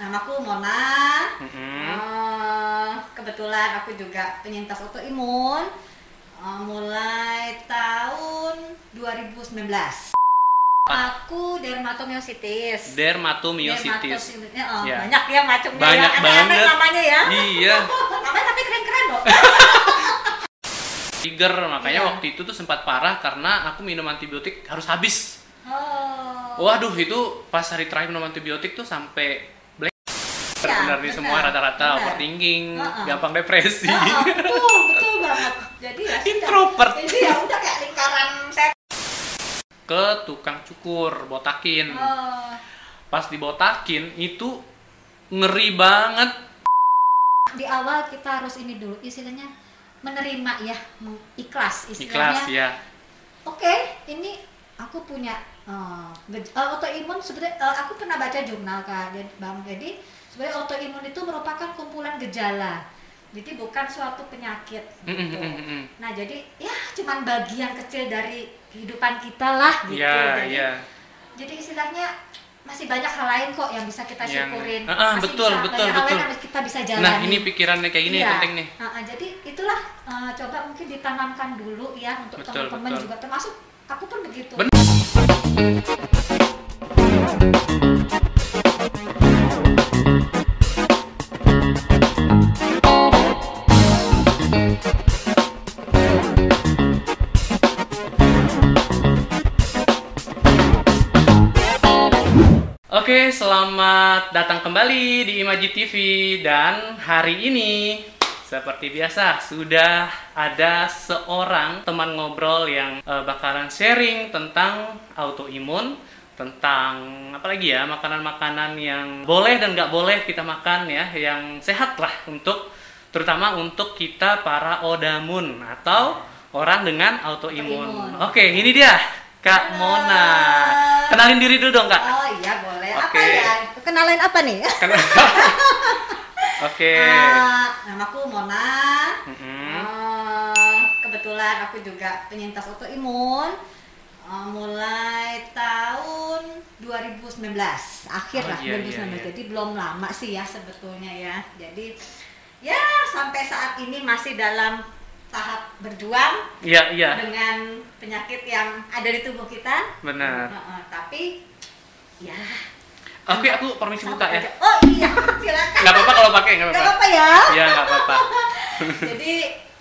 namaku Mona. Mm-mm. Eh, kebetulan aku juga penyintas autoimun. Eh, mulai tahun 2019. Aku dermatomyositis. Dermatomyositis. Dermatomyositis. Oh, Ya. Banyak ya macamnya Banyak ya. Banget. namanya ya. Iya. namanya tapi keren-keren loh. Trigger makanya Iya. waktu itu tuh sempat parah karena aku minum antibiotik harus habis. Oh. Waduh itu pas hari terakhir minum antibiotik tuh sampai. Iya, Benar nih semua rata-rata overthinking, Heeh. gampang depresi. Oh, betul, betul banget. Jadi ya. Introvert. Jadi ya udah kayak lingkaran saya. Ke tukang cukur, botakin. Oh. Pas dibotakin itu ngeri banget. Di awal kita harus ini dulu istilahnya menerima ya, ikhlas Ikhlas istilahnya. ya. Oke, ini aku punya eh, gej- eh, autoimun sebenarnya eh, aku pernah baca jurnal kak, jadi bang. Jadi sebenarnya autoimun itu merupakan kumpulan gejala. Jadi bukan suatu penyakit. Gitu. Nah jadi ya cuman bagian kecil dari kehidupan kita lah gitu. Iya, jadi, iya. jadi istilahnya masih banyak hal lain kok yang bisa kita Yang- syukurin. Ah, ah, masih betul, bisa, betul, banyak hal lain betul. yang kita bisa jalani. Nah, ini pikirannya kayak gini Iya. penting nih. Ah, ah, jadi itulah eh, coba mungkin ditanamkan dulu ya untuk Betul, teman-teman betul. juga termasuk aku pun begitu. Ben- Oke, selamat datang kembali di Imaji TV dan hari ini seperti biasa sudah ada seorang teman ngobrol yang eh, bakalan sharing tentang autoimun, tentang apa lagi ya makanan-makanan yang boleh dan nggak boleh kita makan ya, yang sehat lah untuk terutama untuk kita para odamun atau orang dengan autoimun. Autoimun. Oke, ini dia Kak Halo. Mona. Kenalin diri dulu dong Kak. Oh iya boleh. Apa Oke. ya? Kenalin apa nih? Oke. Ah, namaku Mona. Mm-mm. Eh, kebetulan aku juga penyintas autoimun. Eh, mulai tahun 2019 akhir Oh, lah iya, 2019 iya, iya. jadi belum lama sih ya sebetulnya ya jadi ya sampai saat ini masih dalam tahap berjuang Iya, iya. dengan penyakit yang ada di tubuh kita Benar. Heeh, tapi ya Oke, aku permisi buka ya. aja. oh iya silakan Nggak apa-apa kalau pakai, Nggak apa-apa. apa-apa ya Iya, nggak apa-apa. jadi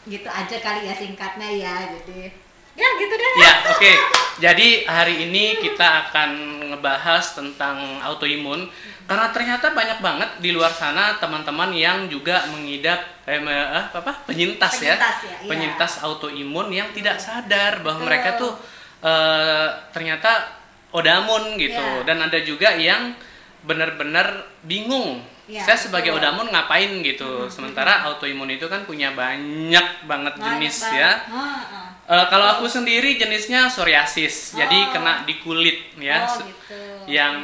gitu aja kali ya singkatnya ya jadi ya gitu deh Ya, oke. Jadi hari ini kita akan ngebahas tentang autoimun karena ternyata banyak banget di luar sana teman-teman yang juga mengidap eh, me- eh, apa penyintas, ya. Penyintas ya, iya. Penyintas autoimun yang tidak sadar bahwa Betul. mereka tuh eh, ternyata odamun gitu Iya. dan ada juga yang benar-benar bingung. Iya, Saya sebagai betul. odamun ngapain gitu. Mhm, Sementara autoimun itu kan punya banyak banget Banyak jenis banget. ya. Heeh. Eh, kalau aku sendiri jenisnya psoriasis, jadi Oh. kena di kulit ya. oh gitu Yang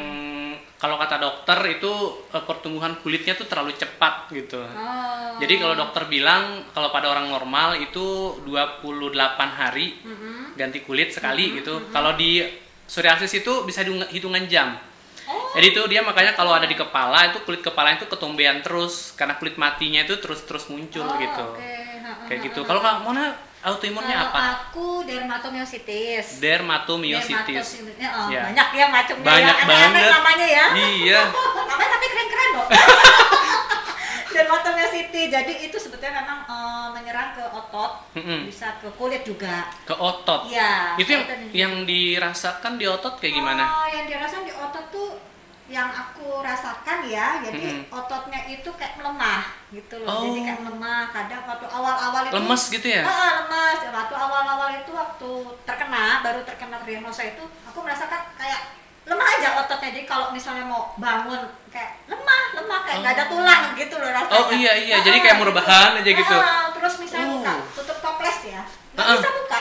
kalau kata dokter itu eh, pertumbuhan kulitnya tuh terlalu cepat gitu. oh. Jadi kalau dokter bilang kalau pada orang normal itu 28 hari Mhm. ganti kulit sekali Mhm, gitu. mhm. Kalau di psoriasis itu bisa hitung- hitungan jam. oh Jadi itu dia makanya kalau ada di kepala itu kulit kepala itu ketombean terus karena kulit matinya itu terus-terus muncul Oh, gitu. Heeh, Kayak gitu. Kalau. Kak Mona autoimunnya apa? aku dermatomyositis Dermatomyositis. Dermatomyositis. Oh, Ya. banyak ya macamnya Banyak ya. Banget. namanya ya Iya. namanya tapi keren-keren loh dermatomyositis jadi itu sebetulnya memang eh, menyerang ke otot Mm-mm. bisa ke kulit juga Ke otot. Iya. Itu yang yang dirasakan di otot kayak gimana? Oh, yang dirasakan di otot tuh yang aku rasakan ya, jadi Mm-mm. ototnya itu kayak melemah gitu loh. Oh. Jadi kayak melemah. Kadang waktu awal-awal itu Lemes gitu ya? Ah, lemas. Waktu awal-awal itu waktu terkena, baru terkena diagnosa itu, aku merasakan kayak lemah aja ototnya. Jadi kalau misalnya mau bangun kayak lemah, lemah kayak nggak ada Oh. tulang gitu loh rasanya. Oh iya iya, Ah, jadi kayak gitu. merebahan aja gitu. Ah, terus misalnya Oh. buka, tutup toples ya, nggak Ah, ah. bisa buka.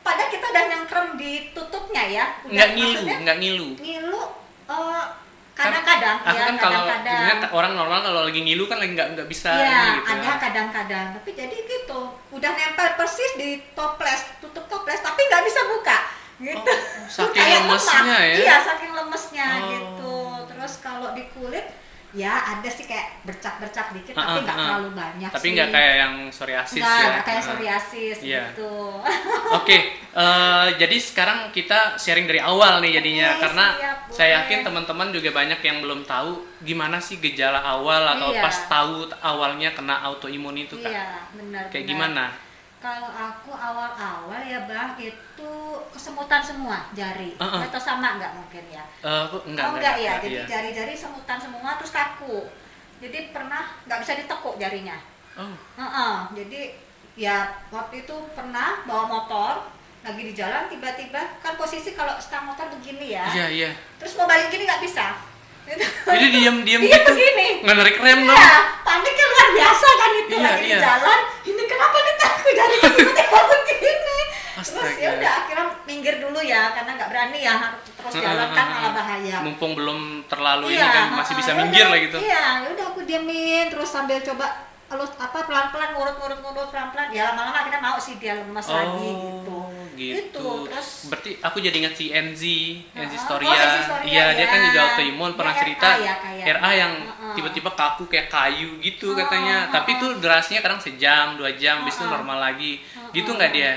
Padahal kita udah nyengkrem di tutupnya ya. Udah, Nggak ngilu, nggak ngilu. ngilu eh, kadang-kadang ya kan kalau kadang-kadang orang normal kalau lagi ngilu kan lagi nggak nggak bisa Iya, ini gitu. ada kadang-kadang tapi jadi gitu udah nempel persis di toples tutup toples tapi nggak bisa buka gitu Oh, saking lemesnya lemah. ya? iya saking lemesnya Oh. gitu terus kalau di kulit ya ada sih kayak bercak-bercak dikit Ah, tapi ah, nggak ah. terlalu banyak Tapi nggak kayak yang psoriasis Nggak, ya. nggak kayak Ah. psoriasis Iya. gitu Oke, eh, jadi sekarang kita sharing dari awal nih jadinya Oke, karena siap, saya yakin teman-teman juga banyak yang belum tahu gimana sih gejala awal atau Iya. pas tahu awalnya kena autoimun itu kak. iya benar Kayak benar. gimana? Kalau aku awal-awal ya bang itu kesemutan semua jari. Ah, ah. atau sama nggak mungkin ya? Eh, aku enggak, oh enggak ya? Kak, jadi iya. jari-jari semutan semua terus kaku. Jadi pernah nggak bisa ditekuk jarinya? Oh, Heeh, jadi ya waktu itu pernah bawa motor lagi di jalan tiba-tiba kan posisi kalau stang motor begini ya. Iya iya. terus mau balik gini nggak bisa Jadi diam-diam Iya, gitu. begini. Nggak narik rem dong. Iya, paniknya luar biasa kan itu Iya, lagi iya. di jalan. Ini kenapa nih takut dari tiba-tiba begini. Terus Astaga. ya udah akhirnya minggir dulu ya karena nggak berani ya harus terus jalan kan malah bahaya. Mumpung belum terlalu ini Iya, kan masih bisa ya minggir lah gitu. Iya, ya udah aku diemin terus sambil coba alus apa pelan-pelan ngurut-ngurut ngurut pelan-pelan. Ya lama-lama akhirnya mau sih dia lemas lagi gitu. gitu. Itu, terus Berarti aku jadi ingat si NZ. Oh, NZ Storia, iya, dia kan ya. juga autoimun pernah Dia cerita. RA ya, kayak. RA yang tiba-tiba kaku kayak kayu gitu Oh, katanya. Tapi itu durasinya kadang sejam, dua jam, habis itu normal lagi. Gitu nggak dia?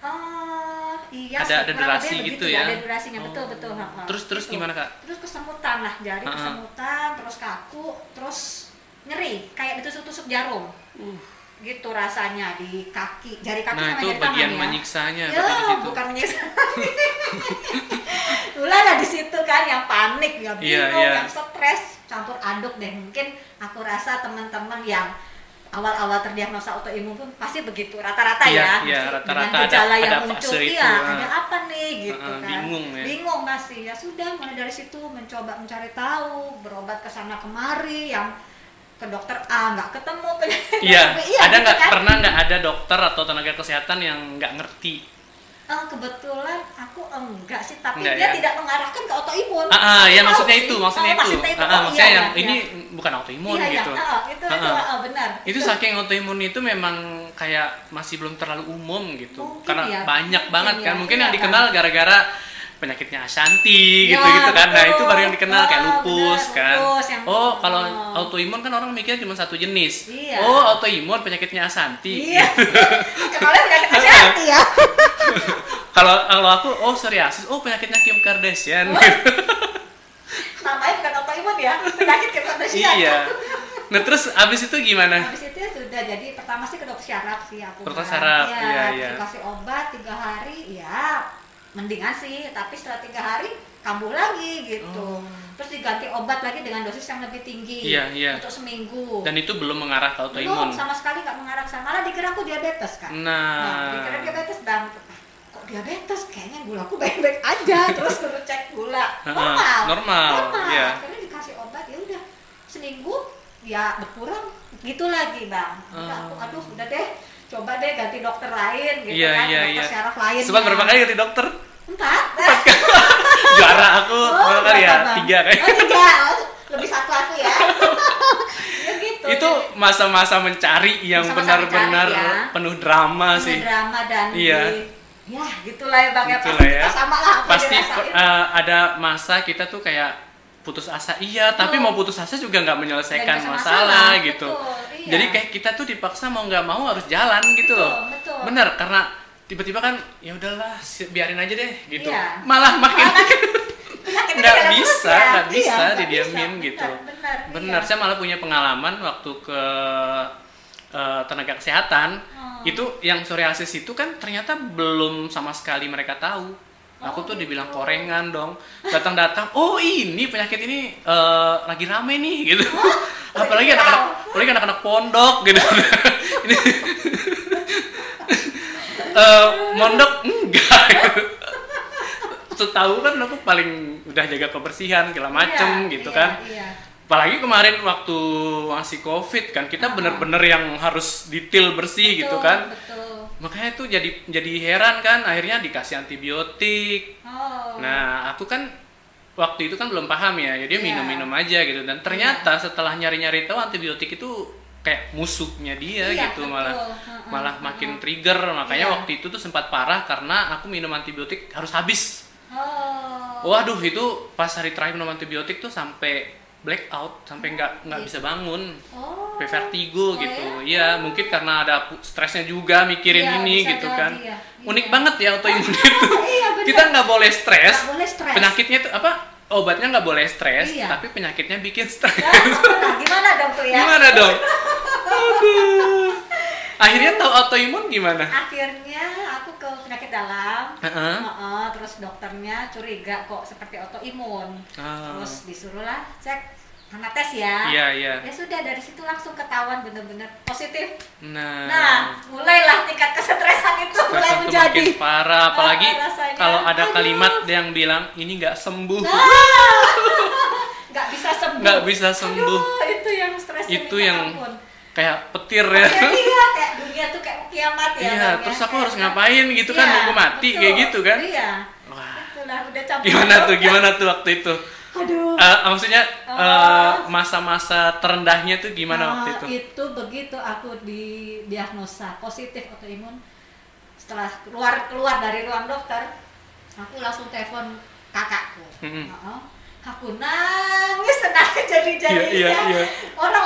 Oh, iya Ada- ada durasi gitu ya? Ada durasinya Oh. betul betul. Terus- terus Gitu. gimana, Kak? Terus kesemutan lah, jari kesemutan, terus kaku, terus nyeri, kayak ditusuk-tusuk jarum. Gitu rasanya di kaki, jari kaki Nah, sama itu jari tangan bagian ya. menyiksanya Ya, berarti di situ. bukan menyiksa. Ulah lah di situ kan yang panik, yang Iya, bingung, iya. yang stres, campur aduk deh. Mungkin aku rasa teman-teman yang awal-awal terdiagnosa autoimun pun pasti begitu rata-rata Iya, ya. iya, Mesti rata-rata dengan ada- gejala yang ada muncul, iya, ah. ada apa nih gitu Ah, ah, kan. bingung ya. Bingung masih. Ya sudah, mulai dari situ mencoba mencari tahu, berobat ke sana kemari yang ke dokter A nggak ketemu penyakit Iya, B. ada gitu nggak kan. pernah nggak ada dokter atau tenaga kesehatan yang nggak ngerti? Eh, kebetulan aku enggak sih, tapi Enggak dia ya? tidak mengarahkan ke autoimun. Ah, ah, ya maksudnya sih. itu, maksudnya Oh, itu. maksudnya itu. Ah, ah, Oh, maksudnya iya, yang iya, ini iya. bukan autoimun iya, gitu. Iya, oh, itu, itu, Ah, ah. oh, benar. itu saking autoimun itu memang kayak masih belum terlalu umum gitu Mungkin karena ya, banyak mungkin banget ya, kan mungkin iya yang kan. dikenal gara-gara penyakitnya Ashanti Ya, gitu-gitu kan nah itu baru yang dikenal kayak Ah, lupus benar, kan lupus oh kalau oh. autoimun kan orang mikirnya cuma satu jenis Iya. oh autoimun penyakitnya Ashanti Iya. Kenalnya penyakit hati ya. kalau kalau aku oh psoriasis oh penyakitnya Kim Kardashian Oh. Namanya bukan autoimun ya, penyakit Kim Kardashian. iya nah terus abis itu gimana Habis itu ya sudah jadi pertama sih ke dokter syaraf sih aku. Dokter bilang. syaraf, Iya, iya, iya. dikasih obat tiga hari, ya mendingan sih. Tapi setelah tiga hari kambuh lagi gitu. Oh. Terus diganti obat lagi dengan dosis yang lebih tinggi. Iya, iya. Untuk seminggu. dan itu belum mengarah ke Belum autoimun sama sekali nggak mengarah ke sana. Malah dikira aku diabetes kan. nah dikira diabetes bang. Kok diabetes? Kayaknya gulaku baik-baik aja. Terus kudu cek gula. Heeh, Normal. normal, iya. Akhirnya dikasih obat ya udah seminggu ya berkurang gitu lagi bang. Udah, aku, Oh. aduh udah deh coba deh ganti dokter lain gitu Iya, kan iya, dokter iya. syaraf lain sempat berapa kali ganti dokter empat juara aku Oh, berapa kali ya Bang? tiga kayak oh tiga Oh, lebih satu aku ya ya gitu itu masa-masa mencari yang benar-benar ya. penuh drama penuh sih drama dan Iya. di- ya gitulah ya bang ya Gitulah pasti ya. kita sama lah pasti eh, ada masa kita tuh kayak putus asa iya tapi Betul. mau putus asa juga nggak menyelesaikan bisa masalah, masalah, gitu betul, iya. jadi kayak kita tuh dipaksa mau nggak mau harus jalan gitu Betul, loh betul. bener karena tiba-tiba kan ya udahlah biarin aja deh gitu Iya. malah makin Penyakitnya nggak jalan bisa terus ya. nggak bisa Iya, didiamin bisa. gitu benar benar, benar iya. saya malah punya pengalaman waktu ke eh, tenaga kesehatan Oh. itu yang psoriasis itu kan ternyata belum sama sekali mereka tahu aku tuh dibilang gitu. korengan dong datang-datang oh ini penyakit ini eh, lagi rame nih gitu apalagi Wow. anak-anak apalagi anak-anak pondok gitu ini eh, mondok enggak setahu kan aku paling udah jaga kebersihan segala macem Iya, gitu iya, kan iya. apalagi kemarin waktu masih covid kan kita Ah. bener-bener yang harus detail bersih gitu Betul, kan betul makanya tuh jadi jadi heran kan akhirnya dikasih antibiotik. Oh. Nah aku kan waktu itu kan belum paham ya jadi Iya. minum-minum aja gitu. Dan ternyata setelah nyari-nyari tahu antibiotik itu kayak musuhnya dia Iya, gitu betul. malah malah makin trigger. Makanya Iya. waktu itu tuh sempat parah karena aku minum antibiotik harus habis. Oh. Waduh itu pas hari terakhir minum antibiotik tuh sampai blackout sampai nggak nggak Gitu. bisa bangun Oh. sampai vertigo Oh, gitu ya? iya mungkin karena ada stresnya juga mikirin Iya, ini gitu jadi, kan ya. unik Iya. banget ya autoimun itu Iya, kita nggak boleh stres Nggak boleh stres. penyakitnya itu apa obatnya nggak boleh stres Iya. tapi penyakitnya bikin stres Nah, gimana dong tuh ya? gimana dong Aduh. Akhirnya tahu autoimun gimana Akhirnya aku ke penyakit dalam. Heeh. Heeh, terus dokternya curiga kok seperti autoimun. Ah. Terus disuruhlah cek sama tes ya. iya iya Ya sudah dari situ langsung ketahuan bener-bener positif. nah, Nah, mulailah tingkat kesetresan itu stres mulai menjadi. parah apalagi Ah, rasanya. kalau ada Aduh. kalimat yang bilang ini nggak sembuh nggak bisa sembuh. nggak bisa sembuh Aduh, itu yang stres Itu yang. Kayak petir ya Ya, iya, kayak dunia tuh kayak kiamat ya. Iya, ya. terus aku harus ngapain gitu kan, Iya, nunggu mati, betul. kayak gitu kan? Iya. Wah. Itulah udah campur. gimana tuh gimana tuh waktu itu Aduh. Eh, maksudnya Oh. eh, masa-masa terendahnya tuh gimana waktu Ah, itu itu begitu aku didiagnosa positif autoimun setelah keluar keluar dari ruang dokter aku langsung telepon kakakku Mm-mm. Heeh. aku nangis nangis jadi jadinya Iya, iya, iya. orang-orang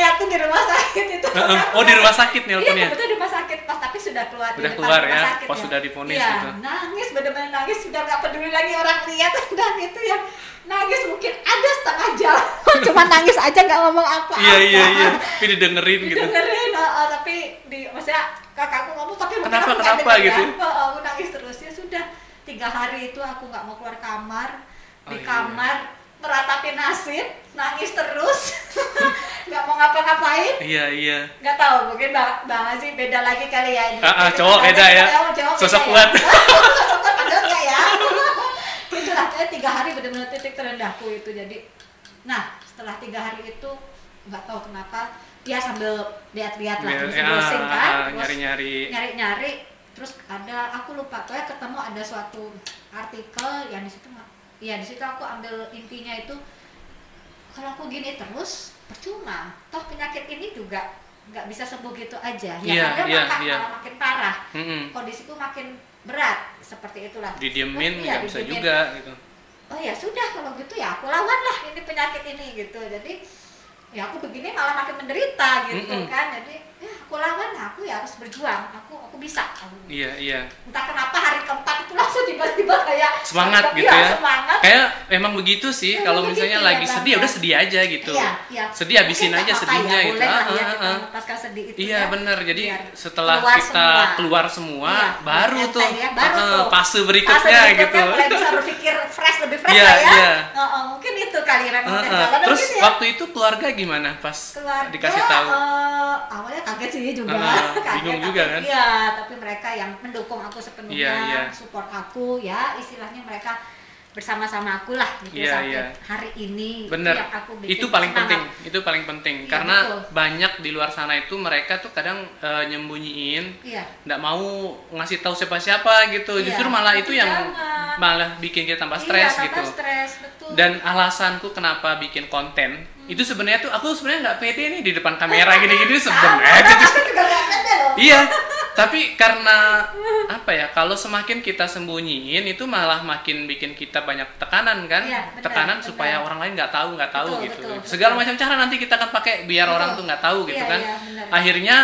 mungkin melihatin di rumah sakit itu. Heeh. oh di rumah sakit Iya, nelponnya betul di rumah sakit. Pas tapi sudah keluar di Udah depan keluar ya, sakit pas sudah divonis iya, gitu. nangis benar-benar nangis. Sudah nggak peduli lagi orang lihat. Dan itu yang nangis mungkin ada setengah jam. Cuma nangis aja nggak ngomong apa iya iya iya. Tapi didengerin gitu. Dengerin oh, oh, tapi di maksudnya kakakku ngomong tapi Kenapa, aku kenapa denger gitu? oh, aku nangis terus. Ya sudah tiga hari itu aku nggak mau keluar kamar. Di Oh, iya. kamar meratapi nasib nangis terus. Nggak mau ngapa-ngapain. Iya iya. Nggak tahu mungkin bang bang sih beda lagi kali ya ini. Ah, ah, cowok beda ya. cowok- beda Sosok ya. kuat. sosok kuat ada nggak ya. Itulah kayak tiga hari benar-benar titik terendahku itu. Jadi nah setelah tiga hari itu nggak tahu kenapa dia sambil lihat-lihat lah terus ya, browsing kan ah, nyari-nyari. nyari-nyari terus ada aku lupa pokoknya ketemu ada suatu artikel yang di situ ya di situ aku ambil intinya itu kalau aku gini terus percuma toh penyakit ini juga nggak bisa sembuh gitu aja ya Iya, ada iya, makan iya. malah makin parah Mm-mm. kondisiku makin berat seperti itulah didiemin Iya, nggak bisa didiemin. juga gitu oh ya sudah kalau gitu ya aku lawan lah ini penyakit ini gitu jadi ya aku begini malah makin menderita gitu Mm-mm. kan jadi ya aku lawan aku ya harus berjuang aku aku bisa aku iya iya entah kenapa hari keempat itu langsung tiba-tiba kayak semangat iya, gitu ya semangat kayak emang begitu sih Emang kalau misalnya ya, lagi Bang, sedih ya. udah sedih aja gitu Iya, iya. sedih habisin aja sedihnya ya, gitu Ah, ya ah, ah. sedih itu Iya ya. benar. Jadi Biar setelah keluar kita semua. keluar semua, Iya, baru enteng tuh ya, baru eh, tuh. fase Fase berikutnya, gitu. mulai bisa berpikir fresh lebih fresh Iya, lah ya iya. Oh, oh, mungkin itu kali memang Eh, udah eh. jalan Terus ya. waktu itu keluarga gimana pas dikasih tahu? eh, awalnya kaget sih juga Ah, kaget, bingung tapi- juga kan? iya tapi mereka yang mendukung aku sepenuhnya Iya, iya. support aku ya istilahnya mereka bersama-sama aku lah gitu Iya, sampai iya. hari ini Bener. yang aku bikin Itu paling semangat. penting. Itu paling penting Iya, karena betul. banyak di luar sana itu mereka tuh kadang eh, nyembunyiin nggak mau ngasih tahu siapa-siapa gitu. Iya, Justru malah tapi itu yang jangan. malah bikin kita tambah Iya, stres tambah gitu. stres betul Dan alasanku kenapa bikin konten itu sebenarnya tuh aku sebenarnya nggak pede nih di depan kamera gini-gini sebenarnya Sama, aku juga gak pede loh Iya, tapi karena apa ya? Kalau semakin kita sembunyiin itu malah makin bikin kita banyak tekanan kan? Iya, benar, tekanan benar. supaya orang lain nggak tahu, nggak tahu Betul, gitu. betul, Segala betul. macam cara nanti kita akan pakai biar Betul. orang tuh nggak tahu gitu Iya, kan? benar. Akhirnya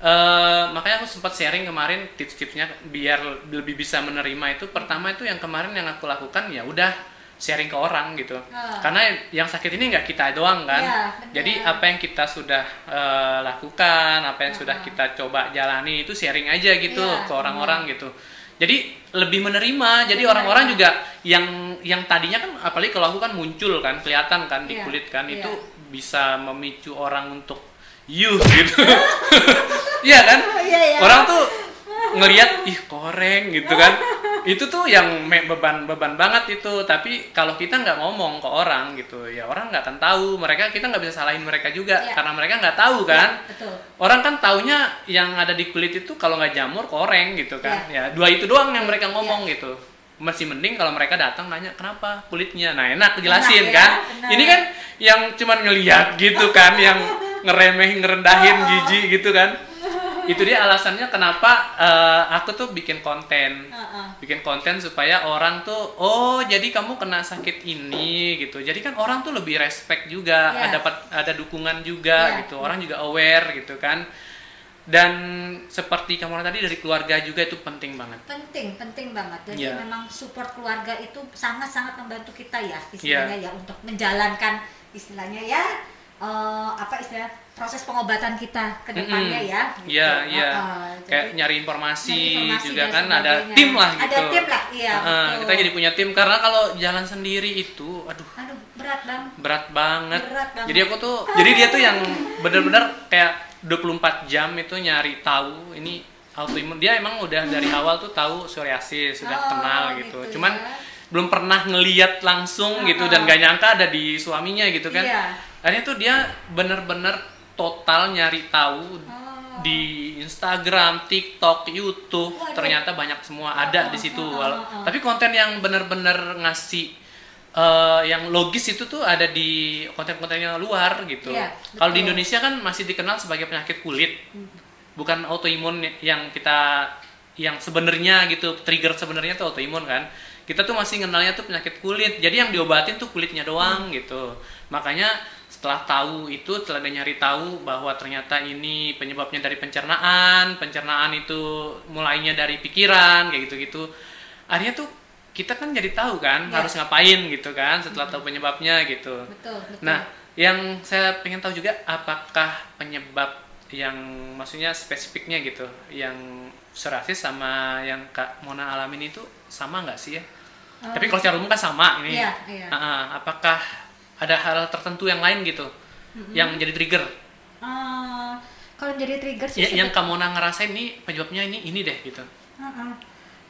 eh, makanya aku sempat sharing kemarin tips-tipsnya biar lebih bisa menerima itu. Pertama itu yang kemarin yang aku lakukan ya udah sharing ke orang gitu. Ah. Karena yang sakit ini nggak kita doang kan. Iya, benar. Jadi apa yang kita sudah eh, lakukan, apa yang sudah Ah. kita coba jalani itu sharing aja gitu Iya, ke orang-orang gitu. Jadi lebih menerima. Jadi orang-orang juga yang yang tadinya kan apalagi kalau aku kan muncul kan kelihatan kan di Iya, kulit kan iya. itu bisa memicu orang untuk you gitu. Iya kan? Iya, iya. Orang tuh ngelihat ih koreng gitu kan. itu tuh yang beban-beban banget itu. Tapi kalau kita nggak ngomong ke orang gitu, ya orang nggak akan tahu. Mereka kita nggak bisa salahin mereka juga Iya. karena mereka nggak tahu kan. Iya, betul Orang kan taunya yang ada di kulit itu kalau nggak jamur koreng gitu kan. Iya. Ya dua itu doang yang mereka Iya. ngomong gitu. Masih mending kalau mereka datang nanya kenapa kulitnya. Nah enak jelasin ya, kan. benar. Ini kan yang cuman ngelihat gitu kan, yang ngeremeh ngerendahin jijik gitu kan. Itu dia alasannya kenapa eh, aku tuh bikin konten bikin konten supaya orang tuh oh jadi kamu kena sakit ini gitu jadi kan orang tuh lebih respect juga Iya. ada dapat ada dukungan juga Iya. gitu orang juga aware gitu kan dan seperti kamu tadi dari keluarga juga itu penting banget penting penting banget jadi Iya. memang support keluarga itu sangat sangat membantu kita ya Iya. istilahnya ya untuk menjalankan istilahnya ya eh, apa istilah proses pengobatan kita ke depannya Mm-mm. ya gitu. Iya, iya. Heeh, kayak nyari informasi, nyari informasi juga kan ada tim lah gitu ada tim lah iya betul. kita jadi punya tim karena kalau jalan sendiri itu aduh aduh berat bang berat banget. Berat banget. Jadi aku tuh, jadi dia tuh yang bener-bener kayak 24 jam itu nyari tahu ini autoimun. Dia emang udah dari awal tuh tahu psoriasis, sudah Oh, kenal gitu. gitu Cuman ya. belum pernah ngeliat langsung gitu dan gak nyangka ada di suaminya gitu kan. Iya. Akhirnya tuh dia bener-bener total nyari tahu Oh. di Instagram, TikTok, YouTube, Waduh. ternyata banyak semua ada di situ. Uh-uh, Walau- uh-uh. Tapi konten yang bener-bener ngasih eh, yang logis itu tuh ada di konten-kontennya luar gitu. Iya, Kalau di. Indonesia kan masih dikenal sebagai penyakit kulit, bukan autoimun yang kita yang sebenarnya gitu trigger sebenarnya tuh autoimun kan. Kita tuh masih kenalnya tuh penyakit kulit. Jadi yang diobatin tuh kulitnya doang gitu. Makanya setelah tahu itu setelah dia nyari tahu bahwa ternyata ini penyebabnya dari pencernaan, pencernaan itu mulainya dari pikiran kayak gitu-gitu. Akhirnya tuh kita kan jadi tahu kan Iya. harus ngapain gitu kan setelah tahu penyebabnya gitu. betul betul Nah, yang saya pengen tahu juga apakah penyebab yang maksudnya spesifiknya gitu, yang psoriasis sama yang Kak Mona alamin itu sama nggak sih ya? Oh. Tapi kalau secara umum kan sama ini. Iya, iya. Ah, ah, apakah ada hal tertentu yang lain gitu yang menjadi trigger? Eh, kalau jadi trigger sih Ya, yang Kak Mona ngerasain nih penyebabnya ini ini deh gitu. Heeh.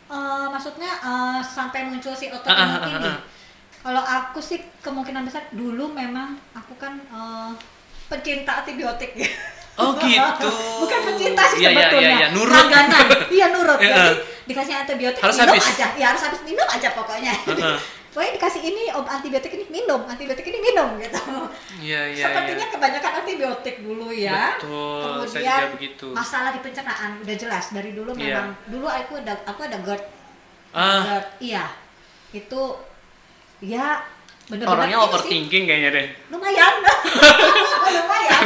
Eh, maksudnya eh, sampai muncul si Ah, ah, autoimun ah, ini. ah. Kalau aku sih kemungkinan besar dulu memang aku kan eh, pencinta antibiotik. Oh gitu. Bukan pencinta sih Iya, iya, sebetulnya. iya, iya. Nurut. Langganan. Iya nurut. Iya. Jadi dikasih antibiotik Harus minum habis. aja. Ya harus habis minum aja pokoknya. Heeh. Pokoknya dikasih ini om antibiotik ini minum, antibiotik ini minum gitu. Iya, iya, Sepertinya iya. kebanyakan antibiotik dulu ya. Betul, saya Kemudian juga begitu. masalah di pencernaan udah jelas dari dulu Iya. memang dulu aku ada aku ada GERD. Ah, GERD, iya. Itu ya bener-bener orangnya ini sih, overthinking kayaknya deh. lumayan. Lumayan.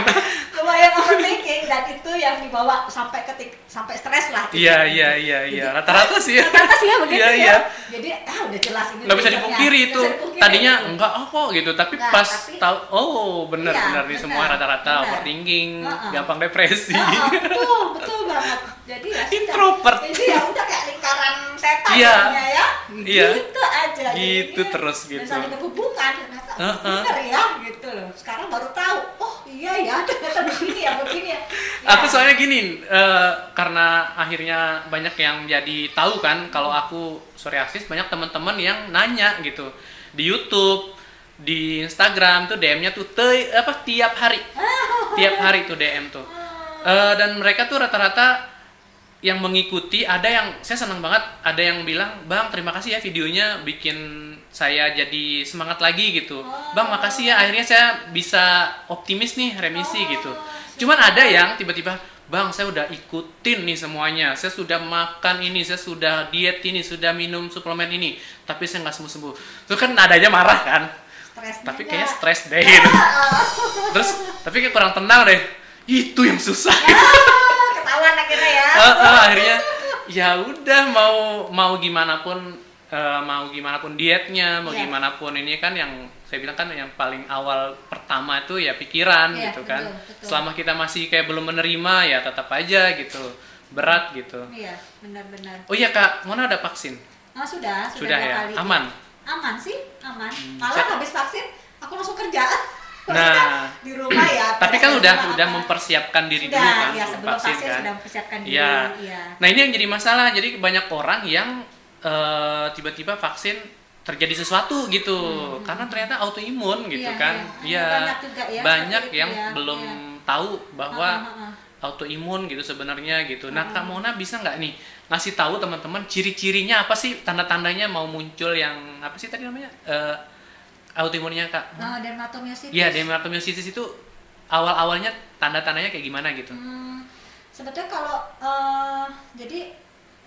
Lumayan overthinking. Dan itu yang dibawa sampai ketik sampai stres lah Iya, iya, iya, iya. Jadi, Rata-rata sih ya. rata-rata sih ya begitu Iya, ya. iya. jadi ah udah jelas ini nggak bisa dipungkiri itu. dipungkiri. Tadinya enggak oh kok? gitu. Tapi Nah, pas tapi- tahu oh bener Iya, bener nih bener, semua rata-rata bener. overthinking Heeh. gampang depresi. Ah, betul betul banget jadi ya. Introvert. jadi ya udah kayak lingkaran setan Iya. ya Iya. gitu aja Gitu jadinya. terus gitu. saling berhubungan ternyata Heeh. bener ya gitu loh sekarang baru tahu oh iya ya ternyata begini ya begini ya aku Ya. soalnya gini eh, karena akhirnya banyak yang jadi tahu kan kalau aku psoriasis banyak teman-teman yang nanya gitu di YouTube di Instagram tuh DM-nya tuh te- apa tiap hari tiap hari tuh DM tuh Eh, dan mereka tuh rata-rata yang mengikuti ada yang saya senang banget ada yang bilang bang terima kasih ya videonya bikin saya jadi semangat lagi gitu. Bang makasih ya akhirnya saya bisa optimis nih remisi gitu. cuman ada yang tiba-tiba bang saya udah ikutin nih semuanya saya sudah makan ini saya sudah diet ini sudah minum suplemen ini tapi saya nggak sembuh sembuh itu kan adanya marah kan? Stresnya tapi kayaknya stres deh gitu. Terus tapi kayak kurang tenang deh. Itu yang susah. Ah, akhirnya ya Eh, eh, akhirnya ya udah mau mau gimana pun eh, mau gimana pun dietnya mau Iya. gimana pun ini kan yang saya bilang kan yang paling awal pertama itu ya pikiran Iya, gitu kan betul, betul. selama kita masih kayak belum menerima ya tetap aja gitu berat gitu iya benar-benar oh iya kak Mona ada vaksin ah sudah Sudah dua ya? kali. Aman? aman sih aman malah saya- habis vaksin aku langsung kerja Nah. Di rumah ya tapi kan udah udah apa- mempersiapkan diri sudah dulu kan ya sebelum vaksin vaksin kan sudah mempersiapkan diri Iya. iya Nah ini yang jadi masalah. Jadi banyak orang yang eh, tiba-tiba vaksin terjadi sesuatu gitu, karena ternyata autoimun gitu Hmm, Iya, kan. iya. Iya. Banyak juga ya, Banyak yang ya, belum iya. tahu bahwa Ah, ah, ah. autoimun gitu sebenarnya gitu. Nah Hmm. Kak Mona bisa nggak nih ngasih tahu teman-teman ciri-cirinya apa sih tanda-tandanya mau muncul yang apa sih tadi namanya Eh, autoimunnya Kak? Nah, dermatomyositis Iya, dermatomyositis itu awal-awalnya tanda-tandanya kayak gimana gitu? Hmm, sebetulnya kalau eh, jadi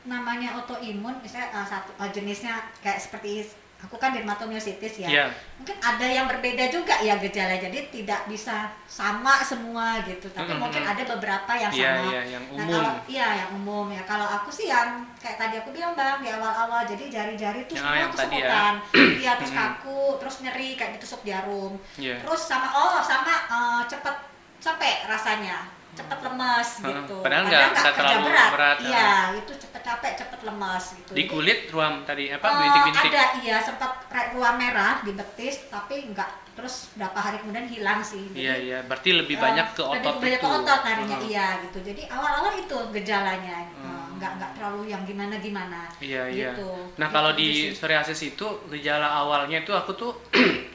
namanya autoimun misalnya eh, satu eh, jenisnya kayak seperti aku kan dermatomyositis ya Iya. mungkin ada yang berbeda juga ya gejala jadi tidak bisa sama semua gitu tapi Mm-mm. mungkin ada beberapa yang Iya, sama iya, yang Nah, umum. kalau iya yang umum ya. Kalau aku sih yang kayak tadi aku bilang bang di awal-awal jadi jari-jari tuh Yang- semua tadi ya. kesemutan. Iya terus Mm-mm. kaku, terus nyeri kayak ditusuk jarum. Iya. Terus sama oh sama eh, cepet capek rasanya, cepet lemas Heeh, gitu. padahal nggak- nggak terlalu berat, Iya itu cepet capek, cepet lemas gitu. Di kulit ruam tadi apa eh, bintik-bintik. ada iya sempat ruam merah di betis tapi enggak terus berapa hari kemudian hilang sih. Jadi, Iya iya, berarti lebih Eh, banyak ke lebih otot banyak itu. ke otot Heeh. iya gitu jadi awal-awal itu gejalanya Eh, Hmm. nggak nggak terlalu yang gimana gimana Iya iya. gitu. Nah Gitu kalau di psoriasis itu gejala awalnya itu aku tuh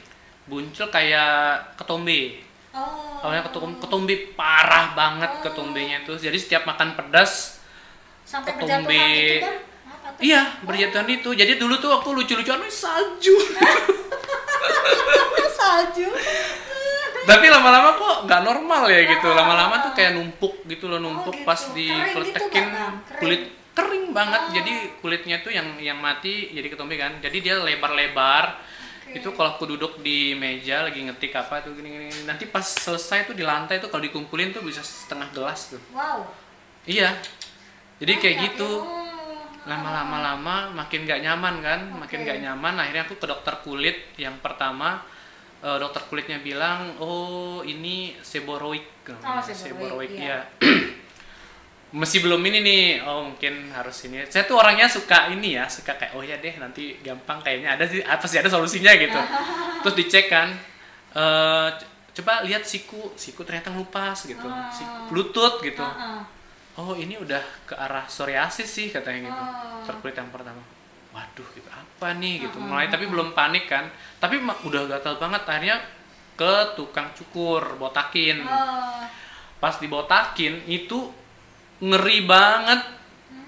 muncul kayak ketombe. Oh Awalnya ketombe, ketombe parah banget Oh. ketombenya tuh. Jadi setiap makan pedas, sampai itu kan iya berjatuhan itu. Jadi dulu tuh aku lucu-lucuan "Wih, salju. salju Tapi lama-lama kok nggak normal ya gitu. Lama-lama tuh kayak numpuk gitu loh, numpuk gitu. pas Kering gitu kulit kering banget. Oh. Jadi kulitnya tuh yang yang mati jadi ketombe kan. Jadi dia lebar-lebar. Itu kalau aku duduk di meja lagi ngetik apa tuh gini-gini. Nanti pas selesai tuh di lantai tuh kalau dikumpulin tuh bisa setengah gelas tuh. wow Iya. Jadi kayak gitu. ya. Oh. Lama-lama lama makin gak nyaman kan, makin Oke. gak nyaman. Akhirnya aku ke dokter kulit yang pertama eh, dokter kulitnya bilang, "Oh, ini seboroid." Oh, seborrheic, iya. iya. Masih belum ini nih. Oh, mungkin harus ini. Saya tuh orangnya suka ini ya, suka kayak oh ya deh nanti gampang kayaknya ada sih apa sih ada solusinya gitu. Terus dicek kan eh, coba lihat siku, siku ternyata ngelupas gitu. Oh. Siku- lutut gitu Heeh. oh ini udah ke arah psoriasis sih katanya gitu Oh. terkulit yang pertama waduh gitu apa nih gitu mulai tapi belum panik kan tapi udah gatal banget akhirnya ke tukang cukur botakin pas dibotakin itu ngeri banget.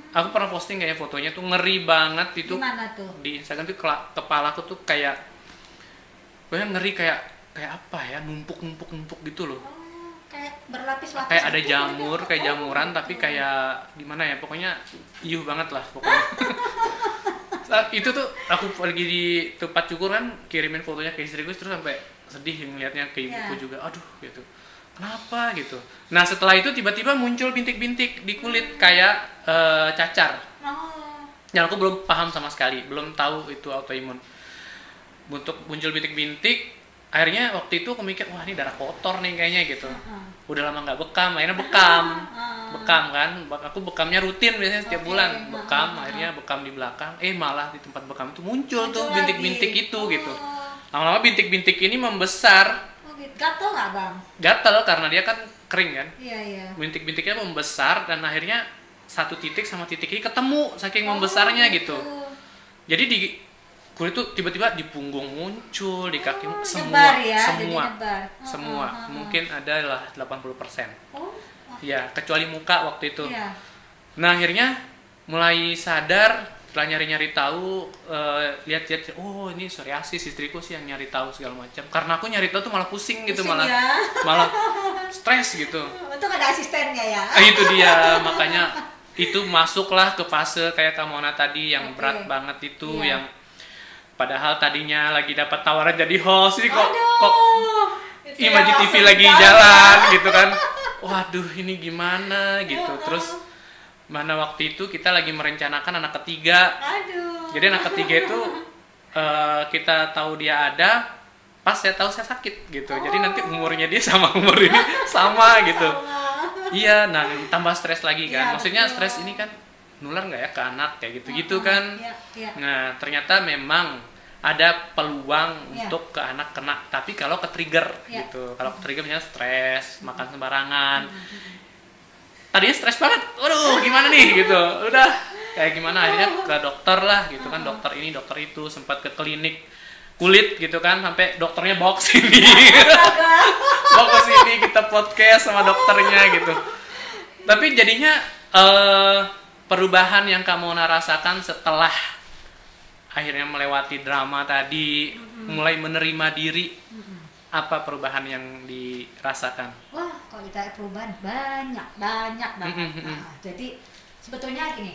Aku pernah posting kayak fotonya tuh ngeri banget itu. Tuh? Di Instagram tuh kela- kepalaku tuh kayak gue ngeri kayak kayak apa ya numpuk numpuk numpuk gitu loh. Oh, kayak berlapis-lapis kayak ada gitu jamur berarti. kayak Oh, jamuran tapi gitu. kayak gimana ya pokoknya iuh banget lah pokoknya. Itu tuh aku lagi di tempat cukur kan kirimin fotonya ke istriku terus sampai sedih ngelihatnya ke ibuku Iya. juga. Aduh gitu kenapa gitu nah setelah itu tiba-tiba muncul bintik-bintik di kulit kayak eh, cacar oh yang aku belum paham sama sekali belum tahu itu autoimun untuk muncul bintik-bintik akhirnya waktu itu aku mikir wah ini darah kotor nih kayaknya gitu Heeh. udah lama nggak bekam akhirnya bekam Ah. bekam kan aku bekamnya rutin biasanya setiap Oke, bulan ah, bekam ah. akhirnya bekam di belakang eh malah di tempat bekam itu muncul, tuh Muncul bintik-bintik lagi. itu gitu Oh. lama-lama bintik-bintik ini membesar gitu. Gatel nggak bang? gatel karena dia kan kering kan Iya iya. bintik-bintiknya membesar dan akhirnya satu titik sama titik ini ketemu saking Oh, membesarnya gitu jadi di kulit tuh tiba-tiba di punggung muncul di kaki Oh, semua ya, semua. Oh, semua oh, oh, oh. mungkin adalah 80% Oh. ya kecuali muka waktu itu Iya. Nah akhirnya mulai sadar setelah nyari-nyari tahu eh, lihat-lihat oh ini psoriasis istriku sih yang nyari tahu segala macam karena aku nyari tahu tuh malah pusing gitu Pusing malah ya. malah stres gitu Untung ada asistennya ya. Ah, itu dia makanya itu masuklah ke fase kayak Kamona tadi yang Oke. berat banget itu Iya. yang padahal tadinya lagi dapat tawaran jadi host ini kok Aduh. kok Itu Imaji TV lagi jalan gitu kan. Waduh, ini gimana gitu. Terus mana waktu itu kita lagi merencanakan anak ketiga. Aduh. Jadi anak ketiga itu eh, kita tahu dia ada pas saya tahu saya sakit gitu. Jadi nanti umurnya dia sama umur ini sama gitu. Sama. Iya, nah tambah stres lagi kan. Iya, Maksudnya betul. stres ini kan nular nggak ya ke anak kayak gitu-gitu kan. Iya, iya. Nah, ternyata memang ada peluang Iya. untuk ke anak kena, tapi kalau ke trigger Iya. gitu. Kalau ke trigger misalnya stres, makan sembarangan. Tadinya stres banget. Waduh, gimana nih gitu. Udah kayak gimana akhirnya ke dokter lah gitu kan. Dokter ini, dokter itu sempat ke klinik kulit gitu kan sampai dokternya bawa ke sini. bawa ke sini kita podcast sama dokternya gitu. Tapi jadinya eh, perubahan yang kamu rasakan setelah akhirnya melewati drama tadi, mulai menerima diri, apa perubahan yang dirasakan? Wah, kalau kita perubahan banyak banyak banget Mm, mm, mm. Nah, jadi sebetulnya gini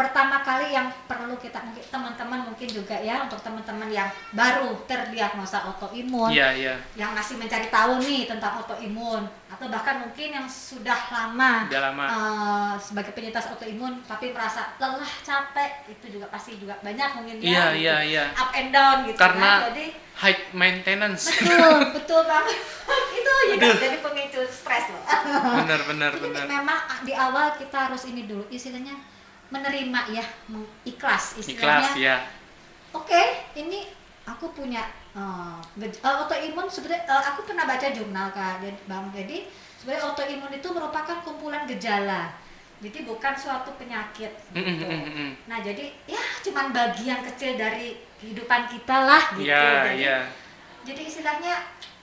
pertama kali yang perlu kita mungkin teman-teman mungkin juga ya untuk teman-teman yang baru terdiagnosa autoimun Iya, iya. yang masih mencari tahu nih tentang autoimun atau bahkan mungkin yang sudah lama Udah lama. eh, sebagai penyintas autoimun tapi merasa lelah capek itu juga pasti juga banyak mungkin ya Iya, gitu. iya, iya. up and down gitu Karena- kan jadi High maintenance. betul betul banget itu juga Aduh. jadi pemicu stres loh bener, jadi bener. memang di awal kita harus ini dulu istilahnya menerima ya ikhlas istilahnya Ikhlas, ya. oke ini aku punya eh, autoimun sebenarnya eh, aku pernah baca jurnal kak jadi bang jadi sebenarnya autoimun itu merupakan kumpulan gejala jadi bukan suatu penyakit gitu. nah jadi ya cuman bagian kecil dari kehidupan kita lah gitu Iya, jadi, iya. jadi istilahnya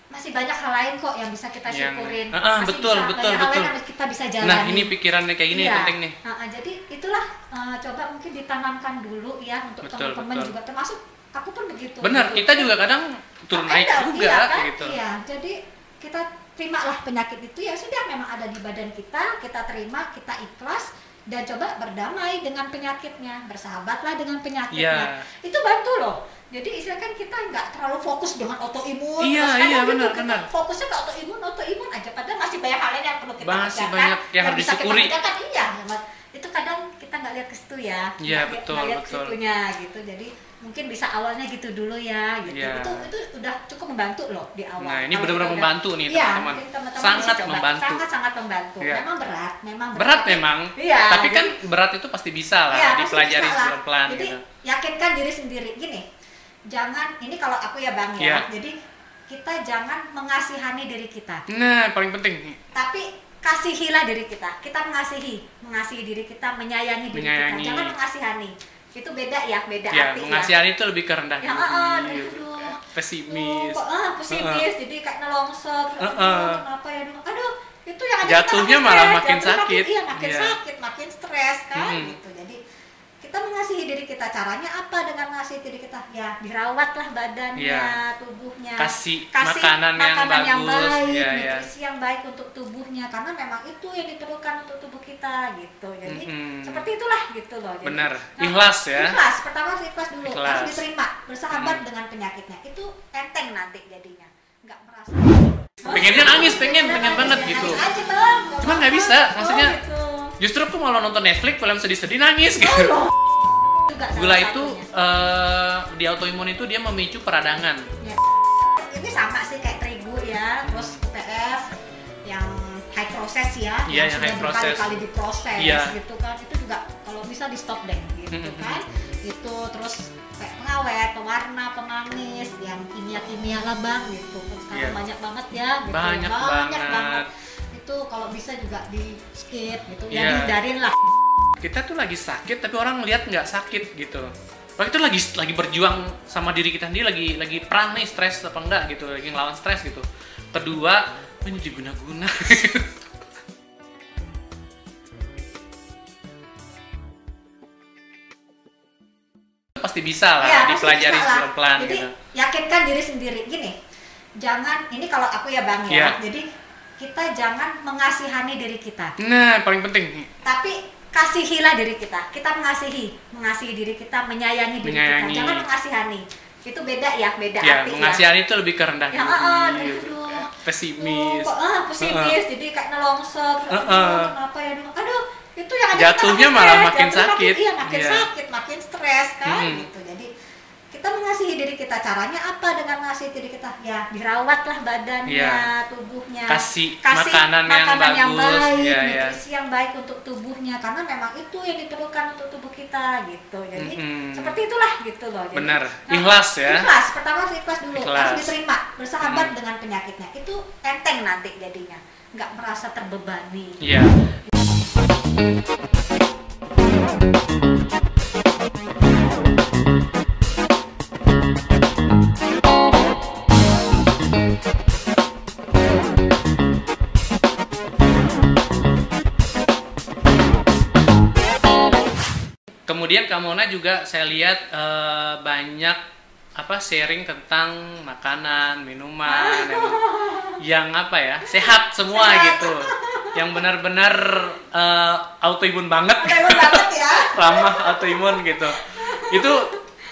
masih banyak hal lain kok yang bisa kita Yang- syukurin masih betul, bisa, betul, banyak hal lain betul. yang kita bisa jalani Nah, ini pikirannya kayak gini Iya. penting nih. Ah, ah, jadi itulah eh, coba mungkin ditanamkan dulu ya untuk teman-teman juga termasuk aku pun begitu Benar, gitu. kita juga kadang turun naik down, juga iya, kan? gitu. Iya, jadi kita terimalah penyakit itu ya sudah memang ada di badan kita, kita terima, kita ikhlas dan coba berdamai dengan penyakitnya, bersahabatlah dengan penyakitnya. Iya. Itu bantu loh. Jadi istilah kan kita nggak terlalu fokus dengan autoimun. Iya, kadang iya, benar, benar. Fokusnya ke autoimun, autoimun aja. Padahal masih banyak hal lain yang perlu kita Masih kerjakan, banyak yang harus bisa disyukuri. Kita kerjakan, iya, itu kadang kita nggak lihat ke situ ya. Iya, betul, lihat betul. situnya gitu. Jadi mungkin bisa awalnya gitu dulu ya, gitu. Iya. Itu itu udah cukup membantu loh di awal. Nah, ini benar-benar membantu nih, Iya, teman-teman. teman-teman Sangat membantu. Sangat-sangat membantu. Iya. Memang berat, memang Berat Tapi- memang. Iya. Tapi kan berat itu pasti bisa lah pasti dipelajari pelan-pelan Jadi gitu. yakinkan diri sendiri. Gini, jangan ini kalau aku ya bang ya. Iya. Jadi kita jangan mengasihani diri kita, Nah, paling penting tapi kasihilah diri kita. Kita mengasihi, mengasihi diri kita, menyayangi diri Menyayangi. kita. Jangan mengasihani. Itu beda ya, beda ya arti mengasihani itu lebih ke rendah Ya, diri, gitu. aduh. pesimis. Oh, ah, pesimis, jadi kayak nelongsor. terus, Uh-uh. aduh, kenapa ya? Aduh, Aduh, itu yang ada Jatuhnya kita malah makin jatuhnya sakit. Iya, makin Iya. sakit, makin stres kan, Mm-mm. gitu. Jadi kita mengasihi diri kita. Caranya apa dengan mengasihi diri kita? Ya, dirawatlah badannya, Iya. tubuhnya. Kasih makanan yang yang bagus, baik, iya. nutrisi yang baik untuk tubuhnya. Karena memang itu yang diperlukan untuk tubuh kita, gitu. Jadi Mm-mm. seperti itulah, gitu loh. Jadi, Benar. Nah, Ikhlas ya. Ikhlas, pertama harus ikhlas dulu, Ikhlas. harus diterima, bersahabat Hmm. dengan penyakitnya. Itu enteng nanti jadinya, nggak merasa. Pengennya nangis, pengen, pengen nangis, banget ya, gitu. nangis aja, Bang. Nggak Cuman nggak bisa, Oh, maksudnya gitu. Justru aku malah nonton Netflix film sedih-sedih nangis gitu. Oh. Juga Gula itu eh, di autoimun itu dia memicu peradangan. Ya. Ini sama sih kayak terigu ya, terus PF yang high process ya, Iya, yang sudah high process. berkali-kali diproses Iya. gitu kan, itu juga kalau bisa di stop deh gitu kan, itu terus kayak pengawet, pewarna, pemanis, yang kimia-kimia lah bang gitu, kan sekarang Iya. banyak banget ya, gitu. Banyak banget. Itu kalau bisa juga di skip gitu, Iya. ya dihindarin lah. Kita tuh lagi sakit tapi orang lihat nggak sakit gitu. Waktu itu lagi lagi berjuang sama diri kita sendiri lagi lagi perang nih stres apa enggak gitu lagi ngelawan stres gitu. Kedua ini diguna-guna. pasti bisa lah pasti dipelajari pelan-pelan Jadi gitu. yakinkan diri sendiri. Gini, jangan ini kalau aku ya bang ya. Iya. Jadi kita jangan mengasihani diri kita, Nah, paling penting tapi kasihilah diri kita. Kita mengasihi, mengasihi diri kita, menyayangi diri Menyayangi. kita. Jangan mengasihani. Itu beda ya, beda ya arti mengasihani itu lebih ke rendah Ya, diri, gitu. aduh. pesimis. Oh, kok, ah, pesimis, jadi kayak nelongsor. Uh-uh. aduh, kenapa ya? Aduh, itu yang ada Jatuhnya kita malah stres, makin jatuhnya sakit. Iya, makin Iya. sakit, makin stres kan Hmm. gitu. Jadi kita mengasihi diri kita. Caranya apa dengan mengasihi diri kita? Ya, dirawatlah badannya, Iya. tubuhnya. Kasih makanan yang bagus, baik, iya. nutrisi yang baik untuk tubuhnya. Karena memang itu yang diperlukan untuk tubuh kita gitu. Jadi Mm-mm. seperti itulah gitu loh. Jadi, Benar. Ikhlas ya. Ikhlas. Pertama harus ikhlas dulu, Ikhlas. harus diterima, bersahabat Hmm. dengan penyakitnya. Itu enteng nanti jadinya, nggak merasa terbebani. Iya. Kemudian Kamona juga saya lihat eh, banyak apa sharing tentang makanan, minuman, yang yang apa ya sehat semua Sehat. gitu yang benar-benar eh, autoimun banget banget ya. ramah autoimun gitu itu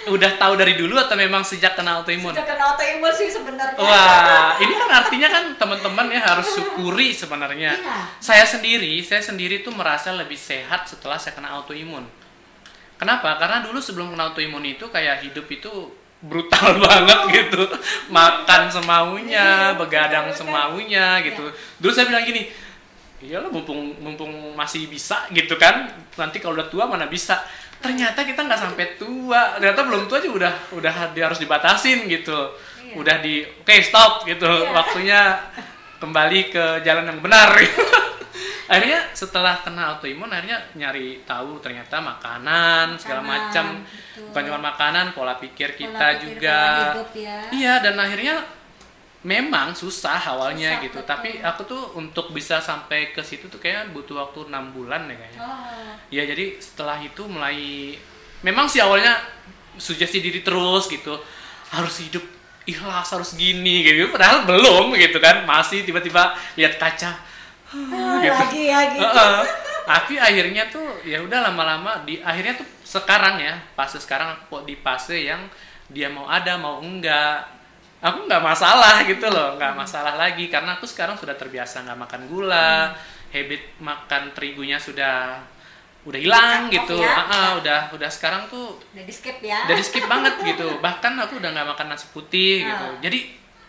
udah tahu dari dulu atau memang sejak kena autoimun Sudah kena autoimun sih sebenarnya. Wah, ini kan artinya kan teman-teman ya harus syukuri sebenarnya. Iya. Saya sendiri, saya sendiri tuh merasa lebih sehat setelah saya kena autoimun. Kenapa? Karena dulu sebelum kena autoimun itu kayak hidup itu brutal banget gitu. Makan semaunya, Iya, begadang betul, semaunya gitu. Dulu saya bilang gini, iyalah mumpung mumpung masih bisa gitu kan. Nanti kalau udah tua mana bisa. Ternyata kita nggak sampai tua. Ternyata belum tua aja udah udah harus dibatasin gitu. Iya. Udah di oke stop gitu. Iya. Waktunya kembali ke jalan yang benar. akhirnya setelah kena autoimun akhirnya nyari tahu ternyata makanan segala macam. bukan cuma makanan pola pikir kita Pola pikir, juga. pola hidup ya. iya dan akhirnya memang susah awalnya Susah, gitu. betul. tapi aku tuh untuk bisa sampai ke situ tuh kayaknya butuh waktu enam bulan deh kayaknya. Oh. ya jadi setelah itu mulai memang sih awalnya sugesti diri terus gitu. Harus hidup ikhlas harus gini gitu. Padahal belum gitu kan. Masih tiba-tiba lihat kaca gitu. Lagi ya gitu. Heeh. tapi akhirnya tuh ya udah lama-lama di akhirnya tuh sekarang ya fase sekarang aku di fase yang dia mau ada mau enggak aku nggak masalah gitu loh nggak masalah lagi karena aku sekarang sudah terbiasa nggak makan gula habit makan terigunya sudah udah hilang gitu ya. Ah, ah, udah udah sekarang tuh Udah di skip ya. udah di skip banget gitu bahkan aku udah nggak makan nasi putih gitu Ah. jadi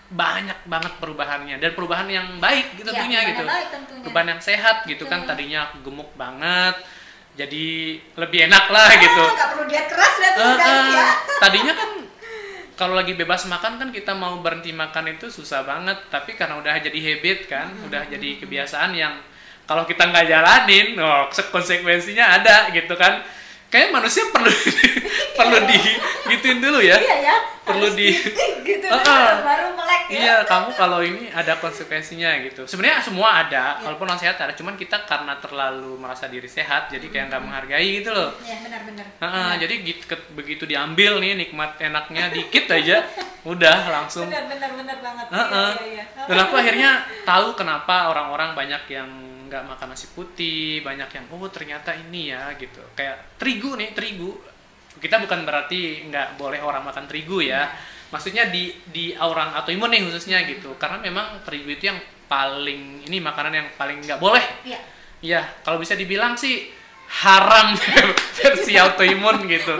banyak banget perubahannya dan perubahan yang baik gitu Iya, tentunya gitu baik tentunya. perubahan yang sehat gitu kan Betul. tadinya aku gemuk banget jadi lebih enak lah gitu Ah, nggak perlu diet keras udah eh, ini ya. tadinya kan kalau lagi bebas makan kan kita mau berhenti makan itu susah banget tapi karena udah jadi habit kan Hmm. udah jadi kebiasaan yang kalau kita nggak jalanin oh konsekuensinya ada gitu kan kayak manusia perlu perlu di gituin dulu ya Iya ya. Perlu di- gitu dulu, ah. baru melek ya. Iya, kamu kalau ini ada konsekuensinya gitu. Sebenarnya semua ada, Iya. walaupun non sehat ada. Cuman kita karena terlalu merasa diri sehat, jadi kayak nggak menghargai gitu loh. Iya benar-benar. Heeh, jadi gitu, begitu diambil nih nikmat enaknya dikit aja, udah langsung. Benar-benar benar banget. Heeh. Iya, iya, iya. Dan aku akhirnya tahu kenapa orang-orang banyak yang nggak makan nasi putih, banyak yang oh ternyata ini ya gitu. Kayak terigu nih, terigu. Kita bukan berarti nggak boleh orang makan terigu ya. Maksudnya di di orang autoimun nih khususnya gitu. Karena memang terigu itu yang paling ini makanan yang paling nggak boleh. Iya. Iya, kalau bisa dibilang sih haram versi autoimun gitu.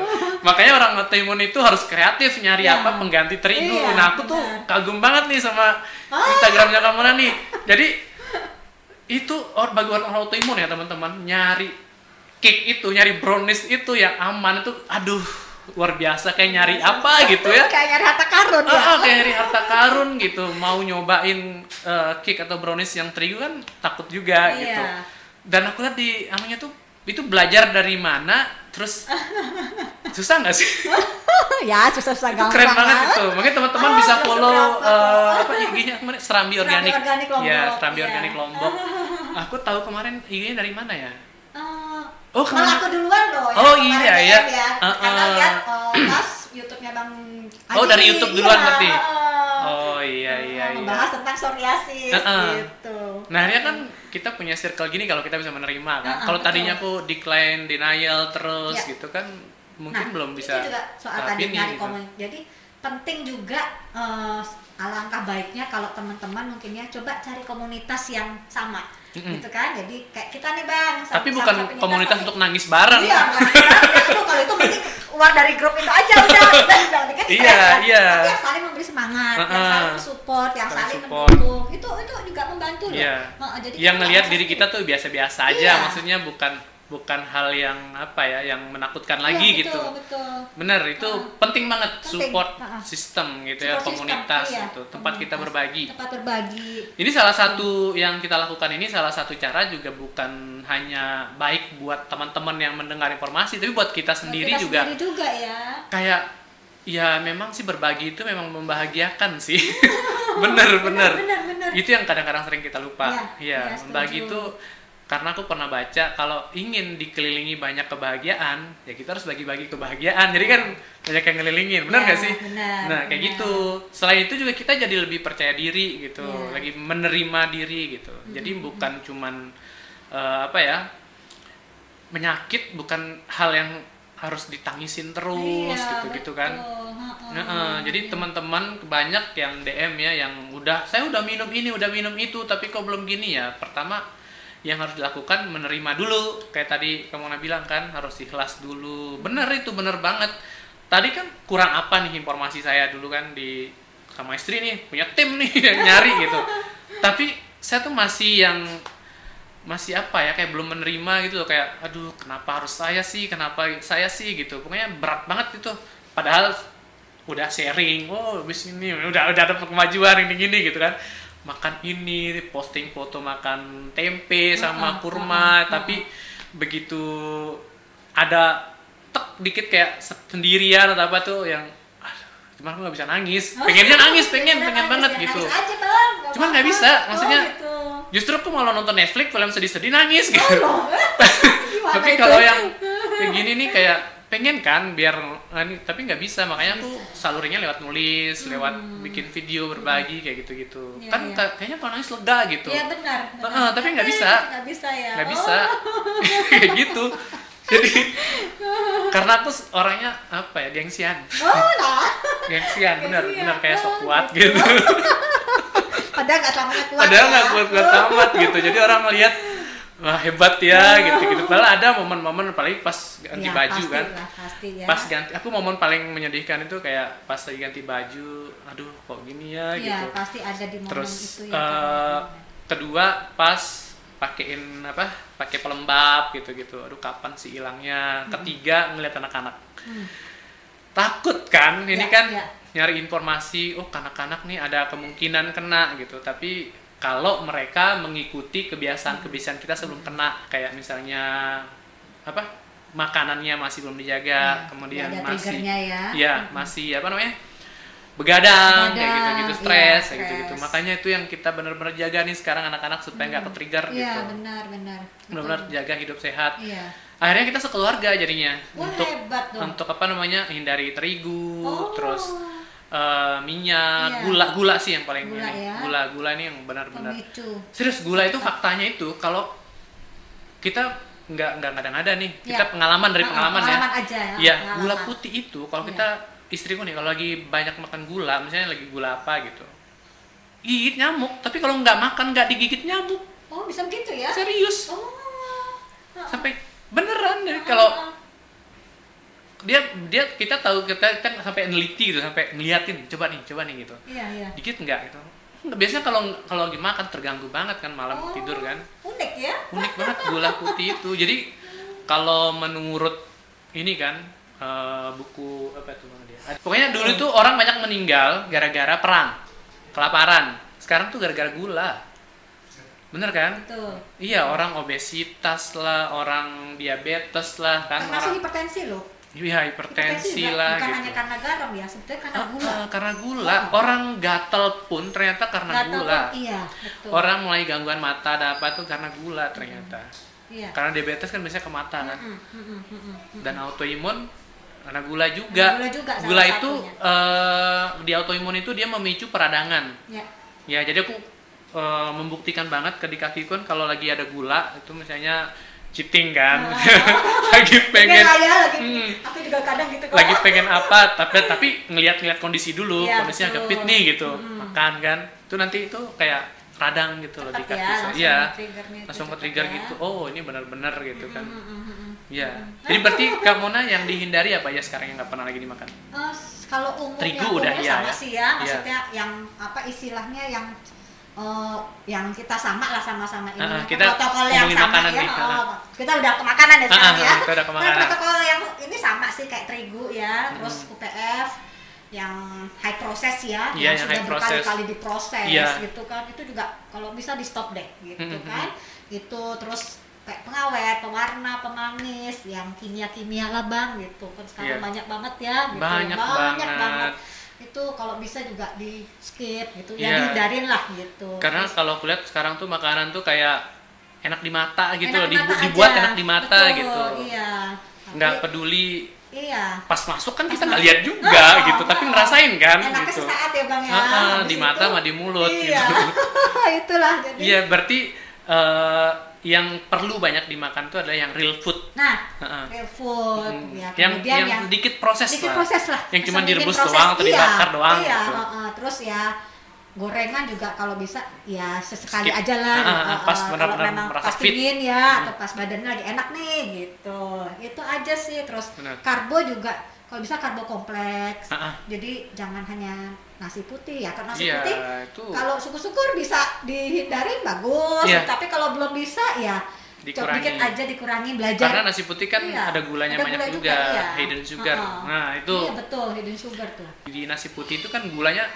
Makanya orang autoimun itu harus kreatif nyari Iya. apa pengganti terigu. Iya, nah, aku tuh kagum banget nih sama Ah. Instagramnya kamu nih. Jadi itu or bagi orang autoimun ya teman-teman nyari cake itu, nyari brownies itu yang aman itu, aduh luar biasa kayak nyari apa gitu ya. Kayak nyari harta karun ya. Ah, ah, kayak nyari harta karun gitu. Mau nyobain eh, cake atau brownies yang terigu kan takut juga Iya. gitu. Dan aku lihat di anunya tuh itu belajar dari mana, terus susah nggak sih? ya susah-susah itu keren banget itu. Mungkin teman-teman Ah, bisa follow tuh. apa IG-nya kemarin Serambi Serambi Organik. Organik Lombok, Ya, Serambi iya. Organik Lombok. Aku tahu kemarin IG-nya dari mana ya? Eh, Oh, malah ke mana? aku duluan loh Oh, kemarin iya, iya. ya. Uh, Karena uh. lihat eh, pas YouTube-nya Bang Oh, Aji, dari YouTube duluan iya, berarti? Oh iya Membahas tentang psoriasis Uh, uh. gitu. Nah akhirnya kan kita punya circle gini kalau kita bisa menerima kan. Ah, ah, kalau tadinya aku decline, denial terus Ya. gitu kan mungkin Nah, belum bisa itu juga soal tadi ini nyari gitu. komen. Jadi penting juga eh, alangkah baiknya kalau teman-teman mungkin ya coba cari komunitas yang sama Mm-mm. gitu kan. Jadi kayak kita nih Bang, Tapi sama- bukan sama komunitas untuk nangis bareng. Iya, itu kalau itu mending keluar dari grup itu aja udah, udah, udah stres Iya, ya. iya. Tapi yang saling memberi semangat, yang Uh-uh. saling support, yang Saling saling support. mendukung, itu itu juga membantu loh. Iya. Heeh, jadi yang ngelihat diri kita tuh biasa-biasa aja, Iya. maksudnya bukan bukan hal yang apa ya, yang menakutkan Iya, lagi betul, gitu. Betul. Bener, itu Uh-uh. penting banget Penting, support uh-uh. sistem gitu ya, Support system, komunitas iya, itu, tempat kita komunitas. berbagi. Tempat berbagi. Ini salah satu yang kita lakukan ini salah satu cara juga bukan hanya baik buat teman-teman yang mendengar informasi, tapi buat kita sendiri Kita juga sendiri juga ya. kayak ya memang sih berbagi itu memang membahagiakan sih. bener bener. Benar, benar. Itu yang kadang-kadang sering kita lupa. Iya, Iya, iya, membagi setuju. itu karena aku pernah baca kalau ingin dikelilingi banyak kebahagiaan ya kita harus bagi-bagi kebahagiaan. Jadi kan banyak yang ngelilingin benar Ya, nggak sih? benar, nah kayak benar. gitu. Selain itu juga kita jadi lebih percaya diri gitu Ya. lagi menerima diri gitu. Jadi bukan cuman eh, apa ya menyakit bukan hal yang harus ditangisin terus Iya, gitu gitu kan. Nah, eh, jadi teman-teman banyak yang DM ya yang udah saya udah minum ini udah minum itu tapi kok belum gini ya? Pertama yang harus dilakukan menerima dulu. Kayak tadi kamu bilang kan harus ikhlas dulu. Bener itu bener banget. Tadi kan kurang apa nih informasi saya dulu kan di sama istri nih punya tim nih yang nyari gitu. Tapi saya tuh masih yang masih apa ya kayak belum menerima gitu loh. Kayak aduh kenapa harus saya sih? Kenapa saya sih? gitu. Pokoknya berat banget itu. Padahal udah sharing oh habis ini udah udah ada kemajuan ini gini gitu kan makan ini posting foto makan tempe sama Ah, kurma ah, ah, tapi begitu ada tek dikit kayak sendirian atau apa tuh yang aduh, cuman aku nggak bisa nangis. Pengennya nangis pengen pengen nangis, banget gitu. aja bang. Cuman nggak bisa, maksudnya oh, gitu. justru aku malah nonton Netflix film sedih-sedih nangis gitu. Oh, tapi kalau yang kayak gini nih kayak pengen kan biar ini- tapi nggak bisa makanya aku salurinya lewat nulis lewat bikin video berbagi kayak gitu-gitu Iya, kan iya. ka- kayaknya kalau nangis lega gitu Iya benar. benar. Heeh, tapi nggak bisa. Nggak bisa ya. nggak Oh. bisa kayak gitu jadi karena aku orangnya apa ya gengsian Oh, nah. gengsian Gengsian. bener kayak sok Oh, kuat gitu. gitu Padahal nggak selamanya kuat. padahal ya. nggak kuat kuat amat gitu jadi orang ngelihat wah hebat ya gitu gitu. Padahal ada momen-momen apalagi pas ganti Ya, baju pasti kan. lah, pasti ya. pas ganti aku momen paling menyedihkan itu kayak pas lagi ganti baju aduh kok gini ya Iya, gitu. pasti ada di momen terus itu ya. eh, kedua pas pakein apa pakai pelembab gitu gitu aduh kapan sih hilangnya? Ketiga ngeliat anak-anak. Hmm. takut kan? Ini Ya, kan ya. nyari informasi oh anak-anak nih ada kemungkinan kena gitu. Tapi kalau mereka mengikuti kebiasaan-kebiasaan kita sebelum kena kayak misalnya apa makanannya masih belum dijaga Ya, kemudian ada masih ya. ya masih apa namanya begadang, kayak Begadang, gitu-gitu iya, stres kayak gitu-gitu stres. makanya itu yang kita benar-benar jaga nih sekarang anak-anak supaya nggak ke-trigger Iya, gitu benar, benar. Benar-benar jaga hidup sehat Iya. akhirnya kita sekeluarga jadinya Wah, untuk untuk apa namanya hindari terigu Oh. terus eh, minyak Iya. gula gula sih yang paling Gula ini ya. gula gula ini yang benar-benar serius gula itu faktanya itu kalau kita nggak nggak ngada-ngada nih kita Ya. pengalaman dari pengalaman, pengalaman ya aja ya, ya pengalaman. gula putih itu kalau Iya. kita istriku nih kalau lagi banyak makan gula misalnya lagi gula apa gitu gigit nyamuk tapi kalau nggak makan nggak digigit nyamuk Oh, bisa begitu ya? serius Oh. sampai beneran jadi kalau dia dia kita tahu kita kan sampai neliti gitu sampai ngeliatin coba nih coba nih gitu Iya, iya. dikit nggak gitu biasanya kalau kalau lagi makan terganggu banget kan malam Oh. tidur kan Unik ya? unik banget gula putih itu jadi kalau menurut ini kan eh, buku apa itu dia pokoknya dulu tuh orang banyak meninggal gara-gara perang kelaparan sekarang tuh gara-gara gula bener kan Betul. iya orang obesitas lah orang diabetes lah kan Termasuk orang hipertensi loh. Iya hipertensi juga lah bukan gitu hanya karena garam ya, sebetulnya karena Ah, gula. ah, karena gula Oh. orang gatel pun ternyata karena tahu, gula Iya, betul. orang mulai gangguan mata ada apa tuh karena gula ternyata Iya. karena diabetes kan biasanya ke mata kan Mm, mm, mm, mm, mm. dan autoimun karena gula juga Gula juga Gula itu eh, di autoimun itu dia memicu peradangan Ya. ya jadi aku eh, membuktikan banget ke di kaki kan kalau lagi ada gula itu misalnya cheating kan lagi pengen ya, lagi. Hmm. Aku juga kadang gitu kok. lagi pengen apa tapi tapi ngeliat-ngeliat kondisi dulu Iya, kondisinya betul. agak fit nih gitu Mm. makan kan itu nanti itu kayak radang gitu loh di kaki ya, saya langsung iya ke cepat trigger ya. gitu oh ini benar-benar gitu kan Mm, mm, mm, mm. Iya. Jadi berarti Kak Mona yang dihindari apa ya sekarang yang nggak pernah lagi dimakan? Eh, kalau umumnya Terigu udah iya sama ya. sih ya, Iya. maksudnya yang apa istilahnya yang eh, yang kita sama lah sama-sama ini ah, kita protokol yang sama ya. nih, ah, oh, kita udah ke makanan ya sekarang ah, ya. kita udah ke Nah, makanan. protokol yang ini sama sih kayak terigu ya, terus UPF yang high process ya, Iya, yang yang, sudah berkali-kali diproses Iya. gitu kan, itu juga kalau bisa di stop deh gitu Mm, mm, kan. Itu terus kayak pengawet, pewarna, pemanis, yang kimia-kimia lah bang gitu kan sekarang Iya. banyak banget ya gitu. Banyak banget. Itu kalau bisa juga di skip gitu Iya. ya dihindarin lah gitu Karena kalau aku lihat sekarang tuh makanan tuh kayak enak di mata gitu Enak di mata dibuat aja. enak di mata Betul, gitu Iya. nggak peduli Iya. pas masuk kan Pas kita nggak lihat juga Oh, gitu tapi oh. ngerasain kan Enaknya gitu sesaat ya bang ya. Ah, ah, di mata sama di mulut Iya. gitu Itulah jadi. iya berarti eh, yang perlu banyak dimakan itu adalah yang real food Nah, Heeh. real food Hmm. ya. yang, Kemudian yang yang dikit proses sedikit lah proses lah. yang cuma direbus proses. doang atau Iya, dibakar doang Iya, gitu heeh. terus ya gorengan juga kalau bisa ya sesekali Skip. aja lah Ah, gitu. ah, pas benar-benar memang merasa pas fit. pingin ya atau pas badannya lagi enak nih gitu itu aja sih terus Benar. karbo juga kalau bisa karbo kompleks ah. jadi jangan hanya nasi putih ya karena nasi iya putih itu kalau syukur-syukur bisa dihindari bagus Iya. tapi kalau belum bisa ya Dikurangi. dikit aja dikurangi belajar karena nasi putih kan Iya, ada gulanya ada banyak gula juga, iya. hidden sugar Heeh. nah itu iya betul hidden sugar tuh di nasi putih itu kan gulanya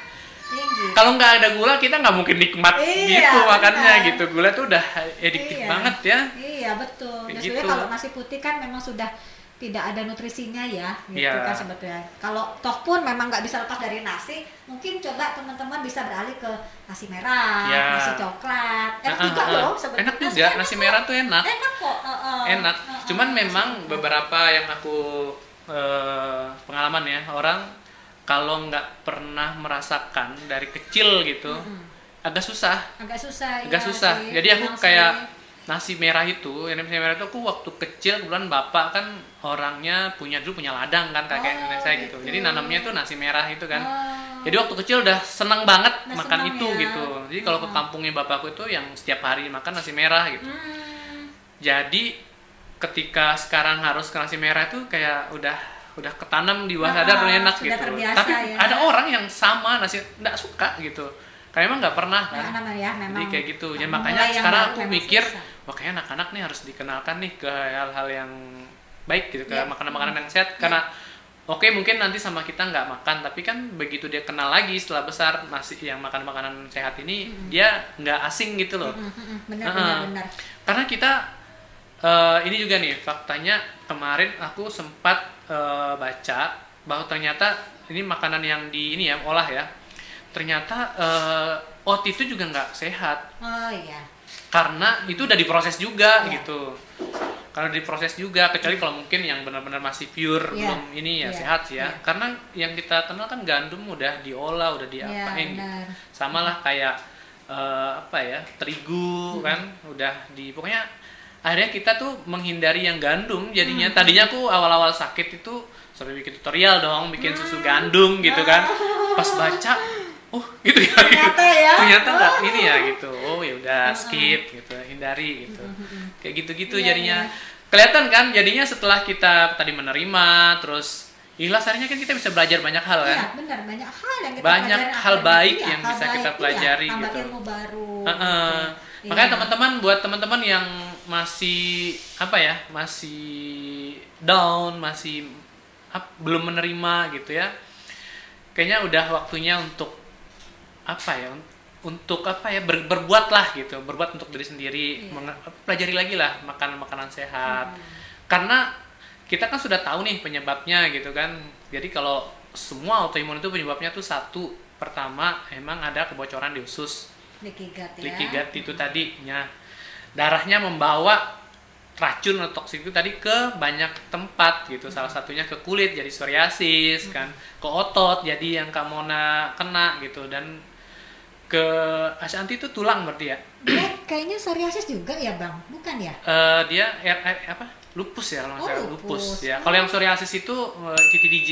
tinggi kalau nggak ada gula kita nggak mungkin nikmat Iya, gitu makannya gitu gula tuh udah ediktif Iya. banget ya iya betul ya gitu. kalau nasi putih kan memang sudah tidak ada nutrisinya ya gitu Iya. kan sebetulnya kalau toh pun memang nggak bisa lepas dari nasi mungkin coba teman-teman bisa beralih ke nasi merah Iya. nasi coklat enak Ah, juga ah. loh sebetulnya enak juga nasi merah tuh enak enak kok heeh. enak Heeh. cuman memang Nasi beberapa yang aku eh, pengalaman ya orang kalau nggak pernah merasakan dari kecil gitu Mm-mm. agak susah agak susah agak iya susah sih, jadi aku memang kayak sih. nasi merah itu yang nasi merah itu aku waktu kecil kebetulan bapak kan orangnya punya dulu punya ladang kan kakek Oh, nenek saya gitu gitu. jadi nanamnya tuh nasi merah itu kan Oh. jadi waktu kecil udah senang banget Udah makan senang itu ya. gitu jadi kalau ke Oh. kampungnya bapakku itu yang setiap hari makan nasi merah gitu Hmm. jadi ketika sekarang harus ke nasi merah itu kayak udah udah ketanam di bawah Ah, sadar udah enak gitu terbiasa tapi ya. ada orang yang sama nasi nggak suka gitu karena emang nggak pernah kan Nah, ya, jadi memang kayak gitu ya memang makanya sekarang aku mikir susah. wah kayak anak-anak nih harus dikenalkan nih ke hal-hal yang baik gitu ke Iya. makanan-makanan yang sehat. Iya. karena oke mungkin nanti sama kita nggak makan tapi kan begitu dia kenal lagi setelah besar nasi yang makan makanan sehat ini dia nggak asing gitu loh. Mm, mm, mm, benar Heeh. benar benar. Karena kita eh, ini juga nih faktanya kemarin aku sempat eh, baca bahwa ternyata ini makanan yang di ini ya olah ya. Ternyata eh, oat itu juga nggak sehat. Oh iya. Karena itu udah diproses juga Iya. gitu kalau diproses juga kecuali kalau mungkin yang benar-benar masih pure Iya. belum ini ya Iya. sehat ya Iya. karena yang kita kenal kan gandum udah diolah udah iya diapain gitu benar sama lah kayak eh, apa ya terigu Hmm. kan udah di pokoknya akhirnya kita tuh menghindari yang gandum jadinya Hmm. tadinya aku awal-awal sakit itu sampai bikin tutorial dong bikin susu gandum gitu kan pas baca oh gitu ya Ternyata ya. ternyata nggak Oh. ini ya gitu oh ya udah Hmm. skip gitu hindari gitu kayak gitu-gitu Iya, jadinya iya. kelihatan kan jadinya setelah kita tadi menerima terus ikhlas akhirnya kan kita bisa belajar banyak hal kan iya benar banyak hal yang kita Banyak hal baik Iya, yang hal bisa kita baik, pelajari iya, gitu. ilmu baru Heeh. gitu. Makanya Iya. teman-teman buat teman-teman yang masih apa ya, masih down, masih belum menerima gitu ya. Kayaknya udah waktunya untuk apa ya? un- Untuk apa ya? ber- berbuatlah gitu, berbuat untuk diri sendiri, Iya. Menge- pelajari lagi lah makan makanan sehat. Hmm. Karena kita kan sudah tahu nih penyebabnya gitu kan. Jadi kalau semua autoimun itu penyebabnya tuh satu. Pertama, emang ada kebocoran di usus leaky gut ya leaky gut itu tadinya darahnya membawa racun atau toksik itu tadi ke banyak tempat gitu salah satunya ke kulit jadi psoriasis kan ke otot jadi yang kamu kena gitu dan ke Ashanti itu tulang berarti ya? Dia kayaknya psoriasis juga ya bang. Bukan ya? Eh, dia R- R- apa? Lupus ya kalau nggak Oh, salah. lupus. lupus ya. Kalau yang psoriasis itu eh, titi DJ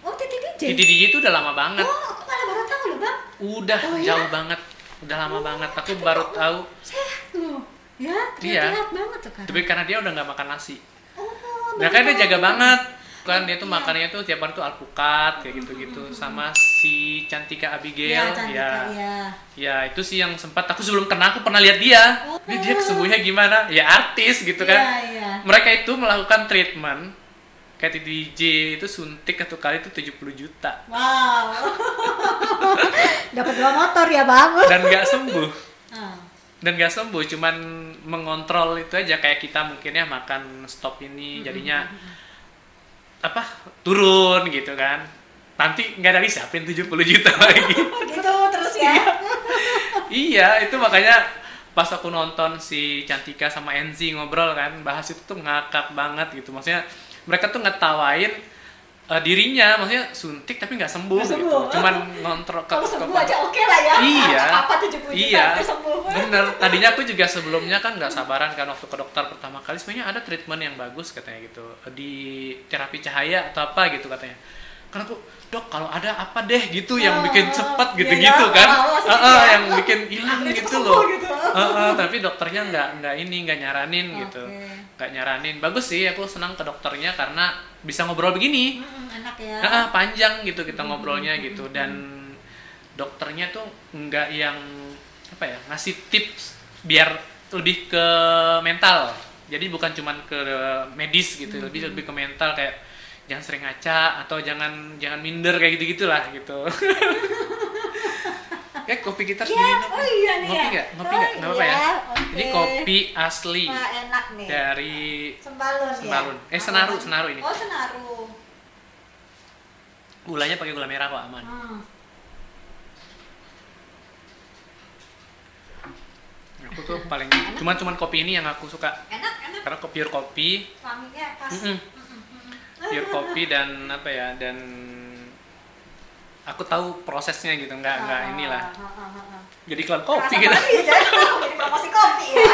oh titi DJ titi DJ itu udah lama banget. Oh aku malah baru tahu loh bang. Udah Oh, ya? jauh banget. Udah lama Oh, banget aku tapi baru tahu. sehat loh. Ya Iya. sehat banget sekarang. Tapi karena dia udah nggak makan nasi. Oh Nah kan dia jaga banget kan dia tuh Iya. makannya tuh tiap hari tuh alpukat kayak gitu-gitu sama si Cantika Abigail Cantika, ya iya. ya itu sih yang sempat aku sebelum kena aku pernah lihat dia Oh. ini dia kesembuhnya gimana ya artis gitu kan Iya, iya. mereka itu melakukan treatment kayak di DJ itu suntik satu kali itu 70 juta Wow. Dapat dua motor ya, Bang. dan nggak sembuh Ah. dan nggak sembuh cuman mengontrol itu aja kayak kita mungkin ya makan stop ini jadinya apa turun gitu kan. Nanti nggak ada siapin 70 juta lagi. Gitu terus ya. iya itu makanya pas aku nonton si Cantika sama Enzi ngobrol kan bahas itu tuh ngakak banget gitu. Maksudnya mereka tuh ngetawain eh, dirinya maksudnya suntik tapi nggak sembuh, Nggak gitu. sembuh. cuman ngontrol ke- Kalau ke- sembuh aja oke lah ya. iya. Apa 70 juta iya. sembuh. bener. Tadinya aku juga sebelumnya kan nggak sabaran kan waktu ke dokter pertama kali. Sebenarnya ada treatment yang bagus katanya gitu. Di terapi cahaya atau apa gitu katanya. Karena aku dok kalau ada apa deh gitu yang Oh, bikin cepet iya gitu-gitu ya, kan? Ah, ah, ya. yang bikin hilang gitu loh. gitu. Ah, ah, tapi dokternya nggak nggak ini nggak nyaranin gitu. Oke. nggak nyaranin. Bagus sih aku senang ke dokternya karena bisa ngobrol begini. Mm-mm, enak ya. Ah, ah, panjang gitu kita Hmm, ngobrolnya hmm, gitu. hmm, dan dokternya tuh nggak yang apa ya ngasih tips biar lebih ke mental. Jadi bukan cuman ke medis gitu Hmm, lebih lebih ke mental kayak jangan sering ngaca atau jangan jangan minder kayak gitu gitulah gitu kayak kopi kita harus Iya, diminum. oh iya nih ngopi ya. nggak ngopi Oh nggak nggak apa-apa ya iya, jadi oke. kopi asli Wah, enak nih. dari Sembalun, Sembalun. ya. Eh, Senaru, Apa? Senaru ini. Oh, Senaru. gulanya pakai gula merah kok aman Hmm. aku tuh paling cuman cuman kopi ini yang aku suka Enak, enak. karena kopi pure kopi Wanginya pas. Mm-mm. Mm-mm, mm-mm. Pure kopi dan apa ya dan aku tahu prosesnya gitu. Nggak nggak Ah, inilah. ah, ah, ah, jadi iklan kopi gitu. aja. Jadi promosi kopi ya.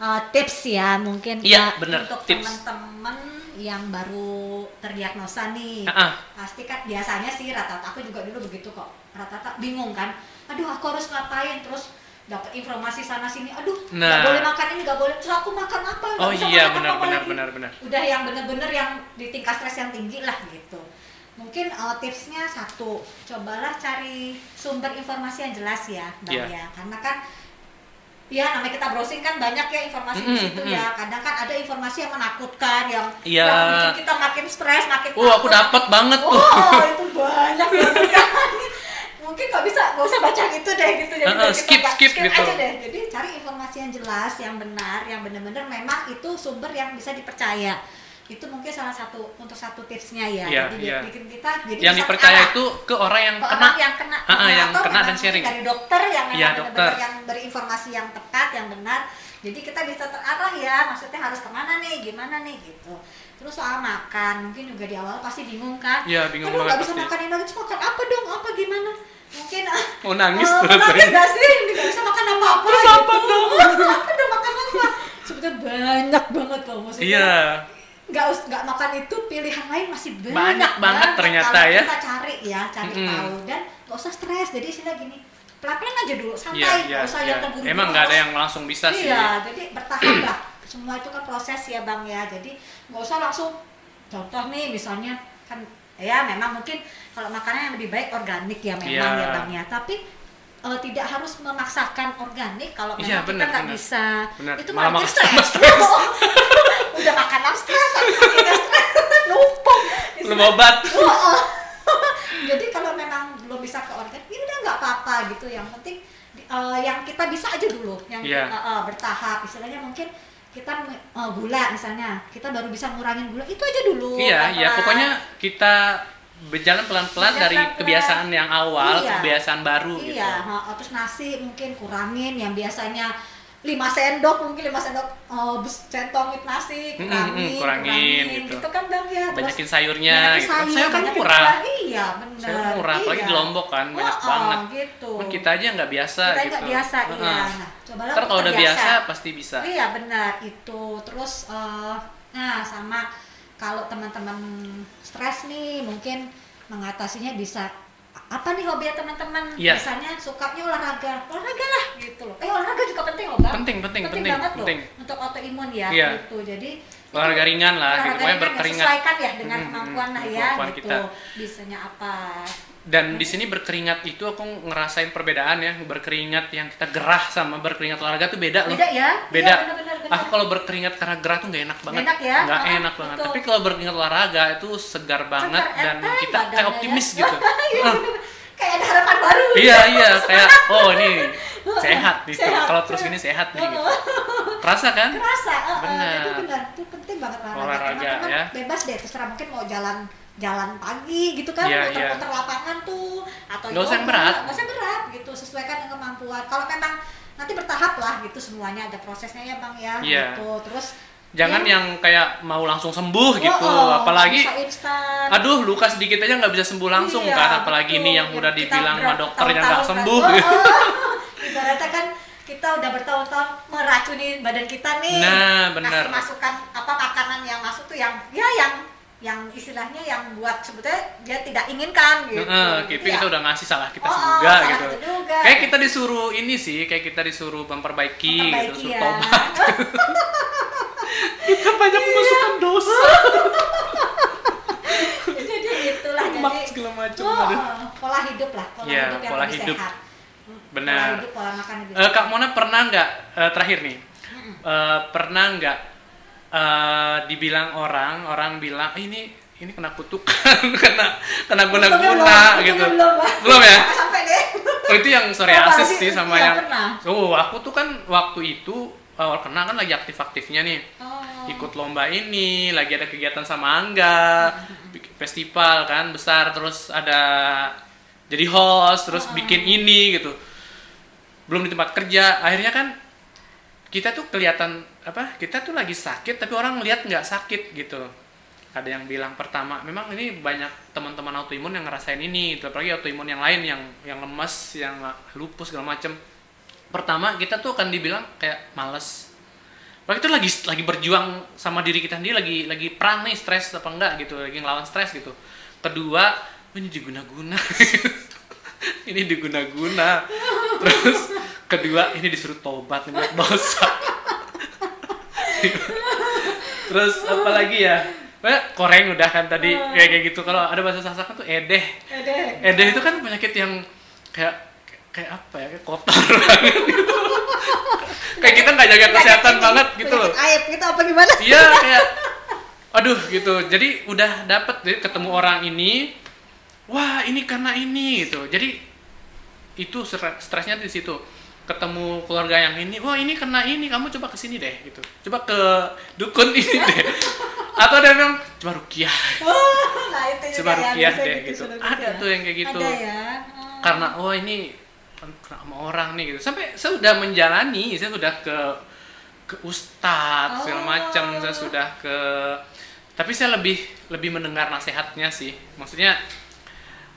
Uh, tips ya mungkin Iya, uh, bener, untuk teman-teman yang baru terdiagnosa nih. Ah. pasti kan biasanya sih rata-rata aku juga dulu begitu kok rata-rata bingung kan. Aduh aku harus ngapain? Terus dapat informasi sana sini aduh nggak Nah. boleh makan ini nggak boleh terus aku makan apa Nggak oh bisa iya makan benar apa-apa benar lagi. benar benar udah yang bener-bener yang di tingkat stres yang tinggi lah gitu mungkin uh, tipsnya satu cobalah cari sumber informasi yang jelas ya bang Iya. ya karena kan ya namanya kita browsing kan banyak ya informasi di Mm-mm, situ mm-mm. ya kadang kan ada informasi yang menakutkan yang Iya. yang bikin kita makin stres makin oh aku takut. dapat banget tuh Oh, itu banyak banget kan. Mungkin nggak bisa, nggak usah baca gitu deh gitu. Jadi Uh-uh, biar kita skip, skip gitu. aja deh. Jadi cari informasi yang jelas, yang benar, yang benar-benar memang itu sumber yang bisa dipercaya. Itu mungkin salah satu untuk satu tipsnya ya. Iya, jadi iya. bikin kita jadi yang dipercaya itu ke orang yang ke kena orang yang kena, Ah, ah, yang atau kena dan sharing. dari dokter yang memang Iya, benar-benar dokter. yang berinformasi yang tepat, yang benar. Jadi kita bisa terarah ya, maksudnya harus ke mana nih, gimana nih gitu. Terus soal makan, mungkin juga di awal pasti bingung kan? Iya, bingung Aduh, banget bisa pasti. makan ini lagi, terus makan apa dong? Apa gimana? Mungkin ah, mau nangis oh, tuh nangis gak sih? Nggak bisa makan apa-apa. Terus gitu. apa dong? apa dong makan apa? Sebetulnya banyak banget loh maksudnya iya nggak nggak makan itu pilihan lain masih banyak, Banyak banget ternyata kalau ya. kita cari ya cari Mm-mm. tahu dan nggak usah stres jadi istilah gini pelan-pelan aja dulu santai iya nggak iya usah iya yang terburu-buru emang nggak ada yang langsung bisa sih iya jadi bertahap lah semua itu kan proses ya bang ya jadi nggak usah langsung. Contoh nih misalnya kan ya memang mungkin kalau makanan yang lebih baik organik ya memang Iya. ya bang ya. Tapi eh, tidak harus memaksakan organik kalau memang Iya, kita benar, nggak bisa. Benar. itu Malah malah stres. udah makanan stres makin numpuk. Belum obat. Jadi kalau memang belum bisa ke organik ya udah nggak apa-apa gitu. Yang penting eh, yang kita bisa aja dulu yang Iya. eh, eh, bertahap. Istilahnya mungkin kita eh, gula misalnya kita baru bisa ngurangin gula itu aja dulu iya iya pokoknya kita berjalan pelan-pelan dari pelan-pelan. kebiasaan yang awal Iya. kebiasaan baru gitu iya heeh. terus nasi mungkin kurangin yang biasanya 5 sendok mungkin 5 sendok eh, bes- centong nasi Mm, mm, kurangin, mm, kurangin, gitu. kan bang ya banyakin sayurnya banyakin gitu kan sayur, sayur kan murah buah. iya benar sayur murah apalagi iya. di Lombok kan banyak Oh, oh, banget gitu kan kita aja nggak biasa kita gitu nggak biasa iya Heeh. nah cobalah ntar untuk kalau udah terbiasa. biasa pasti bisa iya benar itu terus eh, nah sama kalau teman-teman stres nih mungkin mengatasinya bisa apa nih hobi teman-teman? Iya. misalnya sukanya olahraga. Olahraga lah gitu loh. Eh olahraga juga penting loh bang. Penting penting penting banget penting. loh untuk autoimun ya Iya. gitu. Jadi olahraga ringan lah gitu. olahraga pokoknya ringan ya, berkeringat. sesuaikan ya dengan kemampuan lah ya kemampuan gitu. kita. bisanya apa dan di sini berkeringat itu aku ngerasain perbedaan ya berkeringat yang kita gerah sama berkeringat olahraga tuh beda loh. Beda ya? Beda. Iya, benar-benar, benar. aku kalau berkeringat karena gerah tuh nggak enak banget. Enak ya? nggak Ah, enak banget. tapi kalau berkeringat olahraga itu segar banget Segar, dan enteng kita kayak badannya optimis ya. gitu. Iya, kayak ada harapan baru iya iya kayak oh ini sehat gitu kalau terus gini sehat nih gitu. Oh, terasa kan? Kerasa uh, Benar. itu benar. itu penting banget olahraga, Olahraga, ya. bebas deh terserah mungkin mau jalan jalan pagi gitu kan Iya, muter-muter lapangan tuh atau Nggak usah yang berat. nggak usah berat gitu sesuaikan dengan kemampuan kalau memang nanti bertahap lah gitu semuanya ada prosesnya ya bang ya Iya. gitu terus Jangan ya, yang kayak mau langsung sembuh gitu, oh, oh, apalagi aduh luka sedikit aja nggak bisa sembuh langsung Iya, kan, apalagi betul. ini yang udah dibilang sama ber- dokternya nggak tahun-tahun sembuh. kan. gitu. Oh, oh. ibaratnya kan kita udah bertahun-tahun meracuni badan kita nih Nah, benar. masukan apa makanan yang masuk tuh yang ya yang yang istilahnya yang buat sebetulnya dia tidak inginkan gitu Heeh, Jadi Kipi ya, kita udah ngasih salah kita Oh, juga salah gitu. kita juga. Kayak kita disuruh ini sih, kayak kita disuruh memperbaiki, memperbaiki gitu, suruh ya. tobat. kita banyak memasukkan dosa, jadi itulah lemak jadi segala macam. oh, aduh. pola hidup lah pola Iya, hidup yang pola lebih hidup. sehat Benar. pola hidup pola makan lebih Eh, Kak Mona pernah nggak eh, terakhir nih? Eh, pernah nggak eh, dibilang orang, orang bilang "Eh, ini ini kena kutukan, kena kena guna guna gitu. belum. Belum ya? Nggak sampai deh Oh itu yang psoriasis Apa sih sama yang. pernah. Oh aku tuh kan waktu itu awal kena kan lagi aktif-aktifnya nih. oh. Ikut lomba ini, lagi ada kegiatan sama Angga, bikin festival kan besar, terus ada jadi host, terus Oh. bikin ini gitu. Belum di tempat kerja, akhirnya kan kita tuh kelihatan apa? Kita tuh lagi sakit, tapi orang lihat nggak sakit gitu. Ada yang bilang pertama, memang ini banyak teman-teman autoimun yang ngerasain ini, gitu. apalagi autoimun yang lain yang yang lemas, yang lupus segala macem. Pertama kita tuh akan dibilang kayak males. Apalagi itu lagi lagi berjuang sama diri kita sendiri, lagi lagi perang nih, stres apa enggak gitu, lagi ngelawan stres gitu. Kedua, "Oh, ini diguna-guna. ini diguna-guna. Terus kedua, ini disuruh tobat nih dosa. Terus apa lagi ya? Pokoknya koreng udah kan tadi kayak kayak gitu. Kalau ada bahasa Sasak tuh edeh. Edeh. Edeh itu kan penyakit yang kayak kayak apa ya? Kayak kotor banget gitu. kayak kita nggak jaga kesehatan banget gitu loh. Aib gitu apa gimana Iya kayak aduh gitu. Jadi udah dapet jadi ketemu orang ini. Wah, ini karena ini gitu. Jadi itu stre- stresnya di situ. Ketemu keluarga yang ini, wah ini kena ini, kamu coba ke sini deh gitu. Coba ke dukun ini deh. Atau ada yang bilang, coba rukiah. Oh, nah itu Coba ya, rukiah deh gitu. suruh Ada rukiah. tuh yang kayak gitu. ada ya Oh. Karena oh ini kena sama orang nih gitu. Sampai saya sudah menjalani, saya sudah ke ke ustadz segala Oh. macam, saya sudah ke tapi saya lebih lebih mendengar nasihatnya sih. Maksudnya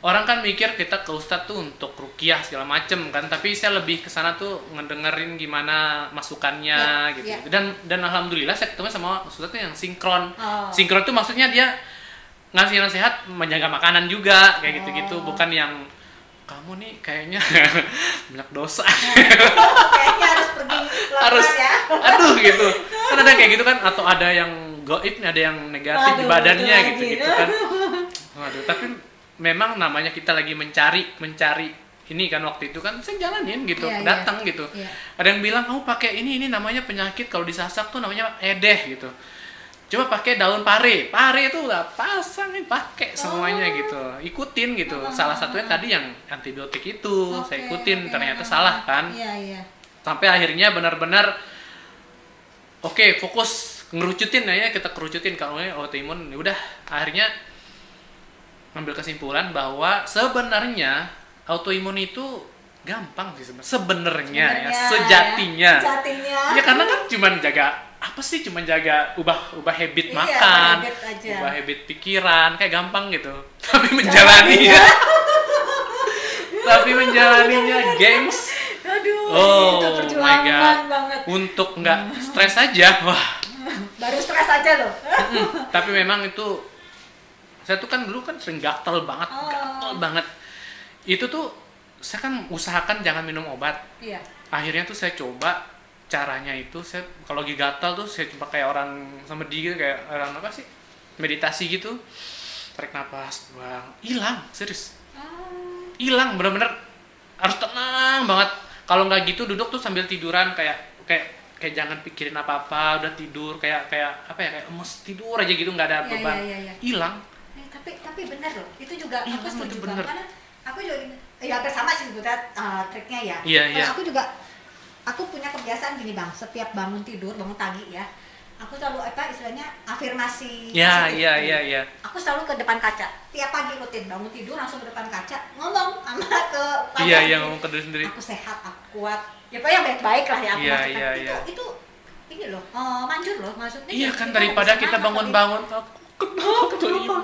orang kan mikir kita ke ustadz tuh untuk rukiah segala macem kan, tapi saya lebih ke sana tuh ngedengerin gimana masukannya Ya, gitu. ya. Dan dan alhamdulillah saya ketemu sama ustadz tuh yang sinkron. Oh. Sinkron tuh maksudnya dia ngasih nasihat menjaga makanan juga kayak gitu-gitu, Oh. bukan yang kamu nih kayaknya banyak dosa. kayaknya harus pergi harus ya aduh gitu kan ada kayak gitu kan atau ada yang goib ada yang negatif di Waduh, badannya gitu gitu kan waduh tapi memang namanya kita lagi mencari mencari ini kan waktu itu kan saya jalanin gitu Iya, iya. datang gitu Iya. ada yang bilang kamu pakai ini ini namanya penyakit kalau disasak tuh namanya edeh gitu coba pakai daun pare pare itu udah pasang nih pakai semuanya Oh. gitu ikutin gitu Oh, salah oh, satunya oh. tadi yang antibiotik itu saya Oke, ikutin oke. ternyata salah kan iya iya sampai akhirnya benar-benar oke fokus ngerucutin ya kita kerucutin kalau ini autoimun ya udah akhirnya ngambil kesimpulan bahwa sebenarnya autoimun itu gampang sih sebenarnya. Sebenarnya ya sejatinya. ya. sejatinya. Ya karena kan cuman jaga apa sih cuman jaga ubah ubah habit Iya, makan ubah habit aja. ubah habit pikiran kayak gampang gitu. Tapi menjalaninya tapi menjalaninya gengs. Aduh Oh itu my perjuangan God. banget. Untuk nggak stres aja wah. Baru stres aja loh. Tapi memang itu saya tuh kan dulu kan sering gatel banget Oh. gatel banget. Itu tuh saya kan usahakan jangan minum obat. Iya. Akhirnya tuh saya coba caranya itu saya kalau lagi gatal tuh saya coba kayak orang sama dia gitu kayak orang apa sih meditasi gitu. Tarik nafas buang. Hilang serius. Ah, hilang bener-bener harus tenang banget. Kalau nggak gitu duduk tuh sambil tiduran kayak kayak kayak jangan pikirin apa-apa udah tidur kayak kayak apa ya kayak emes tidur aja gitu nggak ada Iya, beban. iya, iya, hilang. Eh, tapi tapi benar loh itu juga Iya, aku setuju banget karena aku juga ya hampir sama sih sebetulnya uh, triknya ya Iya, Kalau iya. aku juga aku punya kebiasaan gini bang setiap bangun tidur bangun pagi ya aku selalu apa istilahnya afirmasi Ya, positif. iya, iya, iya. aku selalu ke depan kaca tiap pagi rutin bangun tidur langsung ke depan kaca ngomong sama ke Iya, iya ngomong ke diri sendiri. aku sehat aku kuat ya pokoknya yang baik-baik lah ya aku Iya, maksudkan. iya, itu iya. itu ini loh eh, manjur loh maksudnya Iya kita kan daripada kita bangun-bangun aku Oh, kenapa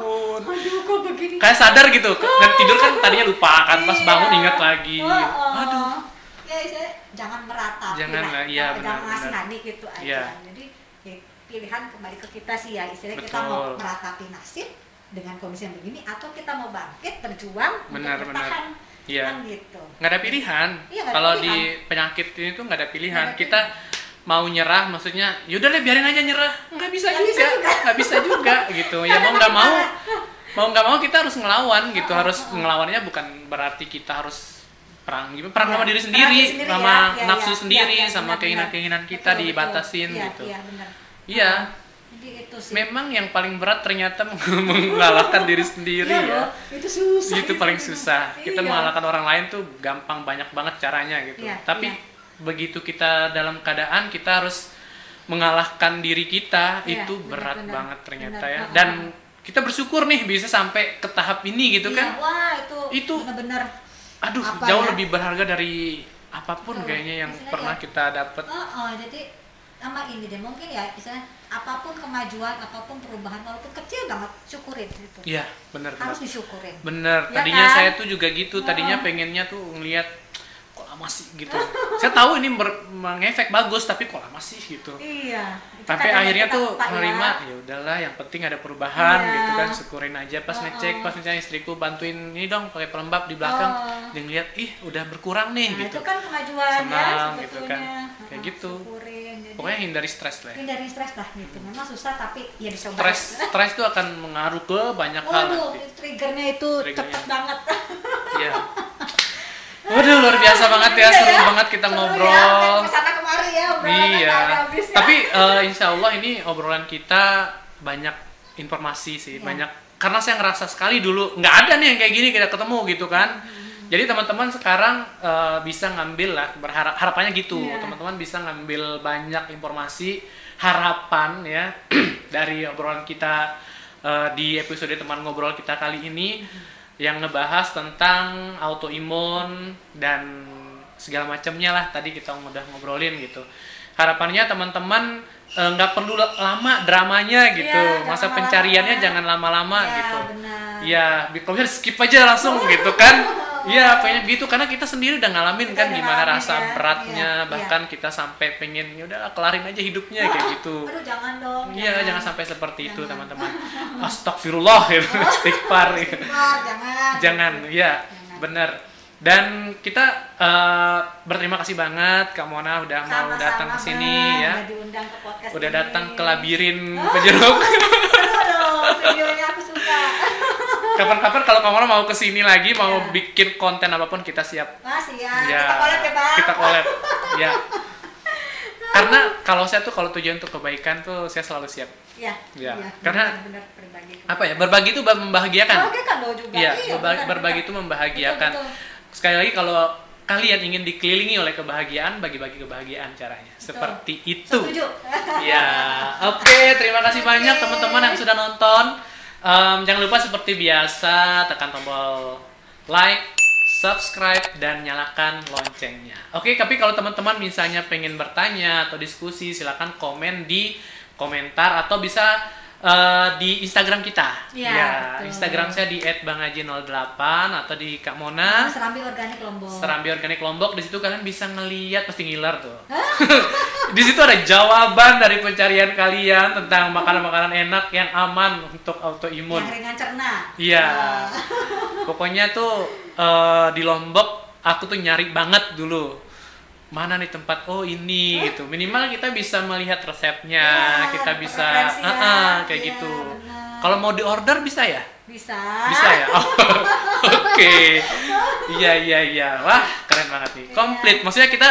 aduh kok begini Kayak sadar gitu, kan tidur kan tadinya lupa kan, pas Iya. bangun ingat lagi. Oh, oh. Aduh. ya saya jangan meratapi Jangan lah, iya, benar, jangan ngasih benar. nadi gitu aja Iya. jadi ya, pilihan kembali ke kita sih ya istilahnya kita Betul. mau meratapi nasib dengan kondisi yang begini atau kita mau bangkit berjuang Benar, untuk benar. bertahan Iya. kan gitu nggak ada pilihan. Iya, Kalau pilihan. di penyakit ini tuh nggak ada pilihan. Nggak ada Kita mau nyerah, maksudnya yaudah deh biarin aja nyerah. Nggak bisa bisa juga, nggak bisa juga gitu. Ya mau nggak mau, mau nggak mau kita harus ngelawan gitu. Harus ngelawannya bukan berarti kita harus perang gitu. Perang Iya, sama diri sendiri, diri sendiri sama ya, iya, nafsu iya, sendiri, iya, iya, sama keinginan-keinginan kita Betul, betul. dibatasin Iya, gitu. iya benar jadi itu sih Memang yang paling berat ternyata mengalahkan diri sendiri Iya, ya. loh, itu susah itu paling susah. Kita Iya. mengalahkan orang lain tuh gampang banyak banget caranya gitu. Iya, Tapi iya. Begitu kita dalam keadaan kita harus mengalahkan diri kita Iya, itu benar, berat benar. banget ternyata Benar, ya. Dan kita bersyukur nih bisa sampai ke tahap ini gitu Iya, kan. wah itu Itu- benar-benar Aduh, Apa jauh ya? lebih berharga dari apa pun Betul. kayaknya yang pernah ya. kita dapat. Oh, oh, jadi sama ini deh mungkin ya misalnya apa pun kemajuan apa pun perubahan walaupun kecil banget syukurin gitu Iya, benar benar. harus disyukurin Bener, Ya tadinya kan? saya tuh juga gitu. Tadinya Oh. pengennya tuh ngelihat lama sih gitu. saya tahu ini mengefek bagus, tapi kok lama sih gitu. iya Tapi akhirnya tuh lupa ya. menerima ya udahlah, yang penting ada perubahan Iya. gitu kan, syukurin aja. Pas Oh, ngecek, oh. pas misalnya istriku bantuin ini dong pakai pelembab di belakang, Oh. dia ngeliat ih udah berkurang nih nah, gitu. itu kan kemajuan ya Senang gitu sebetulnya kan. Kayak gitu. syukurin jadi Pokoknya hindari stres lah. ya. hindari stres lah gitu memang susah tapi ya dicoba Stres, stres tuh akan mengaruh ke banyak hal Waduh, nanti. triggernya itu Triggernya. cepet banget. Iya. Waduh luar biasa banget ya, Iya seru ya, banget kita seru ngobrol. Ya, ke sana kemari ya, Iya. Tapi eh, insya Allah ini obrolan kita banyak informasi sih, Iya. banyak. Karena saya ngerasa sekali dulu nggak ada nih yang kayak gini kita ketemu gitu kan. Hmm. Jadi teman-teman sekarang eh, bisa ngambil lah berharap harapannya gitu. Iya. Teman-teman bisa ngambil banyak informasi harapan ya dari obrolan kita eh, di episode teman ngobrol kita kali ini yang ngebahas tentang autoimun dan segala macamnya lah tadi kita udah ngobrolin gitu. Harapannya teman-teman eh, nggak perlu la- lama dramanya gitu. Iya, Masa pencariannya lama-lama. jangan lama-lama Iya, gitu. benar. Iya, bi- kalau bisa skip aja langsung gitu kan. Iya, pengen gitu karena kita sendiri udah ngalamin Kita kan gimana ngalamin rasa ya. beratnya, Iya, bahkan kita sampai pengen ya udah kelarin aja hidupnya kayak gitu. Aduh, jangan dong. Iya, jangan sampai seperti itu, Jangan. teman-teman. Astagfirullah, gitu. istighfar. gitu. Istighfar, jangan. Jangan, iya, Jangan. bener. Dan kita eh, berterima kasih banget Kak Mona udah mau Sama-sama, datang ke sini ya. Udah diundang ke podcast Udah datang ke labirin pejeruk. Aduh, videonya aku suka. Kapan-kapan kalau Mona mau ke sini lagi, mau Iya. bikin konten apa pun kita siap. Masih ya. Ya, Kita collab ya, Bang. Kita collab. ya. Karena kalau saya tuh kalau tujuan untuk kebaikan tuh saya selalu siap. Iya. Iya, iya, karena- benar-benar berbagi. Apa ya? Berbagi itu membahagiakan. Oke kan lo juga. Iya, benar, berbagi, benar. berbagi itu membahagiakan. Betul, betul. Sekali lagi kalau kalian ingin dikelilingi oleh kebahagiaan, bagi-bagi kebahagiaan caranya. Seperti itu. Setuju. Ya, oke. terima kasih Oke. banyak teman-teman yang sudah nonton. Em, jangan lupa seperti biasa tekan tombol like, subscribe dan nyalakan loncengnya. Oke, tapi kalau teman-teman misalnya pengen bertanya atau diskusi, silakan komen di komentar atau bisa eh, di Instagram kita. Iya, Ya. Instagram saya di @bangaji08 atau di Kak Mona. Serambi organik Lombok. Serambi Organik Lombok di situ kalian bisa ngeliat pasti ngiler tuh. di situ ada jawaban dari pencarian kalian tentang makanan-makanan enak yang aman untuk autoimun. Yang ringan cerna. Iya. Wah. Pokoknya tuh eh, di Lombok aku tuh nyari banget dulu mana nih tempat oh ini gitu minimal kita bisa melihat resepnya Iya, kita bisa ya. Ah, ah, kayak Iya, gitu kalau mau diorder bisa ya Bisa. bisa ya Oh, oke iya iya iya wah keren banget nih Iya. komplit maksudnya kita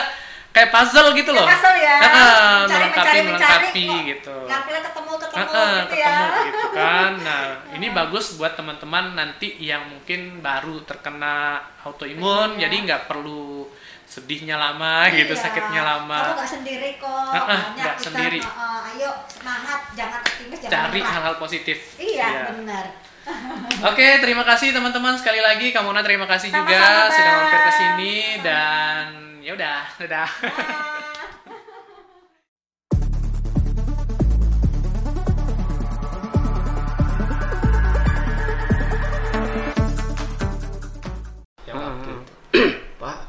kayak puzzle gitu loh Kayak puzzle ya. Ah, ah, Mencari, melengkapi mencari, mencari, melengkapi kok gitu Gampilnya ketemu ketemu Ah, ah, gitu ketemu ya. gitu kan. Nah, ini bagus buat teman-teman nanti yang mungkin baru terkena autoimun, Iya. jadi nggak perlu sedihnya lama gitu, Iya, sakitnya Kamu lama. nggak sendiri kok. Ah, ah, Banyak nggak kita. sendiri. ah, ayo semangat, jangan optimis, jangan Cari hal-hal positif. Iya, benar. Oke, terima kasih teman-teman sekali lagi. Kamuna terima kasih juga Sama-sama, sudah Bang. mampir ke sini dan ya udah, udah.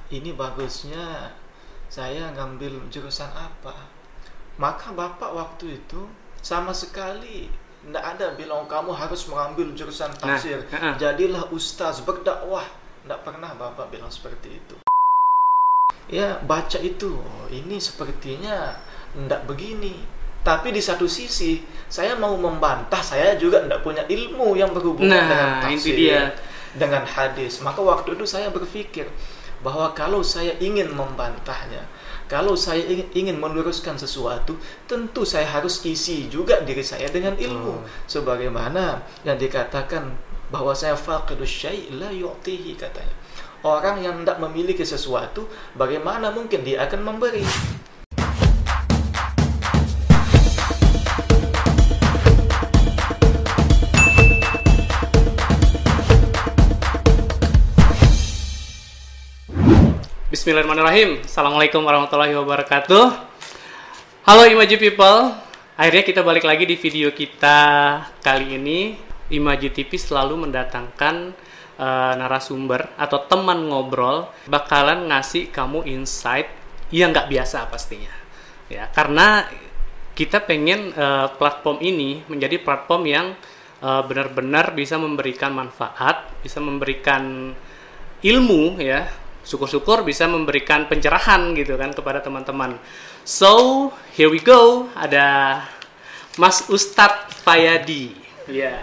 Ini bagusnya saya ngambil jurusan apa? Maka bapak waktu itu sama sekali tidak ada bilang kamu harus mengambil jurusan Nah, tafsir. uh-uh. jadilah ustaz berdakwah. Tidak pernah bapak bilang seperti itu. Ya baca itu oh, ini sepertinya tidak begini. Tapi di satu sisi saya mau membantah saya juga tidak punya ilmu yang berhubungan Nah, dengan tafsir dia. dengan hadis. Maka waktu itu saya berpikir bahwa kalau saya ingin membantahnya kalau saya ingin, meluruskan sesuatu tentu saya harus isi juga diri saya dengan ilmu. Sebagaimana yang dikatakan bahwa saya faqidus syai' la yu'tihi katanya. Orang yang tidak memiliki sesuatu bagaimana mungkin dia akan memberi Bismillahirrahmanirrahim. Assalamualaikum warahmatullahi wabarakatuh. Halo Imaji People. Akhirnya kita balik lagi di video kita kali ini. Imaji TV selalu mendatangkan eh, narasumber atau teman ngobrol bakalan ngasih kamu insight yang nggak biasa pastinya. Ya, karena kita pengen eh, platform ini menjadi platform yang eh, benar-benar bisa memberikan manfaat, bisa memberikan ilmu ya syukur-syukur bisa memberikan pencerahan gitu kan kepada teman-teman so here we go ada Mas Ustadz Fayadi ya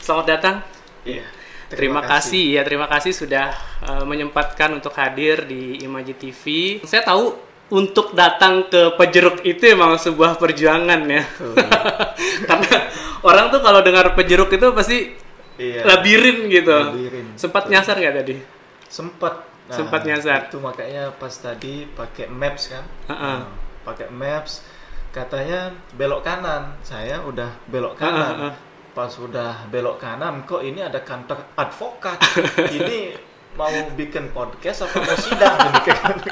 selamat datang Iya. terima, kasih. ya terima kasih sudah uh, menyempatkan untuk hadir di Imaji TV saya tahu untuk datang ke Pejeruk itu emang sebuah perjuangan ya Betul. karena orang tuh kalau dengar Pejeruk itu pasti Iya. labirin gitu Labirin, sempat betul. nyasar nggak tadi sempat Nah, Sempat nyasar. itu makanya pas tadi pakai maps kan Heeh. Nah, pakai maps katanya belok kanan saya udah belok kanan heeh. pas udah belok kanan kok ini ada kantor advokat ini mau bikin podcast apa mau sidang ini kan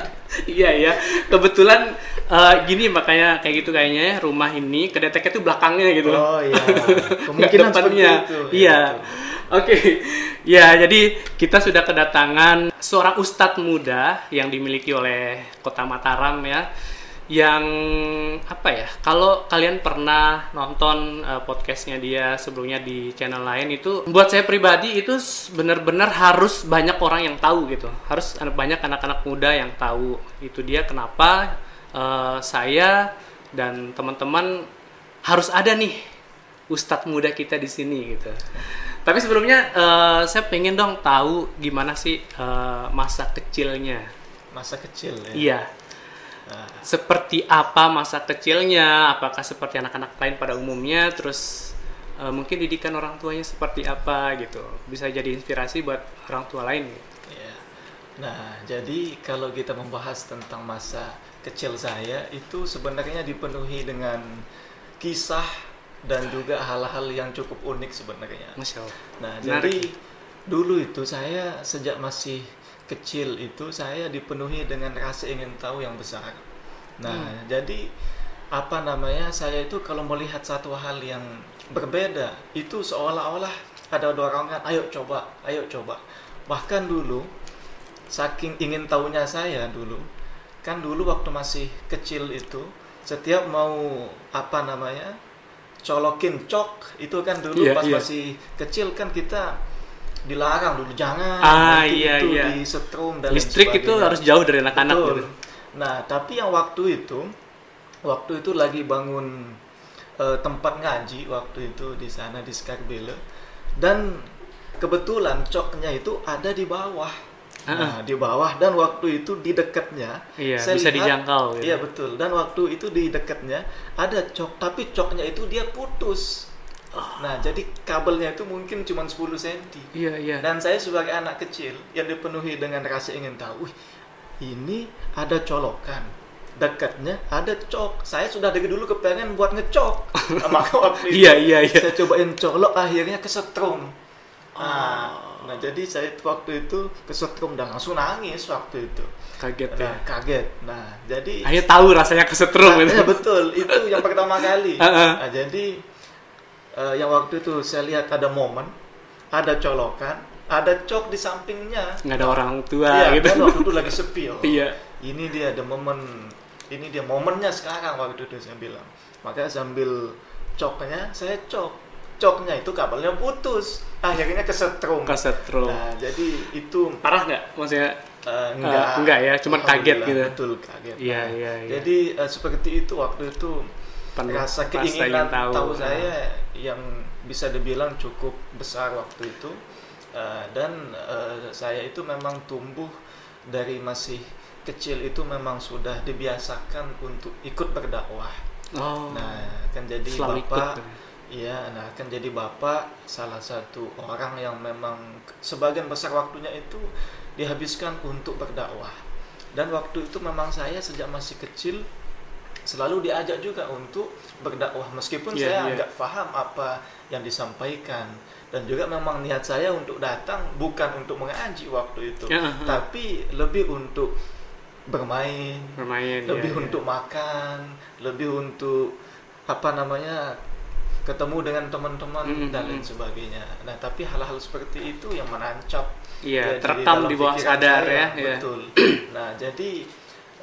Iya ya, kebetulan eh, gini makanya kayak gitu kayaknya ya, rumah ini kedeteknya tuh belakangnya gitu. oh iya kemungkinan seperti depannya. itu Iya. betul. Oke, ya jadi kita sudah kedatangan seorang ustadz muda yang dimiliki oleh Kota Mataram ya, yang apa ya? Kalau kalian pernah nonton eh, podcastnya dia sebelumnya di channel lain itu, buat saya pribadi itu benar-benar harus banyak orang yang tahu gitu, harus banyak anak-anak muda yang tahu. Itu dia kenapa eh, saya dan teman-teman harus ada nih ustadz muda kita di sini gitu. Tapi sebelumnya eh, saya pengen dong tahu gimana sih eh, masa kecilnya. masa kecil ya Iya. Seperti apa masa kecilnya? Apakah seperti anak-anak lain pada umumnya? Terus eh, mungkin didikan orang tuanya seperti apa gitu? Bisa jadi inspirasi buat orang tua lain. Gitu. Ya. Nah, jadi kalau kita membahas tentang masa kecil saya itu sebenarnya dipenuhi dengan kisah dan juga hal-hal yang cukup unik sebenarnya. Masya Allah. Nah, Menarik. jadi dulu itu saya sejak masih kecil itu saya dipenuhi dengan rasa ingin tahu yang besar. Nah, jadi apa namanya? Saya itu kalau melihat satu hal yang berbeda, itu seolah-olah ada dorongan, ayo coba, ayo coba. Bahkan dulu saking ingin tahunya saya dulu, kan dulu waktu masih kecil itu setiap mau apa namanya? colokin cok itu kan dulu Iya, pas iya. masih kecil kan kita dilarang dulu jangan Ah, iya, itu iya. disetrum dan Listrik itu sebagainya. harus jauh dari anak-anak gitu. Nah, tapi yang waktu itu, waktu itu lagi bangun eh, tempat ngaji waktu itu di sana di Skarbele dan kebetulan coknya itu ada di bawah. Nah, di bawah dan waktu itu di dekatnya Iya, bisa dijangkau gitu. Iya, betul. Dan waktu itu di dekatnya ada cok, tapi coknya itu dia putus. Nah, jadi kabelnya itu mungkin cuma 10 cm. Iya, iya. Dan saya sebagai anak kecil yang dipenuhi dengan rasa ingin tahu, "Wih, ini ada colokan dekatnya ada cok saya sudah dari dulu kepengen buat ngecok maka waktu itu Iya, iya, iya. saya cobain colok akhirnya kesetrum nah, Oh. nah jadi saya waktu itu kesetrum dan langsung nangis waktu itu Kaget ya. nah, kaget nah jadi Hanya tahu rasanya kesetrum Nah, ya, betul itu yang pertama kali Heeh. nah, jadi eh, yang waktu itu saya lihat ada momen ada colokan ada cok di sampingnya Nggak ada orang tua Iya, gitu. kan waktu itu lagi sepi oh. Iya. Ini dia ada momen, ini dia momennya sekarang waktu itu saya bilang. Makanya sambil coknya, saya cok. Coknya itu kabelnya putus. Akhirnya kesetrum. Kesetrum. Nah, jadi itu Parah nggak? Maksudnya eh, enggak. enggak ya, cuman kaget gitu. Betul, kaget. Iya, Nah, iya, iya. Jadi eh, seperti itu waktu itu rasa rasa keinginan ingin tahu. tahu, Nah. saya yang bisa dibilang cukup besar waktu itu Eh, dan eh, saya itu memang tumbuh dari masih kecil itu memang sudah dibiasakan untuk ikut berdakwah. Oh. Nah, kan jadi Selalu bapak, tuh. iya, nah kan jadi bapak salah satu orang yang memang sebagian besar waktunya itu dihabiskan untuk berdakwah. Dan waktu itu memang saya sejak masih kecil selalu diajak juga untuk berdakwah meskipun Iya, saya iya. nggak paham apa yang disampaikan dan juga memang niat saya untuk datang bukan untuk mengaji waktu itu Ya, aha. tapi lebih untuk bermain bermain lebih ya, ya. untuk makan, lebih untuk apa namanya ketemu dengan teman-teman Mm, dan mm, lain mm. sebagainya. Nah, tapi hal-hal seperti itu yang menancap Iya, ya, terekam di bawah sadar saya, ya, ya. Betul. Nah, jadi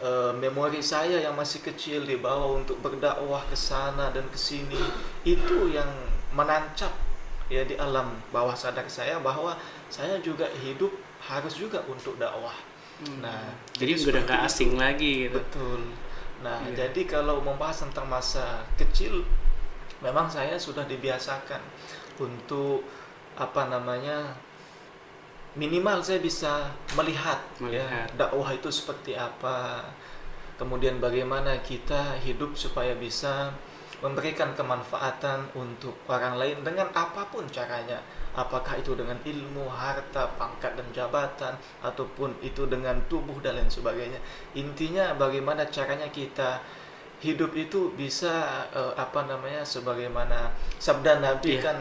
eh, memori saya yang masih kecil dibawa untuk berdakwah ke sana dan ke sini itu yang menancap ya di alam bawah sadar saya bahwa saya juga hidup harus juga untuk dakwah. Hmm. Nah, jadi jadi udah seperti nggak itu. asing lagi gitu. Betul. Nah, Iya. jadi kalau membahas tentang masa kecil, memang saya sudah dibiasakan untuk apa namanya minimal saya bisa melihat, Melihat. ya dakwah itu seperti apa, kemudian bagaimana kita hidup supaya bisa memberikan kemanfaatan untuk orang lain dengan apa pun caranya apakah itu dengan ilmu, harta, pangkat dan jabatan ataupun itu dengan tubuh dan lain sebagainya. Intinya bagaimana caranya kita hidup itu bisa eh, apa namanya sebagaimana sabda Nabi Iya. kan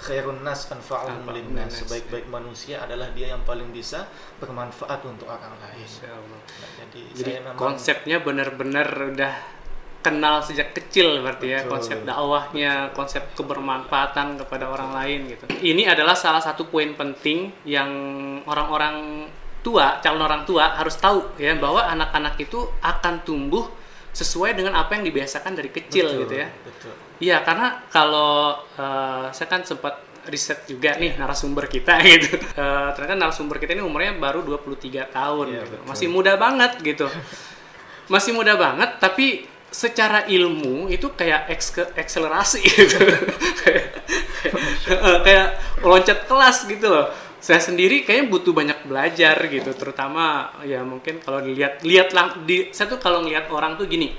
khairun nas anfa'uhum linnas sebaik-baik manusia adalah dia yang paling bisa bermanfaat untuk orang lain. Nah, jadi, Jadi saya memang konsepnya benar-benar udah kenal sejak kecil berarti ya konsep dakwahnya, konsep kebermanfaatan kepada orang lain gitu. Ini adalah salah satu poin penting yang orang-orang tua, calon orang tua harus tahu ya bahwa anak-anak itu akan tumbuh sesuai dengan apa yang dibiasakan dari kecil betul, gitu ya. Betul. Iya, karena kalau eh, saya kan sempat riset juga nih narasumber kita gitu. Eh, ternyata narasumber kita ini umurnya baru 23 tahun Iya, gitu. betul. Masih muda banget gitu. Masih muda banget tapi secara ilmu itu kayak eks- akselerasi gitu. kayak loncat kelas gitu loh. Saya sendiri kayaknya butuh banyak belajar gitu, terutama ya mungkin kalau dilihat lihat lang di saya tuh kalau ngelihat orang tuh gini.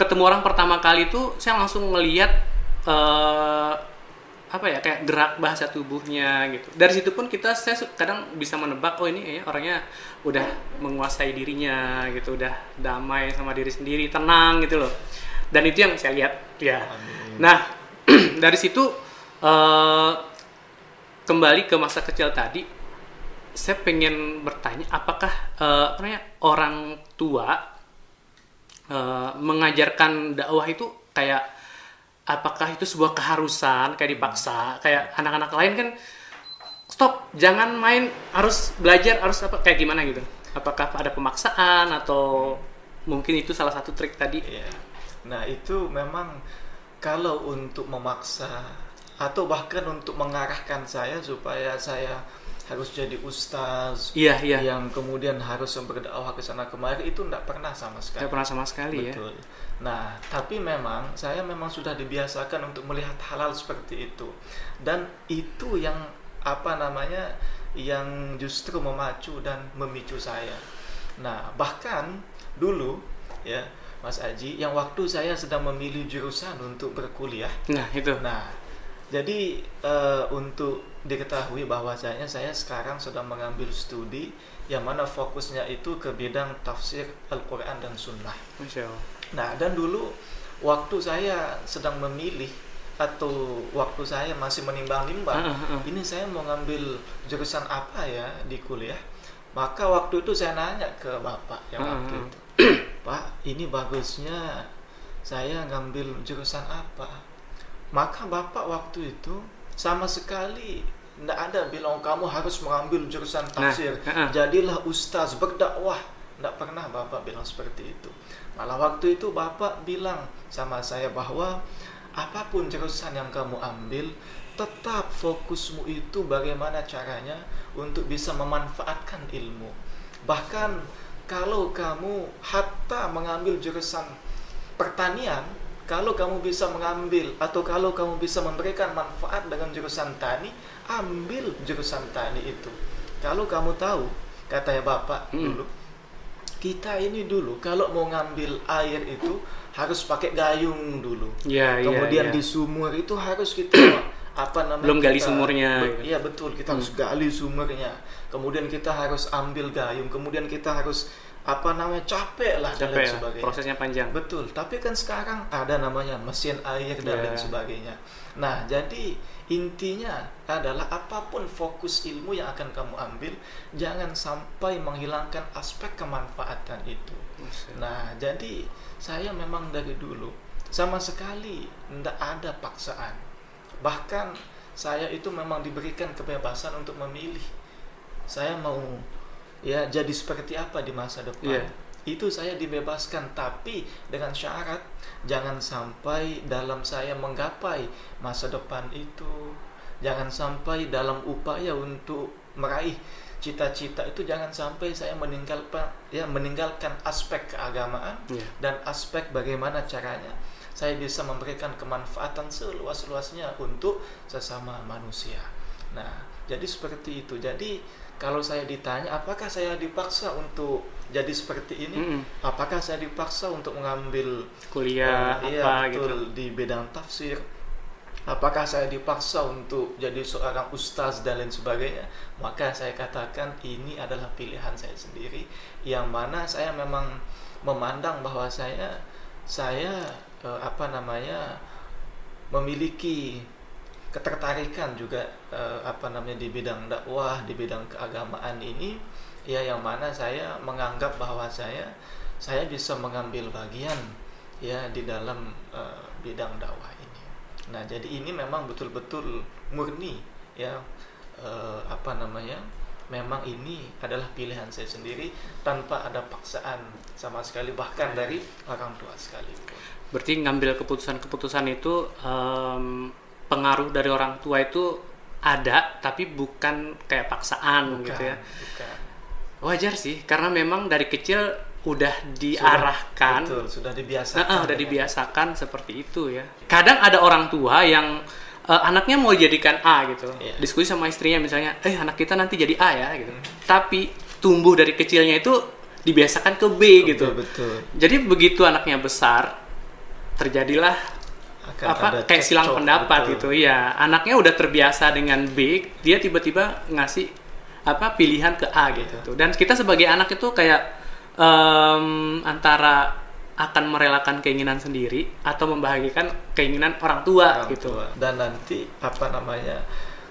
Ketemu orang pertama kali tuh saya langsung ngelihat eh apa ya kayak gerak bahasa tubuhnya gitu. Dari situ pun kita saya kadang bisa menebak oh ini kayaknya orangnya udah menguasai dirinya gitu, udah damai sama diri sendiri, tenang gitu loh. Dan itu yang saya lihat ya. Amin. Nah, dari situ eh, kembali ke masa kecil tadi, saya pengen bertanya apakah eh, apa namanya orang tua eh, mengajarkan dakwah itu kayak apakah itu sebuah keharusan kayak dipaksa? Kayak anak-anak lain kan stop jangan main harus belajar harus apa kayak gimana gitu. Apakah ada pemaksaan atau mungkin itu salah satu trik tadi? Iya. Nah, itu memang kalau untuk memaksa atau bahkan untuk mengarahkan saya supaya saya harus jadi ustaz iya iya yang kemudian harus berdakwah ke sana kemari itu tidak pernah sama sekali. Nggak pernah sama sekali ya Betul. Nah, tapi memang saya memang sudah dibiasakan untuk melihat hal-hal seperti itu. Dan itu yang apa namanya yang justru memacu dan memicu saya. Nah, bahkan dulu ya Mas Aji yang waktu saya sedang memilih jurusan untuk berkuliah. nah itu Nah, Jadi eh, untuk diketahui bahwasanya saya sekarang sedang mengambil studi yang mana fokusnya itu ke bidang tafsir Al-Quran dan Sunnah. Allah. Nah, dan dulu waktu saya sedang memilih atau waktu saya masih menimbang-nimbang, ini saya mau ngambil jurusan apa ya di kuliah. Maka waktu itu saya nanya ke bapak yang waktu itu, Pak, ini bagusnya saya ngambil jurusan apa? Maka bapak waktu itu sama sekali tidak ada bilang kamu harus mengambil jurusan tafsir. ah, ah. Jadilah ustaz berdakwah. Tidak pernah bapak bilang seperti itu. Malah waktu itu bapak bilang sama saya bahwa apa pun jurusan yang kamu ambil, tetap fokusmu itu bagaimana caranya untuk bisa memanfaatkan ilmu. Bahkan kalau kamu hatta mengambil jurusan pertanian, kalau kamu bisa mengambil atau kalau kamu bisa memberikan manfaat dengan jurusan tani, ambil jurusan tani itu. Kalau kamu tahu, katanya Bapak Hmm. dulu, kita ini dulu kalau mau ngambil air itu harus pakai gayung dulu. Iya, iya, Kemudian iya. di sumur itu harus kita apa namanya? Belum gali kita- sumurnya, Be- gitu. Iya betul, kita harus gali sumurnya. Kemudian kita harus ambil gayung. Kemudian kita harus apa namanya capek lah dan Capek lain ya, sebagainya. prosesnya panjang. Betul, tapi kan sekarang ada namanya mesin air dan Ya. lain sebagainya. Nah, jadi intinya adalah apa pun fokus ilmu yang akan kamu ambil, jangan sampai menghilangkan aspek kemanfaatan itu. Nah, jadi saya memang dari dulu sama sekali tidak ada paksaan. Bahkan saya itu memang diberikan kebebasan untuk memilih. Saya mau ya jadi seperti apa di masa depan. Iya. Itu saya dibebaskan tapi dengan syarat jangan sampai dalam saya menggapai masa depan itu jangan sampai dalam upaya untuk meraih cita-cita itu jangan sampai saya meninggalkan ya meninggalkan aspek keagamaan Iya. dan aspek bagaimana caranya saya bisa memberikan kemanfaatan seluas-luasnya untuk sesama manusia. Nah, jadi seperti itu. Jadi kalau saya ditanya apakah saya dipaksa untuk jadi seperti ini? Mm-mm. Apakah saya dipaksa untuk mengambil Kuliah iya, apa betul, gitu. di bidang tafsir? Apakah saya dipaksa untuk jadi seorang ustaz dan lain sebagainya? Maka saya katakan ini adalah pilihan saya sendiri yang mana saya memang memandang bahwa saya saya eh, apa namanya memiliki ketertarikan juga eh, apa namanya di bidang dakwah, di bidang keagamaan ini ya yang mana saya menganggap bahwa saya saya bisa mengambil bagian ya di dalam eh, bidang dakwah ini. Nah, jadi ini memang betul-betul murni ya eh, apa namanya? Memang ini adalah pilihan saya sendiri tanpa ada paksaan sama sekali bahkan dari orang tua sekalipun. Berarti ngambil keputusan-keputusan itu em, pengaruh dari orang tua itu ada, tapi bukan kayak paksaan Bukan, gitu ya. bukan. Wajar sih, karena memang dari kecil udah diarahkan, Betul, sudah Nah, dibiasakan. ah, udah dengan- dibiasakan seperti itu ya. Kadang ada orang tua yang eh, anaknya mau jadikan A gitu, Iya. diskusi sama istrinya misalnya, eh anak kita nanti jadi A ya gitu. Tapi tumbuh dari kecilnya itu dibiasakan ke B gitu. Betul, betul. Jadi begitu anaknya besar, terjadilah Akan apa ada kayak silang pendapat gitu. Iya, anaknya udah terbiasa dengan B, dia tiba-tiba ngasih apa pilihan ke A gitu. Iya. tuh. Dan kita sebagai anak itu kayak em, antara akan merelakan keinginan sendiri atau membahagiakan keinginan orang tua orang gitu. tua. Dan nanti apa namanya?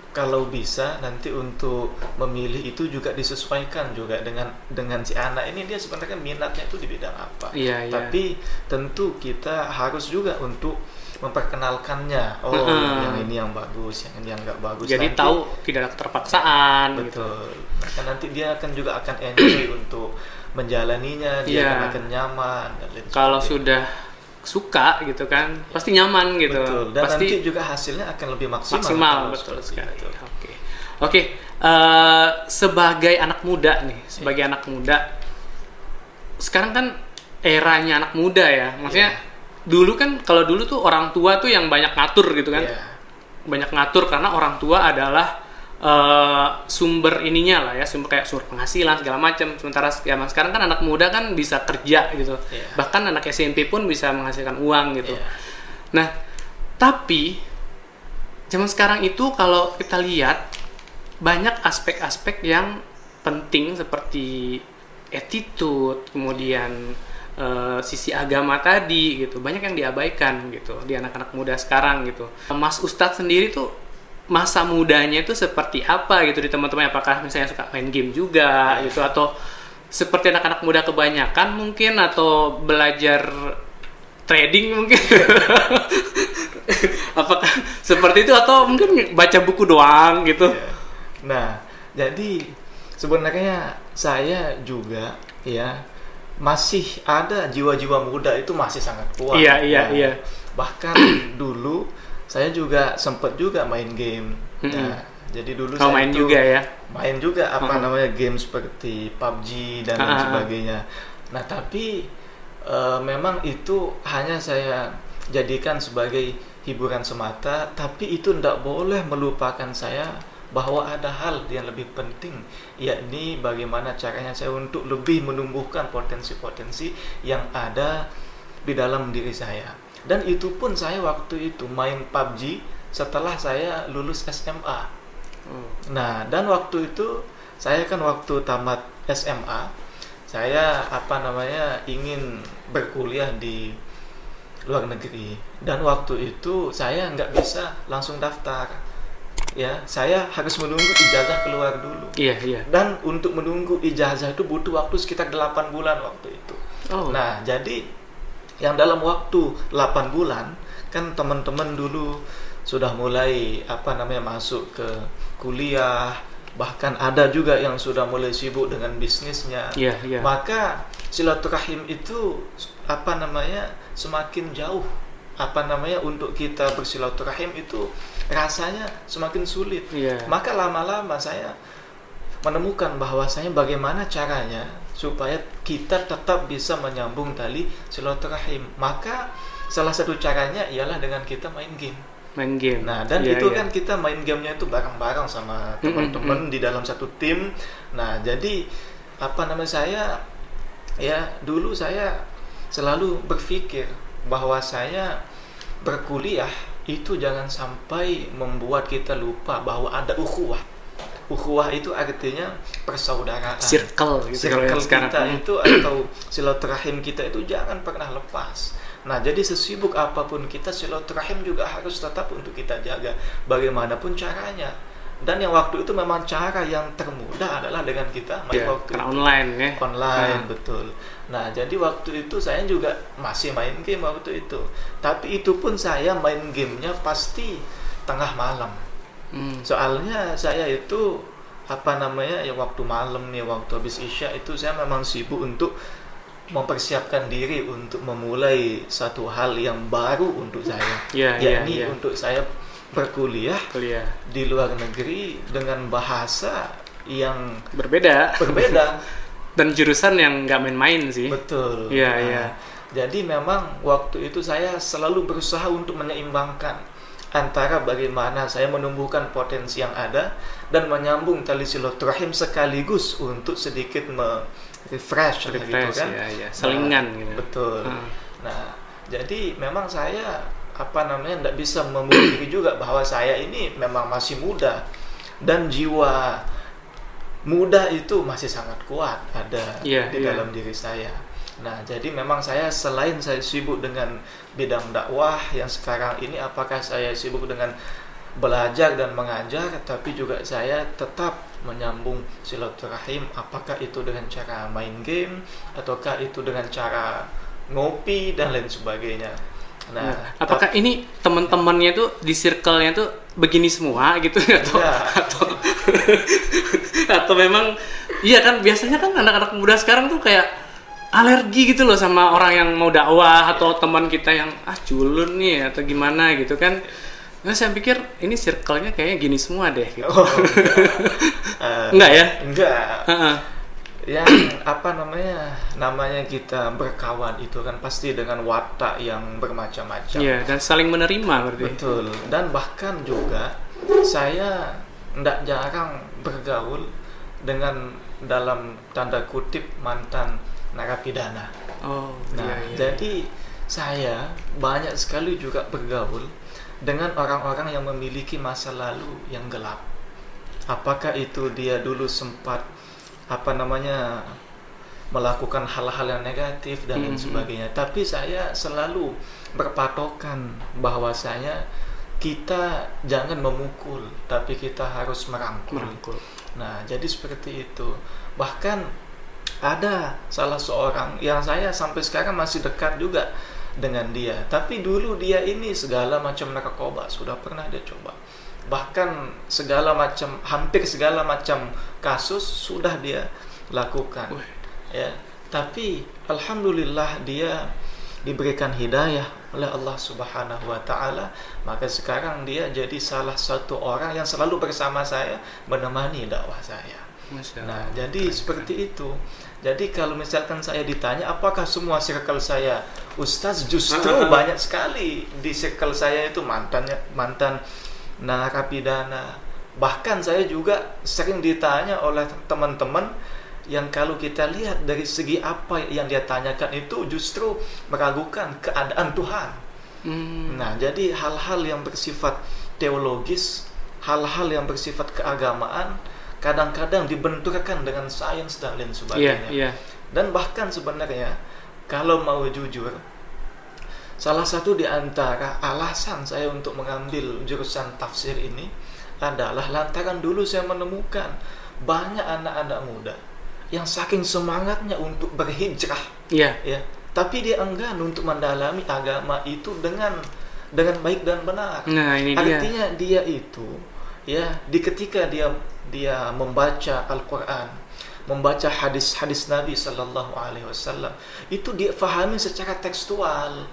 Kalau bisa nanti untuk memilih itu juga disesuaikan juga dengan dengan si anak ini dia sebenarnya minatnya itu di bidang apa. Iya, iya. Tapi tentu kita harus juga untuk memperkenalkannya. Oh, Mm-mm. yang ini yang bagus, yang ini yang nggak bagus. Jadi Nanti- tahu tidak ada keterpaksaan gitu. betul. Maka nanti dia akan juga akan enjoy untuk menjalaninya, dia Iya. akan, akan nyaman Kalau sudah suka gitu kan, pasti nyaman gitu. betul dan pasti nanti juga hasilnya akan lebih maksimal maksimal betul sekali. Oke. Oke, eh, sebagai anak muda nih, sebagai Iya. anak muda sekarang kan eranya anak muda ya. Maksudnya Iya. Dulu kan kalau dulu tuh orang tua tuh yang banyak ngatur gitu kan. Iya. Banyak ngatur karena orang tua adalah eh, sumber ininya lah ya, sumber kayak sumber penghasilan segala macam. Sementara zaman sekarang kan anak muda kan bisa kerja gitu. Iya. Bahkan anak SMP pun bisa menghasilkan uang gitu. Iya. Nah, tapi zaman sekarang itu kalau kita lihat banyak aspek-aspek yang penting seperti attitude, kemudian eh, sisi agama tadi gitu. Banyak yang diabaikan gitu di anak-anak muda sekarang gitu. Mas Ustadz sendiri tuh masa mudanya itu seperti apa gitu di teman-teman apakah misalnya suka main game juga gitu atau seperti anak-anak muda kebanyakan mungkin atau belajar trading mungkin apakah seperti itu atau mungkin baca buku doang gitu Ya. Nah, jadi sebenarnya saya juga ya masih ada jiwa-jiwa muda itu masih sangat kuat. Iya, iya, Nah, iya. Bahkan dulu saya juga sempat juga main game. Mm-mm. Nah, jadi dulu Kau saya main itu juga ya main juga apa Uh-huh. namanya game seperti PUBG dan lain Ah, ah, ah. sebagainya. Nah, tapi eh, memang itu hanya saya jadikan sebagai hiburan semata, tapi itu tidak boleh melupakan saya bahwa ada hal yang lebih penting, yakni bagaimana caranya saya untuk lebih menumbuhkan potensi-potensi yang ada di dalam diri saya. Dan itu pun saya waktu itu main PUBG setelah saya lulus SMA. Oh. Nah, dan waktu itu saya kan waktu tamat SMA, saya apa namanya ingin berkuliah di luar negeri. Dan waktu itu saya nggak bisa langsung daftar. Ya, saya harus menunggu ijazah keluar dulu. iya iya Dan untuk menunggu ijazah itu butuh waktu sekitar 8 bulan waktu itu. oh Nah, jadi yang dalam waktu 8 bulan kan teman-teman dulu sudah mulai apa namanya masuk ke kuliah, bahkan ada juga yang sudah mulai sibuk dengan bisnisnya. iya iya Maka silaturahim itu apa namanya semakin jauh apa namanya untuk kita bersilaturahim itu rasanya semakin sulit. iya Maka lama-lama saya menemukan bahwasanya bagaimana caranya supaya kita tetap bisa menyambung tali silaturahim. Maka salah satu caranya ialah dengan kita main game. main game Nah, dan Iya, itu iya. kan kita main gamenya itu bareng-bareng sama Mm, mm, teman-teman di dalam satu tim. Nah, jadi apa nama saya ya dulu saya selalu berpikir bahwa saya berkuliah itu jangan sampai membuat kita lupa bahwa ada ukhuwah. Ukhuwah itu artinya persaudaraan circle gitu yang circle sekarang kita Hmm. itu atau silaturahim kita itu jangan pernah lepas. Nah, jadi sesibuk apa pun kita silaturahim juga harus tetap untuk kita jaga bagaimanapun caranya. Dan yang waktu itu memang cara yang termudah adalah dengan kita main Iya, waktu itu. online ya online Ah. betul. Nah, jadi waktu itu saya juga masih main game waktu itu. Tapi itu pun saya main gamenya pasti tengah malam. Hmm. Soalnya saya itu apa namanya ya waktu malam nih waktu habis isya itu saya memang sibuk untuk mempersiapkan diri untuk memulai satu hal yang baru untuk saya. Iya, iya, yakni iya. untuk saya berkuliah kuliah di luar negeri dengan bahasa yang berbeda berbeda. dan jurusan yang nggak main-main sih Betul. Iya, Nah, iya. Jadi memang waktu itu saya selalu berusaha untuk menyeimbangkan antara bagaimana saya menumbuhkan potensi yang ada dan menyambung tali silaturahim sekaligus untuk sedikit me-refresh gitu Refresh, kan. ya, ya. Selingan Nah, gitu. Betul. Hmm. Nah, jadi memang saya apa namanya tidak bisa memungkiri juga bahwa saya ini memang masih muda dan jiwa muda itu masih sangat kuat ada Iya, di iya. dalam diri saya. Nah, jadi memang saya selain saya sibuk dengan bidang dakwah yang sekarang ini apakah saya sibuk dengan belajar dan mengajar tapi juga saya tetap menyambung silaturahim apakah itu dengan cara main game ataukah itu dengan cara ngopi dan lain sebagainya. Nah, Nah, apakah ini teman-temannya tuh di circle-nya tuh begini semua gitu atau Enggak. atau atau memang iya kan biasanya kan anak-anak muda sekarang tuh kayak alergi gitu loh sama orang yang mau dakwah atau teman kita yang ah culun nih atau gimana gitu kan. Nah, saya pikir ini circle-nya kayaknya gini semua deh gitu. Oh, Eh, Enggak ya? Enggak. Heeh. yang apa namanya namanya kita berkawan itu kan pasti dengan watak yang bermacam-macam Iya, dan saling menerima berarti. betul dan bahkan juga saya tidak jarang bergaul dengan dalam tanda kutip mantan narapidana Oh, nah iya, iya. jadi saya banyak sekali juga bergaul dengan orang-orang yang memiliki masa lalu yang gelap. Apakah itu dia dulu sempat apa namanya melakukan hal-hal yang negatif dan lain Mhm. sebagainya. Tapi saya selalu berpatokan bahwasanya kita jangan memukul, tapi kita harus merangkul. Merangkul. Nah, jadi seperti itu. Bahkan ada salah seorang yang saya sampai sekarang masih dekat juga dengan dia. Tapi dulu dia ini segala macam narkoba sudah pernah dia coba. Bahkan segala macam hampir segala macam kasus sudah dia lakukan. Ya. Tapi alhamdulillah dia diberikan hidayah oleh Allah Subhanahu wa taala, maka sekarang dia jadi salah satu orang yang selalu bersama saya menemani dakwah saya. Nah, jadi seperti itu. Jadi kalau misalkan saya ditanya apakah semua circle saya Ustaz justru Ah, ah, ah. banyak sekali di circle saya itu mantannya mantan narapidana. Bahkan saya juga sering ditanya oleh teman-teman yang kalau kita lihat dari segi apa yang dia tanyakan itu justru meragukan keadaan Tuhan. Hmm. Nah, jadi hal-hal yang bersifat teologis, hal-hal yang bersifat keagamaan, kadang-kadang dibenturkan dengan sains dan lain sebagainya. iya. Dan bahkan sebenarnya, kalau mau jujur, salah satu di antara alasan saya untuk mengambil jurusan tafsir ini adalah lantaran dulu saya menemukan banyak anak-anak muda yang saking semangatnya untuk berhijrah. Iya. ya. Tapi dia enggan untuk mendalami agama itu dengan dengan baik dan benar. Nah, ini dia. artinya dia itu ya di ketika dia dia membaca Al-Qur'an membaca hadis-hadis Nabi Sallallahu Alaihi Wasallam itu dia fahami secara tekstual.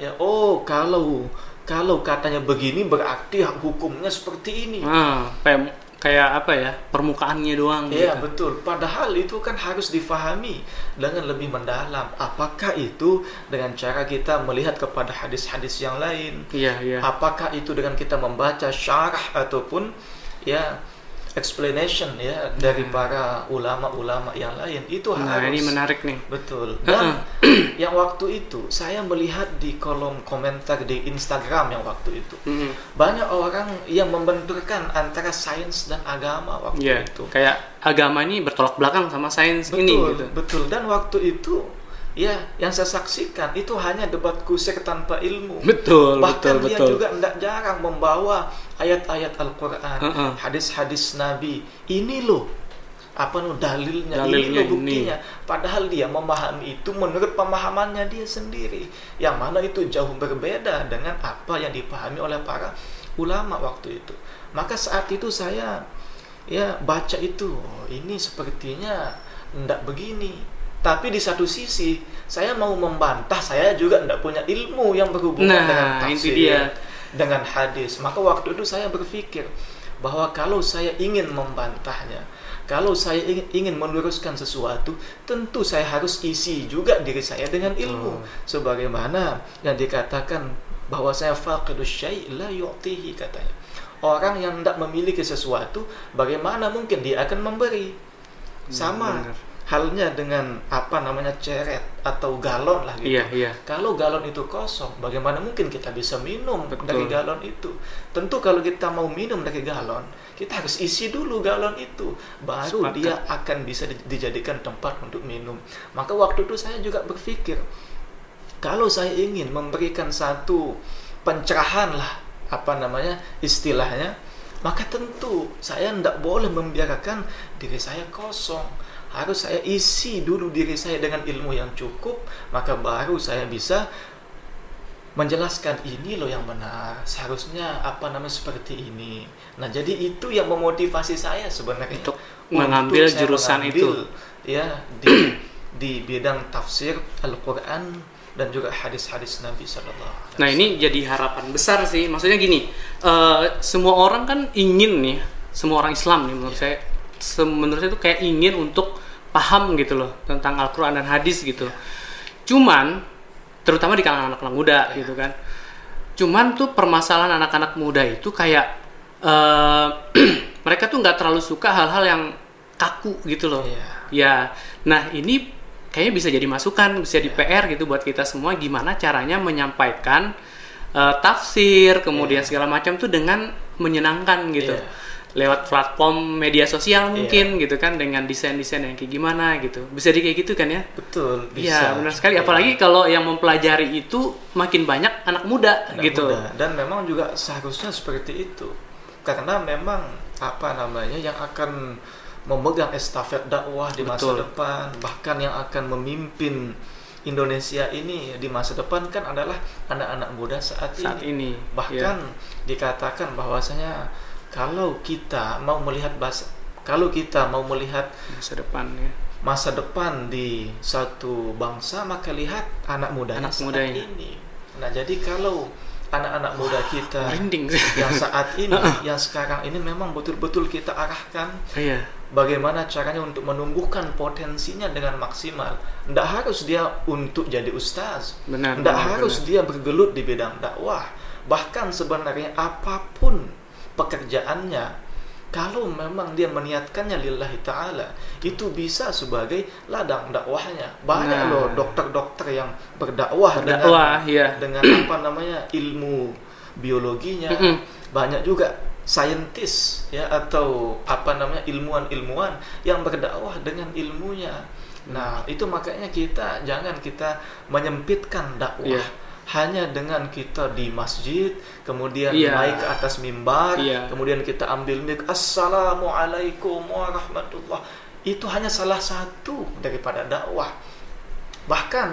Ya oh kalau kalau katanya begini berarti hukumnya seperti ini. Ah, kayak apa ya? Permukaannya doang Iya gitu. betul. Padahal itu kan harus difahami dengan lebih mendalam. Apakah itu dengan cara kita melihat kepada hadis-hadis yang lain? Iya, iya. Apakah itu dengan kita membaca syarah ataupun ya explanation ya dari para ulama-ulama yang lain? Itu Nah, harus ini menarik nih. Betul. Dan yang waktu itu saya melihat di kolom komentar di Instagram yang waktu itu Mm-mm. banyak orang yang membenturkan antara sains dan agama waktu Iya, itu. kayak agama ini bertolak belakang sama sains Betul, ini gitu. betul. Dan waktu itu, ya, yang saya saksikan itu hanya debat kusir tanpa ilmu. Betul, Bahkan betul, dia betul. juga tidak jarang membawa ayat-ayat Al-Quran, Uh-uh. hadis-hadis Nabi. Ini loh, apa no dalilnya, ini Dalilnya loh buktinya. Padahal dia memahami itu menurut pemahamannya dia sendiri, yang mana itu jauh berbeda dengan apa yang dipahami oleh para ulama waktu itu. Maka saat itu saya ya baca itu, oh, ini sepertinya tidak begini. Tapi di satu sisi saya mau membantah, saya juga tidak punya ilmu yang berhubungan Nah, dengan tafsir, dia. dengan hadis. Maka waktu itu saya berpikir bahwa kalau saya ingin membantahnya, kalau saya ingin, ingin meluruskan sesuatu, tentu saya harus isi juga diri saya dengan ilmu. Sebagaimana yang dikatakan bahwa saya faqidus syai' la yu'tihi katanya. Orang yang tidak memiliki sesuatu, bagaimana mungkin dia akan memberi? Sama benar. Halnya dengan apa namanya ceret atau galon lah gitu. Iya, iya. Kalau galon itu kosong, bagaimana mungkin kita bisa minum Betul. dari galon itu? Tentu kalau kita mau minum dari galon, kita harus isi dulu galon itu, baru Sepakat. dia akan bisa di- dijadikan tempat untuk minum. Maka waktu itu saya juga berpikir, kalau saya ingin memberikan satu pencerahan lah, apa namanya istilahnya, maka tentu saya tidak boleh membiarkan diri saya kosong. Harus saya isi dulu diri saya dengan ilmu yang cukup, maka baru saya bisa menjelaskan ini loh yang benar. Seharusnya apa namanya seperti ini. Nah, jadi itu yang memotivasi saya sebenarnya Untuk mengambil saya jurusan mengambil, ya di di bidang tafsir Al-Qur'an dan juga hadis-hadis Nabi sallallahu alaihi Nah ini jadi harapan besar sih. Maksudnya gini, eh, semua orang kan ingin nih, semua orang Islam nih menurut Iya. saya, menurut saya itu kayak ingin untuk paham gitu loh tentang Al-Quran dan hadis gitu. Cuman, terutama di kalangan anak-anak muda Iya. gitu kan. Cuman tuh permasalahan anak-anak muda itu kayak eh, mereka tuh nggak terlalu suka hal-hal yang kaku gitu loh. Iya. Ya, nah ini kayaknya bisa jadi masukan, bisa di PR gitu buat kita semua gimana caranya menyampaikan uh, tafsir, kemudian Iya. segala macam tuh dengan menyenangkan gitu. Iya. Lewat platform media sosial mungkin Iya. gitu kan dengan desain-desain yang kayak gimana gitu. Bisa di kayak gitu kan ya? Betul, bisa. Iya, benar sekali. Iya. Apalagi kalau yang mempelajari itu makin banyak anak muda Anak gitu. muda. Dan memang juga seharusnya seperti itu. Karena memang apa namanya yang akan memegang estafet dakwah di masa Betul. depan, bahkan yang akan memimpin Indonesia ini di masa depan kan adalah anak-anak muda saat, Saat ini. Bahkan Iya. dikatakan bahwasanya kalau kita mau melihat bahasa kalau kita mau melihat masa depan ya. masa depan di satu bangsa maka lihat anak mudanya Anak mudanya. ini. Nah, jadi kalau anak-anak muda kita Merinding yang saat ini, yang sekarang ini memang betul-betul kita arahkan Iya. bagaimana caranya untuk menumbuhkan potensinya dengan maksimal. Tidak harus dia untuk jadi ustaz. Tidak harus benar. dia bergelut di bidang dakwah. Bahkan sebenarnya apa pun pekerjaannya, kalau memang dia meniatkannya lillahi ta'ala, itu bisa sebagai ladang dakwahnya. Banyak Nah. loh dokter-dokter yang berdakwah, Berdakwah, dengan, iya. dengan apa namanya ilmu biologinya. Banyak juga saintis ya atau apa namanya ilmuwan-ilmuwan yang berdakwah dengan ilmunya. Nah, itu makanya kita jangan kita menyempitkan dakwah Iya. Hanya dengan kita di masjid, kemudian Iya. naik ke atas mimbar, Iya. kemudian kita ambil mic assalamualaikum warahmatullah. Itu hanya salah satu daripada dakwah. Bahkan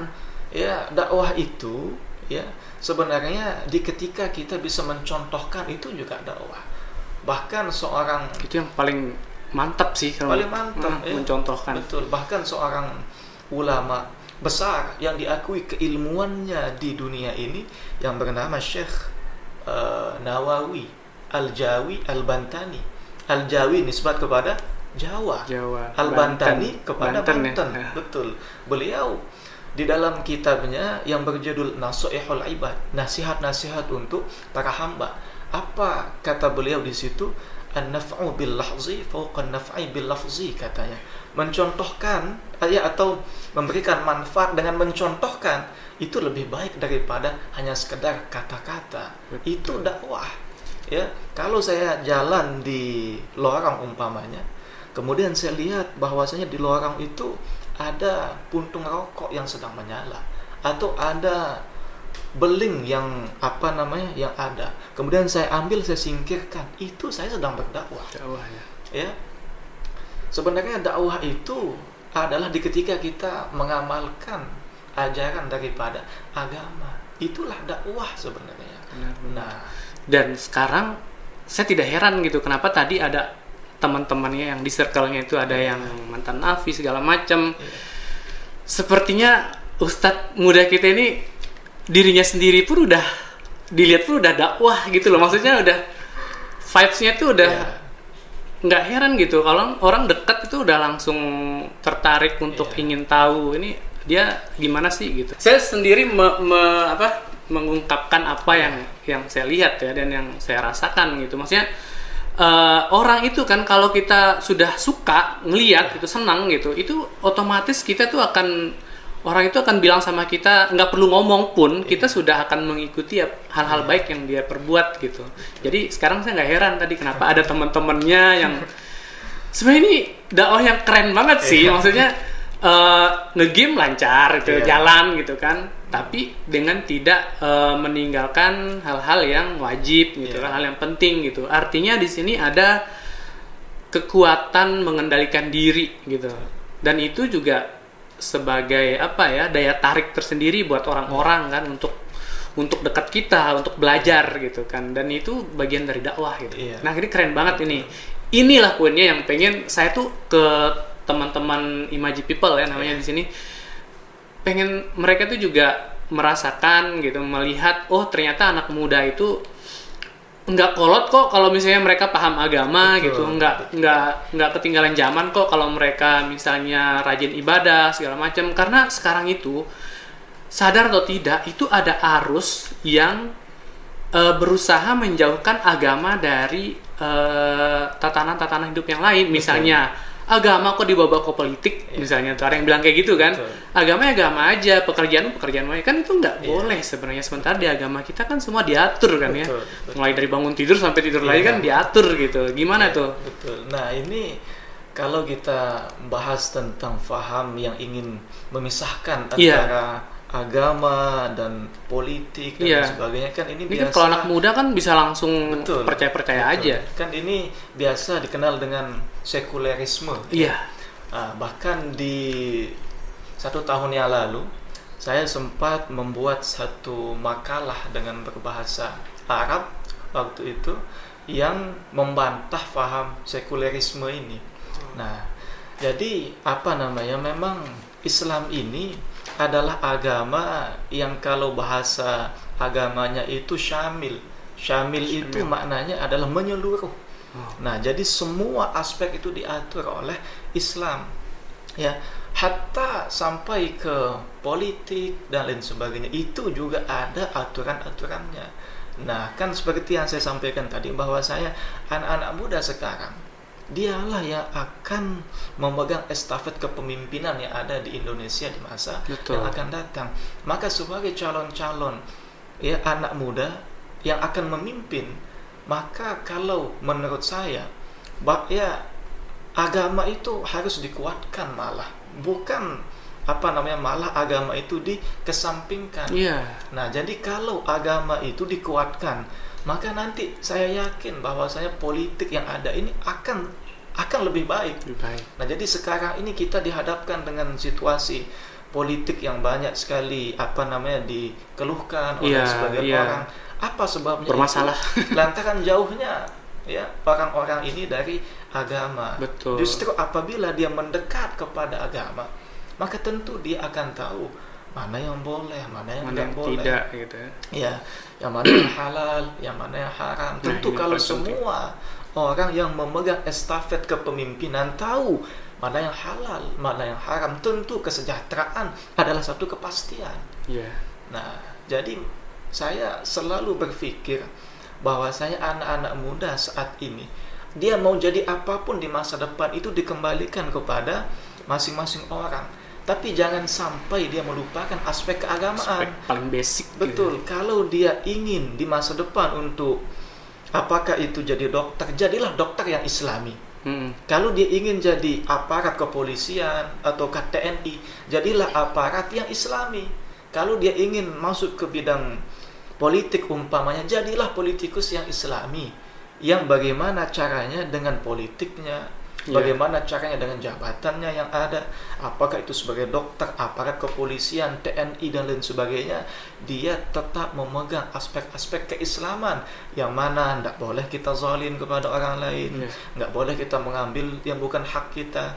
ya dakwah itu ya sebenarnya di ketika kita bisa mencontohkan itu juga dakwah. Bahkan seorang Itu yang paling mantap sih kalau paling mantap ah, ya. mencontohkan. Betul, bahkan seorang ulama besar yang diakui keilmuannya di dunia ini yang bernama Syekh eh, Nawawi Al-Jawi Al-Bantani. Al-Jawi nisbat kepada Jawa. Jawa. Al-Bantani Banten. kepada Banten Banten. ya. Betul. Beliau di dalam kitabnya yang berjudul Nasihatul Ibad, nasihat-nasihat untuk para hamba. Apa kata beliau di situ? An-naf'u bil lahzi fawqa an-naf'i bil lafzi katanya. Mencontohkan ya atau memberikan manfaat dengan mencontohkan itu lebih baik daripada hanya sekedar kata-kata. Itu dakwah. Ya, kalau saya jalan di lorong umpamanya, kemudian saya lihat bahwasanya di lorong itu ada puntung rokok yang sedang menyala atau ada beling yang apa namanya yang ada. Kemudian saya ambil saya singkirkan. Itu saya sedang berdakwah, Jawa ya. ya. Sebenarnya dakwah itu adalah di ketika kita mengamalkan ajaran daripada agama. Itulah dakwah sebenarnya. Benar, benar. Nah, Dan sekarang saya tidak heran gitu kenapa tadi ada teman-temannya yang di circle-nya itu ada yang mantan nafi segala macam. Sepertinya ustadz muda kita ini dirinya sendiri pun udah dilihat pun udah dakwah gitu loh. Maksudnya udah vibes-nya tuh udah ya, nggak heran gitu kalau orang dekat itu udah langsung tertarik untuk Iya. ingin tahu ini dia gimana sih gitu. Saya sendiri me- me- apa mengungkapkan apa yang yang saya lihat ya dan yang saya rasakan gitu. Maksudnya eh, orang itu kan kalau kita sudah suka ngeliat itu senang gitu, itu otomatis kita tuh akan orang itu akan bilang sama kita nggak perlu ngomong pun kita sudah akan mengikuti ya hal-hal baik yang dia perbuat gitu. Jadi sekarang saya nggak heran tadi kenapa ada teman-temannya yang sebenarnya ini dakwah yang keren banget sih maksudnya eh, ngegame lancar gitu Iya. jalan gitu kan tapi dengan tidak eh, meninggalkan hal-hal yang wajib gitu Iya. kan hal yang penting gitu artinya di sini ada kekuatan mengendalikan diri gitu dan itu juga sebagai apa ya daya tarik tersendiri buat orang-orang kan untuk untuk dekat kita untuk belajar gitu kan. Dan itu bagian dari dakwah gitu. Iya. nah ini keren banget ini. Inilah poinnya yang pengen saya tuh ke teman-teman Imaji People ya namanya di sini. Pengen mereka tuh juga merasakan gitu melihat oh ternyata anak muda itu nggak kolot kok kalau misalnya mereka paham agama Betul. gitu. Nggak nggak nggak ketinggalan zaman kok kalau mereka misalnya rajin ibadah segala macam. Karena sekarang itu sadar atau tidak itu ada arus yang eh, berusaha menjauhkan agama dari eh, tatanan-tatanan hidup yang lain. Misalnya agama kok dibawa ke politik Iya. misalnya tuh ada yang bilang kayak gitu kan Betul. agama ya agama aja pekerjaan pekerjaan aja kan itu nggak Iya. boleh sebenarnya sementara di agama kita kan semua diatur kan ya Betul, betul. mulai dari bangun tidur sampai tidur Iya. lagi kan diatur gitu gimana tuh Betul. Nah, ini kalau kita bahas tentang faham yang ingin memisahkan Iya. antara agama dan politik dan Iya. sebagainya kan ini, ini kan biasa kalau anak muda kan bisa langsung Betul. percaya percaya Betul. aja Kan ini biasa dikenal dengan sekulerisme. iya Ah, bahkan di satu tahun yang lalu saya sempat membuat satu makalah dengan berbahasa Arab waktu itu yang membantah faham sekulerisme ini. Nah, jadi apa namanya? Memang Islam ini adalah agama yang kalau bahasa agamanya itu syamil. Syamil itu maknanya adalah menyeluruh. Nah, jadi semua aspek itu diatur oleh Islam. Ya, hatta sampai ke politik dan lain sebagainya itu juga ada aturan-aturannya. Nah, kan seperti yang saya sampaikan tadi bahwa saya anak-anak muda sekarang dialah yang akan memegang estafet kepemimpinan yang ada di Indonesia di masa Betul. yang akan datang. Maka sebagai calon-calon ya anak muda yang akan memimpin, maka kalau menurut saya bah, ya agama itu harus dikuatkan malah bukan apa namanya malah agama itu dikesampingkan. iya Nah, jadi kalau agama itu dikuatkan, maka nanti saya yakin bahwa saya politik yang ada ini akan akan lebih baik. lebih baik Nah, jadi sekarang ini kita dihadapkan dengan situasi politik yang banyak sekali apa namanya dikeluhkan oleh Iya, sebagian iya. orang. Apa sebabnya? Bermasalah. itu? Lantaran jauhnya ya orang-orang ini dari agama. Betul. Justru apabila dia mendekat kepada agama, maka tentu dia akan tahu mana yang boleh, mana yang mana tidak yang boleh. tidak gitu ya Ya, yang mana yang halal, yang mana yang haram. Nah, Tentu ini kalau penting. semua orang yang memegang estafet kepemimpinan tahu mana yang halal, mana yang haram, tentu kesejahteraan adalah satu kepastian. iya Nah, jadi saya selalu berpikir bahwasanya anak-anak muda saat ini dia mau jadi apa pun di masa depan itu dikembalikan kepada masing-masing orang. Tapi jangan sampai dia melupakan aspek keagamaan. aspek paling basic gitu. Betul, kalau dia ingin di masa depan untuk apakah itu jadi dokter, jadilah dokter yang islami. Mm. Kalau dia ingin jadi aparat kepolisian atau TNI, jadilah aparat yang islami. Kalau dia ingin masuk ke bidang politik umpamanya, jadilah politikus yang islami. Yang bagaimana caranya dengan politiknya, Iya. bagaimana caranya dengan jabatannya yang ada, apakah itu sebagai dokter, aparat kepolisian, TNI dan lain sebagainya, dia tetap memegang aspek-aspek keislaman yang mana tidak boleh kita zalim kepada orang lain, Iya. nggak boleh kita mengambil yang bukan hak kita.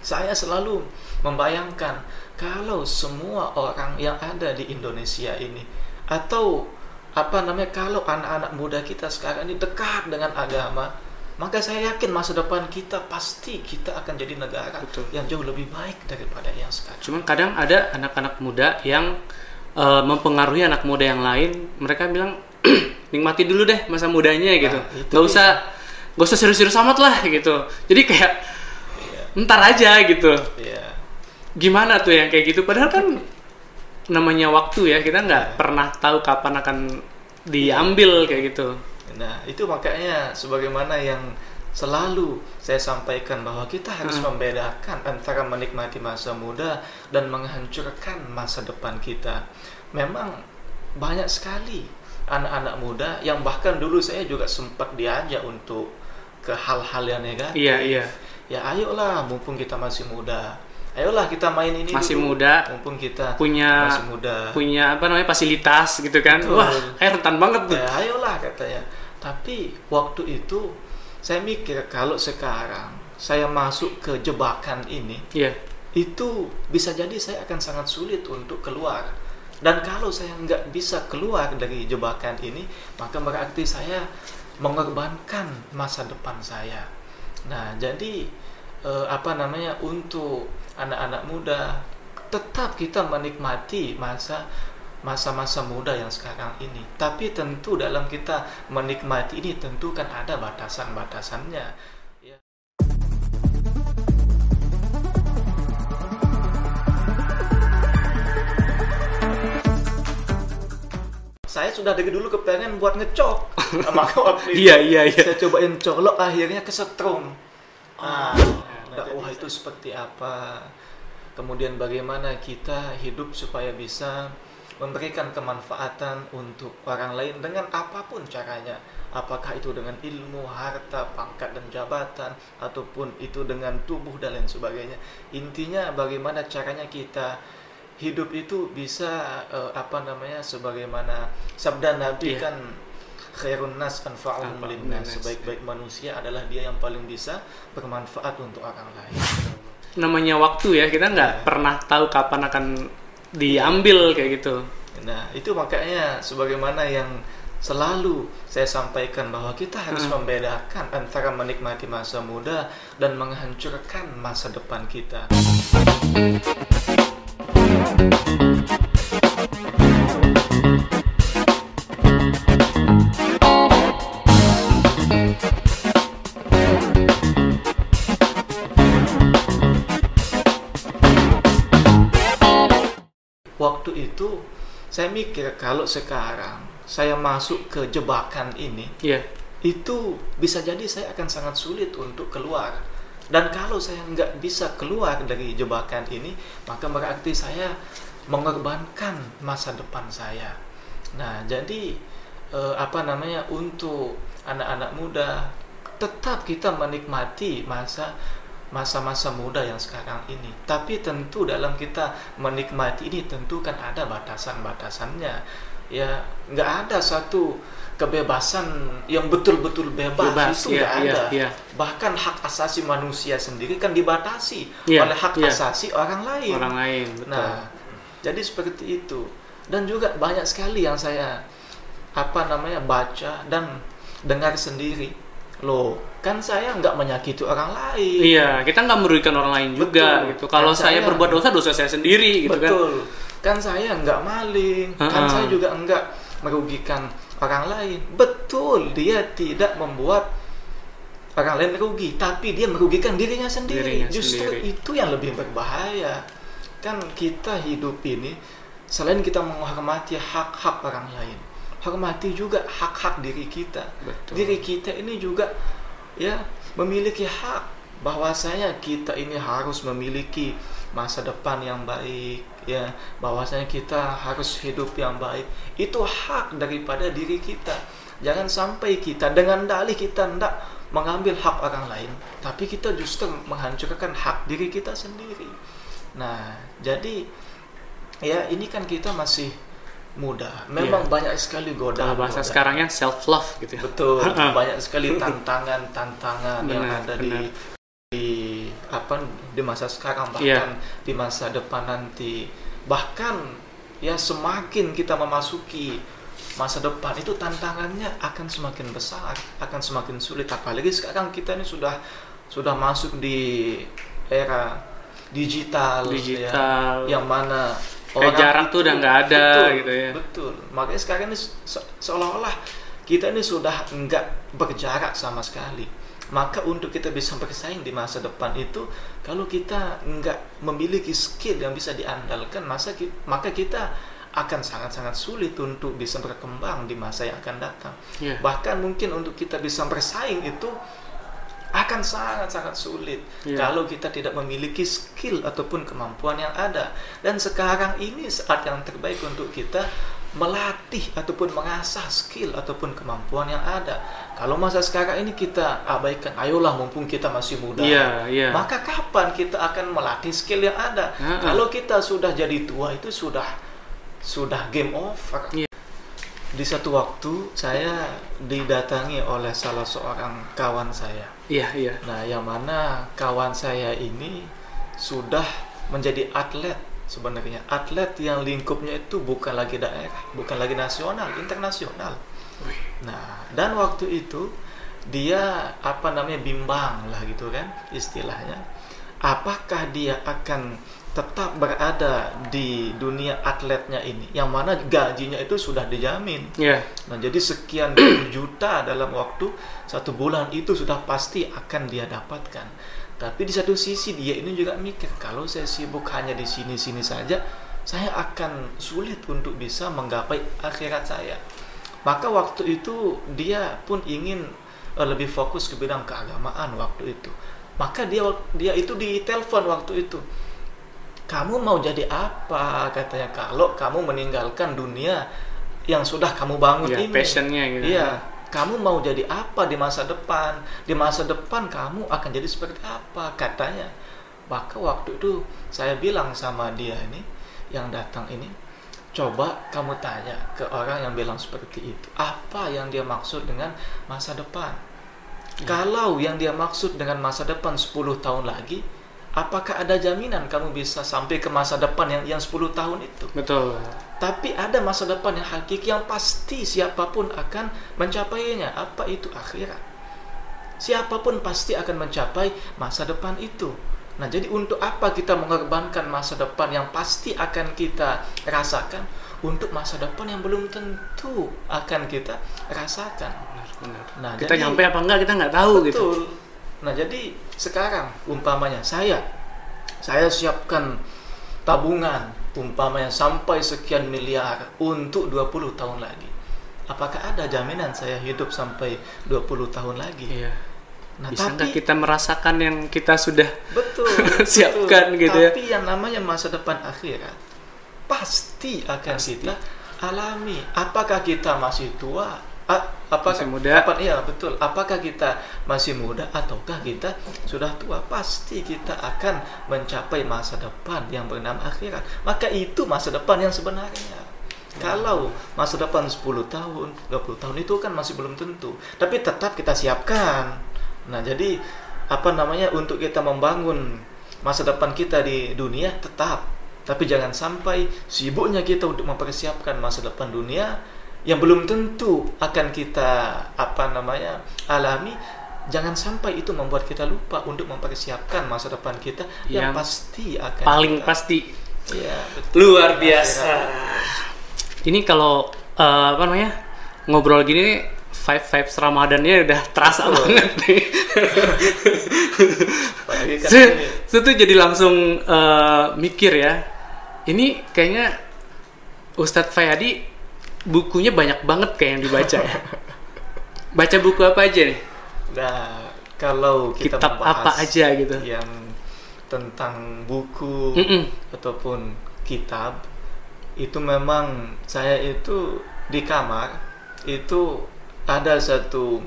Saya selalu membayangkan kalau semua orang yang ada di Indonesia ini atau apa namanya kalau anak-anak muda kita sekarang ini dekat dengan agama, maka saya yakin masa depan kita pasti kita akan jadi negara Betul. yang jauh lebih baik daripada yang sekarang. Cuman kadang ada anak-anak muda yang eh, mempengaruhi anak muda yang lain. Mereka bilang nikmati dulu deh masa mudanya gitu. itu Gak dia. usah gak usah serius-serius amat lah gitu. Jadi kayak Iya. ntar aja gitu. Iya. Gimana tuh yang kayak gitu? Padahal kan namanya waktu ya kita nggak Iya. pernah tahu kapan akan diambil kayak gitu. Nah, itu makanya sebagaimana yang selalu saya sampaikan bahwa kita harus Hmm. membedakan antara menikmati masa muda dan menghancurkan masa depan kita. Memang banyak sekali anak-anak muda yang bahkan dulu saya juga sempat diajak untuk ke hal-hal yang negatif. Iya iya. Ya ayolah mumpung kita masih muda. Ayolah kita main ini Masih dulu. muda. mumpung kita Punya masih muda. punya apa namanya fasilitas gitu kan. Betul. Wah kayak rentan banget tuh. Ya, ayolah katanya. Tapi waktu itu saya mikir kalau sekarang saya masuk ke jebakan ini, Iya. itu bisa jadi saya akan sangat sulit untuk keluar. Dan kalau saya nggak bisa keluar dari jebakan ini, maka berarti saya mengorbankan masa depan saya. Nah, jadi eh, apa namanya untuk anak-anak muda tetap kita menikmati masa masa-masa muda yang sekarang ini. Tapi tentu dalam kita menikmati ini tentu kan ada batasan-batasannya. Ya. saya sudah dari dulu kepengen buat ngecok maka waktu itu iya, iya, iya. saya cobain colok akhirnya kesetrum ah. oh. ah dakwah itu seperti apa? Kemudian bagaimana kita hidup supaya bisa memberikan kemanfaatan untuk orang lain dengan apa pun caranya. Apakah itu dengan ilmu, harta, pangkat dan jabatan ataupun itu dengan tubuh dan lain sebagainya. Intinya bagaimana caranya kita hidup itu bisa eh, apa namanya sebagaimana sabda Nabi Iya. kan khairun nas anfa'uhum linnas sebaik-baik manusia adalah dia yang paling bisa bermanfaat untuk orang lain. Namanya waktu ya, kita nggak pernah tahu kapan akan diambil kayak gitu. Nah, itu makanya sebagaimana yang selalu saya sampaikan bahwa kita harus Hmm. membedakan antara menikmati masa muda dan menghancurkan masa depan kita. Waktu itu saya mikir kalau sekarang saya masuk ke jebakan ini Iya. itu bisa jadi saya akan sangat sulit untuk keluar. Dan kalau saya nggak bisa keluar dari jebakan ini, maka berarti saya mengorbankan masa depan saya. Nah, jadi eh, apa namanya untuk anak-anak muda tetap kita menikmati masa masa-masa muda yang sekarang ini. Tapi tentu dalam kita menikmati ini tentu kan ada batasan-batasannya. Ya, nggak ada satu kebebasan yang betul-betul bebas, Bebas, itu iya, nggak iya, ada. iya. Bahkan hak asasi manusia sendiri kan dibatasi Iya, oleh hak asasi orang lain. Orang lain, betul. Nah, jadi seperti itu. Dan juga banyak sekali yang saya apa namanya baca dan dengar sendiri. Loh, kan saya nggak menyakiti orang lain. Iya, kita nggak merugikan orang lain juga Betul. gitu. Kalau Kan saya saya- berbuat dosa, dosa saya sendiri gitu kan. Betul. Kan saya nggak maling, kan Ha-ha. saya juga nggak merugikan orang lain. Betul, dia tidak membuat orang lain merugi, tapi dia merugikan dirinya sendiri. Dirinya Justru sendiri. itu yang lebih berbahaya. Kan kita hidup ini selain kita menghormati hak-hak orang lain, hormati juga hak-hak diri kita. Betul. Diri kita ini juga ya memiliki hak. Bahwasanya kita ini harus memiliki masa depan yang baik ya. Bahwasanya kita harus hidup yang baik. Itu hak daripada diri kita. Jangan sampai kita dengan dalih kita hendak mengambil hak orang lain tapi kita justru menghancurkan hak diri kita sendiri. Nah jadi ya ini kan kita masih muda memang banyak sekali Kalau godaan bahasa godaan. sekarangnya self love gitu ya. Betul, banyak sekali tantangan-tantangan yang ada benar. di di apa di masa sekarang Iya. bahkan di masa depan nanti. Bahkan ya semakin kita memasuki masa depan itu tantangannya akan semakin besar, akan semakin sulit apalagi sekarang kita ini sudah sudah masuk di era digital, Digital. ya, yang mana Kayak jarak tuh udah nggak ada betul, gitu ya. Betul. Makanya sekarang ini se- seolah-olah kita ini sudah enggak berjarak sama sekali. Maka untuk kita bisa bersaing di masa depan itu, kalau kita enggak memiliki skill yang bisa diandalkan, masa ki- maka kita akan sangat-sangat sulit untuk bisa berkembang di masa yang akan datang. Iya. Bahkan mungkin untuk kita bisa bersaing itu akan sangat-sangat sulit Iya. kalau kita tidak memiliki skill ataupun kemampuan yang ada. Dan sekarang ini saat yang terbaik untuk kita melatih ataupun mengasah skill ataupun kemampuan yang ada. Kalau masa sekarang ini kita abaikan, ayolah mumpung kita masih muda. Iya, iya. Maka kapan kita akan melatih skill yang ada? Ha-ha. Kalau kita sudah jadi tua itu sudah sudah game over. Iya. Di satu waktu saya didatangi oleh salah seorang kawan saya. Iya, iya. Nah, yang mana kawan saya ini sudah menjadi atlet sebenarnya. Atlet yang lingkupnya itu bukan lagi daerah, bukan lagi nasional, internasional. Nah, dan waktu itu dia apa namanya bimbang lah gitu kan istilahnya. Apakah dia akan tetap berada di dunia atletnya ini yang mana gajinya itu sudah dijamin. Iya. Nah, jadi sekian juta dalam waktu satu bulan itu sudah pasti akan dia dapatkan. Tapi di satu sisi dia ini juga mikir kalau saya sibuk hanya di sini-sini saja, saya akan sulit untuk bisa menggapai akhirat saya. Maka waktu itu dia pun ingin uh, lebih fokus ke bidang keagamaan waktu itu. Maka dia dia itu ditelepon waktu itu. Kamu mau jadi apa katanya kalau kamu meninggalkan dunia yang sudah kamu bangun Ya, ini. passionnya gitu. Iya, kamu mau jadi apa di masa depan? Di masa depan kamu akan jadi seperti apa katanya. Maka waktu itu saya bilang sama dia ini yang datang ini, coba kamu tanya ke orang yang bilang seperti itu, apa yang dia maksud dengan masa depan? Kalau yang dia maksud dengan masa depan 10 tahun lagi, apakah ada jaminan kamu bisa sampai ke masa depan yang yang 10 tahun itu? Betul. Tapi ada masa depan yang hakiki yang pasti siapa pun akan mencapainya. Apa itu akhirat? Siapa pun pasti akan mencapai masa depan itu. Nah, jadi untuk apa kita mengorbankan masa depan yang pasti akan kita rasakan untuk masa depan yang belum tentu akan kita rasakan? Benar, benar. Nah, kita jadi- nyampe apa enggak kita nggak tahu gitu. Nah, jadi sekarang umpamanya saya saya siapkan tabungan umpamanya sampai sekian miliar untuk 20 tahun lagi. Apakah ada jaminan saya hidup sampai 20 tahun lagi? Iya. Nah, Bisa tapi kita merasakan yang kita sudah betul siapkan betul. gitu ya? Tapi yang namanya masa depan akhirat pasti akan Pasti. kita alami. Apakah kita masih tua? A- apakah Masih muda? Apa, iya betul. Apakah kita masih muda ataukah kita sudah tua? Pasti kita akan mencapai masa depan yang bernama akhirat. Maka itu masa depan yang sebenarnya. Kalau masa depan 10 tahun, 20 tahun itu kan masih belum tentu. Tapi tetap kita siapkan. Nah, jadi apa namanya untuk kita membangun masa depan kita di dunia tetap tapi jangan sampai sibuknya kita untuk mempersiapkan masa depan dunia yang belum tentu akan kita apa namanya alami jangan sampai itu membuat kita lupa untuk mempersiapkan masa depan kita yang, Yang pasti akan paling kita- pasti Iya, betul. luar biasa. Ini kalau eh, apa namanya ngobrol gini vibe vibes Ramadannya udah terasa Betul. banget nih. Kan Saya saya tuh jadi langsung eh, mikir ya. Ini kayaknya Ustadz Fayadi bukunya banyak banget kayak yang dibaca ya. Baca buku apa aja nih? Nah, kalau kita Kitab apa aja gitu? yang tentang buku Mm-mm. ataupun kitab itu memang saya itu di kamar itu ada satu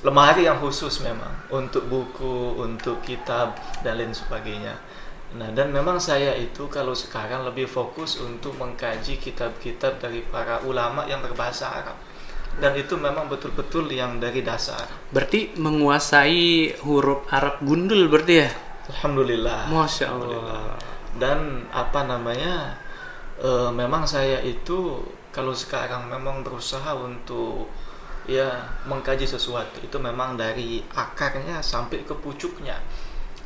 lemari yang khusus memang untuk buku, untuk kitab dan lain sebagainya. Nah, dan memang saya itu kalau sekarang lebih fokus untuk mengkaji kitab-kitab dari para ulama yang berbahasa Arab. Dan itu memang betul-betul yang dari dasar. Berarti menguasai huruf Arab gundul berarti ya? Alhamdulillah. Masya Alhamdulillah. Allah. Dan apa namanya? eh, memang saya itu kalau sekarang memang berusaha untuk ya mengkaji sesuatu itu memang dari akarnya sampai ke pucuknya.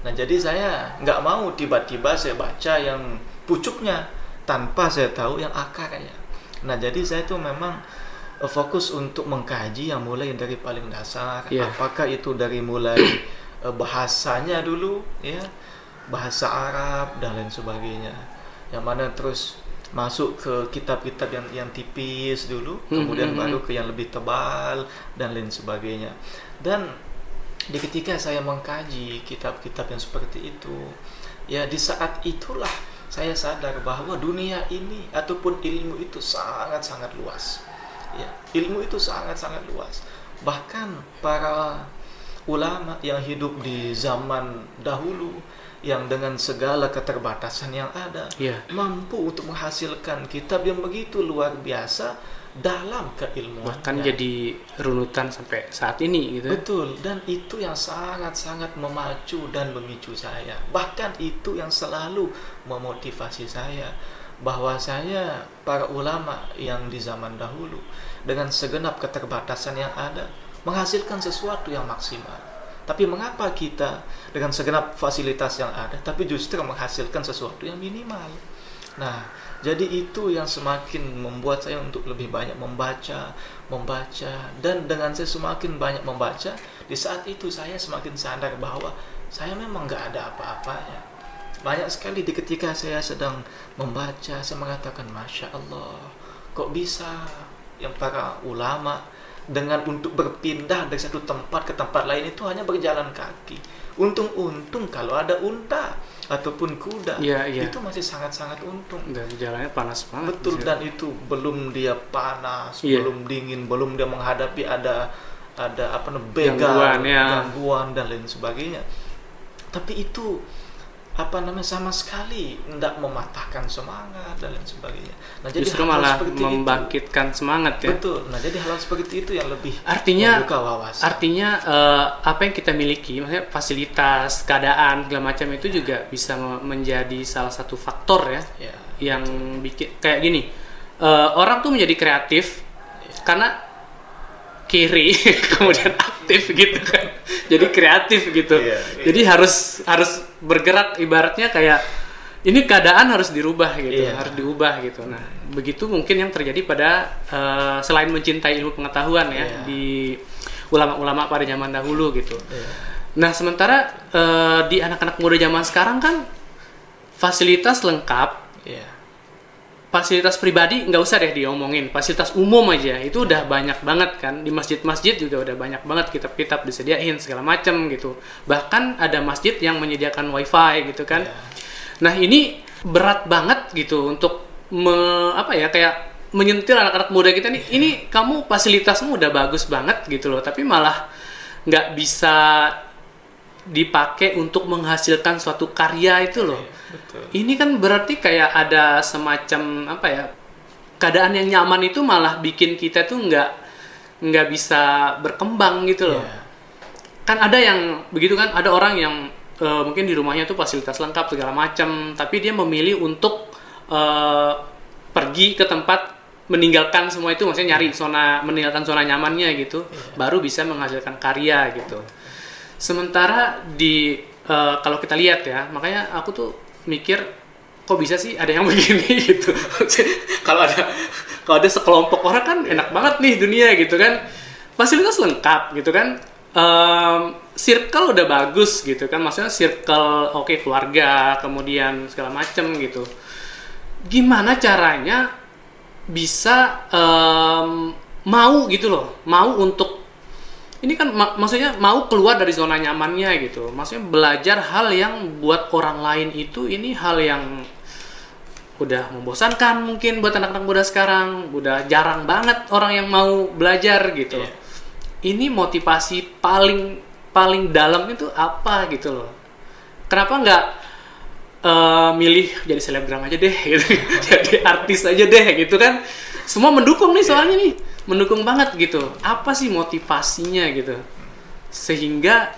Nah jadi saya nggak mau tiba-tiba saya baca yang pucuknya tanpa saya tahu yang akarnya. Nah jadi saya itu memang eh, fokus untuk mengkaji yang mulai dari paling dasar. Iya. Apakah itu dari mulai eh, bahasanya dulu, ya bahasa Arab dan lain sebagainya. Yang mana terus masuk ke kitab-kitab yang yang tipis dulu, Hmm, kemudian hmm, baru hmm. ke yang lebih tebal dan lain sebagainya. Dan di ketika saya mengkaji kitab-kitab yang seperti itu, ya di saat itulah saya sadar bahwa dunia ini ataupun ilmu itu sangat-sangat luas. Ya, ilmu itu sangat-sangat luas. Bahkan para ulama yang hidup di zaman dahulu yang dengan segala keterbatasan yang ada Iya. mampu untuk menghasilkan kitab yang begitu luar biasa dalam keilmuan. Bahkan jadi runutan sampai saat ini gitu. Betul, dan itu yang sangat-sangat memacu dan memicu saya. Bahkan itu yang selalu memotivasi saya bahwa saya para ulama yang di zaman dahulu dengan segenap keterbatasan yang ada menghasilkan sesuatu yang maksimal. Tapi mengapa kita dengan segenap fasilitas yang ada tapi justru menghasilkan sesuatu yang minimal? Nah, jadi itu yang semakin membuat saya untuk lebih banyak membaca, membaca. Dan dengan saya semakin banyak membaca, di saat itu saya semakin sadar bahwa saya memang nggak ada apa-apanya. banyak sekali di ketika saya sedang membaca saya mengatakan masya Allah kok bisa? Yang para ulama dengan untuk berpindah dari satu tempat ke tempat lain itu hanya berjalan kaki. Untung-untung kalau ada unta ataupun kuda Iya, iya. itu masih sangat-sangat untung Dan jalannya panas banget. betul Iya. dan itu belum dia panas Iya. belum dingin belum dia menghadapi ada ada apa namanya begal Gangguan, ya. gangguan dan lain sebagainya tapi itu apa namanya sama sekali tidak mematahkan semangat dan lain sebagainya. Nah Justru hal-hal malah seperti itu- membangkitkan semangat ya. betul. Nah jadi hal-hal seperti itu yang lebih Artinya membuka wawasan. artinya eh, apa yang kita miliki, maksudnya fasilitas, keadaan segala macam itu juga bisa me- menjadi salah satu faktor ya ya yang bikin kayak gini. eh, orang tuh menjadi kreatif karena kiri kemudian aktif gitu kan. Jadi kreatif gitu. Iya, iya. Jadi harus harus bergerak ibaratnya kayak ini keadaan harus dirubah gitu, Iya. harus diubah gitu. Nah, begitu mungkin yang terjadi pada eh, selain mencintai ilmu pengetahuan ya Iya. di ulama-ulama pada zaman dahulu gitu. Iya. Nah, sementara eh, di anak-anak muda zaman sekarang kan fasilitas lengkap, ya fasilitas pribadi nggak usah deh diomongin, fasilitas umum aja itu udah banyak banget kan di masjid-masjid juga udah banyak banget kitab-kitab disediain segala macam gitu. Bahkan ada masjid yang menyediakan wifi gitu kan. Iya. Nah ini berat banget gitu untuk me- apa ya kayak menyentil anak-anak muda kita nih. Ini kamu fasilitasmu udah bagus banget gitu loh, tapi malah nggak bisa dipakai untuk menghasilkan suatu karya itu loh. betul Ini kan berarti kayak ada semacam apa ya keadaan yang nyaman itu malah bikin kita tuh nggak nggak bisa berkembang gitu loh. Iya. Kan ada yang begitu kan ada orang yang eh, mungkin di rumahnya tuh fasilitas lengkap segala macam, tapi dia memilih untuk eh, pergi ke tempat meninggalkan semua itu, maksudnya nyari zona meninggalkan zona nyamannya gitu, baru bisa menghasilkan karya gitu. Sementara di eh, kalau kita lihat ya, makanya aku tuh mikir kok bisa sih ada yang begini gitu. kalau ada kalau ada sekelompok orang kan enak banget nih dunia gitu kan. Fasilitas lengkap gitu kan. Em, circle udah bagus gitu kan. Maksudnya circle oke keluarga, kemudian segala macem gitu. Gimana caranya bisa em, mau gitu loh, mau untuk ini kan mak- maksudnya mau keluar dari zona nyamannya gitu. Maksudnya belajar hal yang buat orang lain itu ini hal yang udah membosankan mungkin buat anak-anak muda sekarang. Udah jarang banget orang yang mau belajar gitu. Iya. ini motivasi paling paling dalam itu apa gitu loh. Kenapa nggak eh, milih jadi selebgram aja deh gitu. Jadi artis aja deh gitu kan. Semua mendukung nih soalnya nih mendukung banget gitu apa sih motivasinya gitu sehingga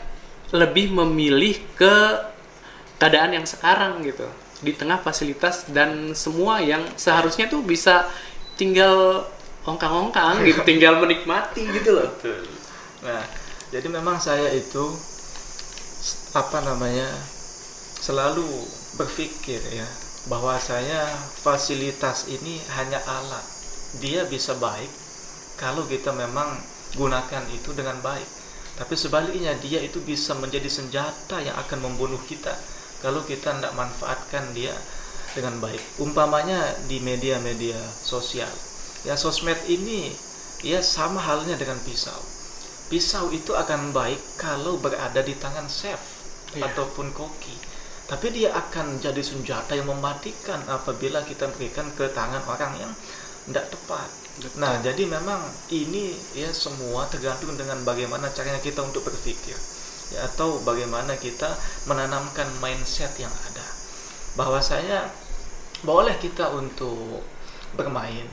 lebih memilih ke keadaan yang sekarang gitu di tengah fasilitas dan semua yang seharusnya tuh bisa tinggal ongkang-ongkang gitu tinggal menikmati gitu loh Betul. Nah, jadi memang saya itu apa namanya selalu berpikir ya bahwa saya fasilitas ini hanya alat. Dia bisa baik kalau kita memang gunakan itu dengan baik. Tapi sebaliknya dia itu bisa menjadi senjata yang akan membunuh kita kalau kita tidak manfaatkan dia dengan baik. Umpamanya di media-media sosial. Ya sosmed ini ya sama halnya dengan pisau. Pisau itu akan baik kalau berada di tangan chef Iya. ataupun koki. Tapi dia akan jadi senjata yang mematikan apabila kita berikan ke tangan orang yang tidak tepat. Betul. Nah, jadi memang ini ya semua tergantung dengan bagaimana caranya kita untuk berpikir. Ya, atau bagaimana kita menanamkan mindset yang ada. Bahwasanya boleh kita untuk bermain,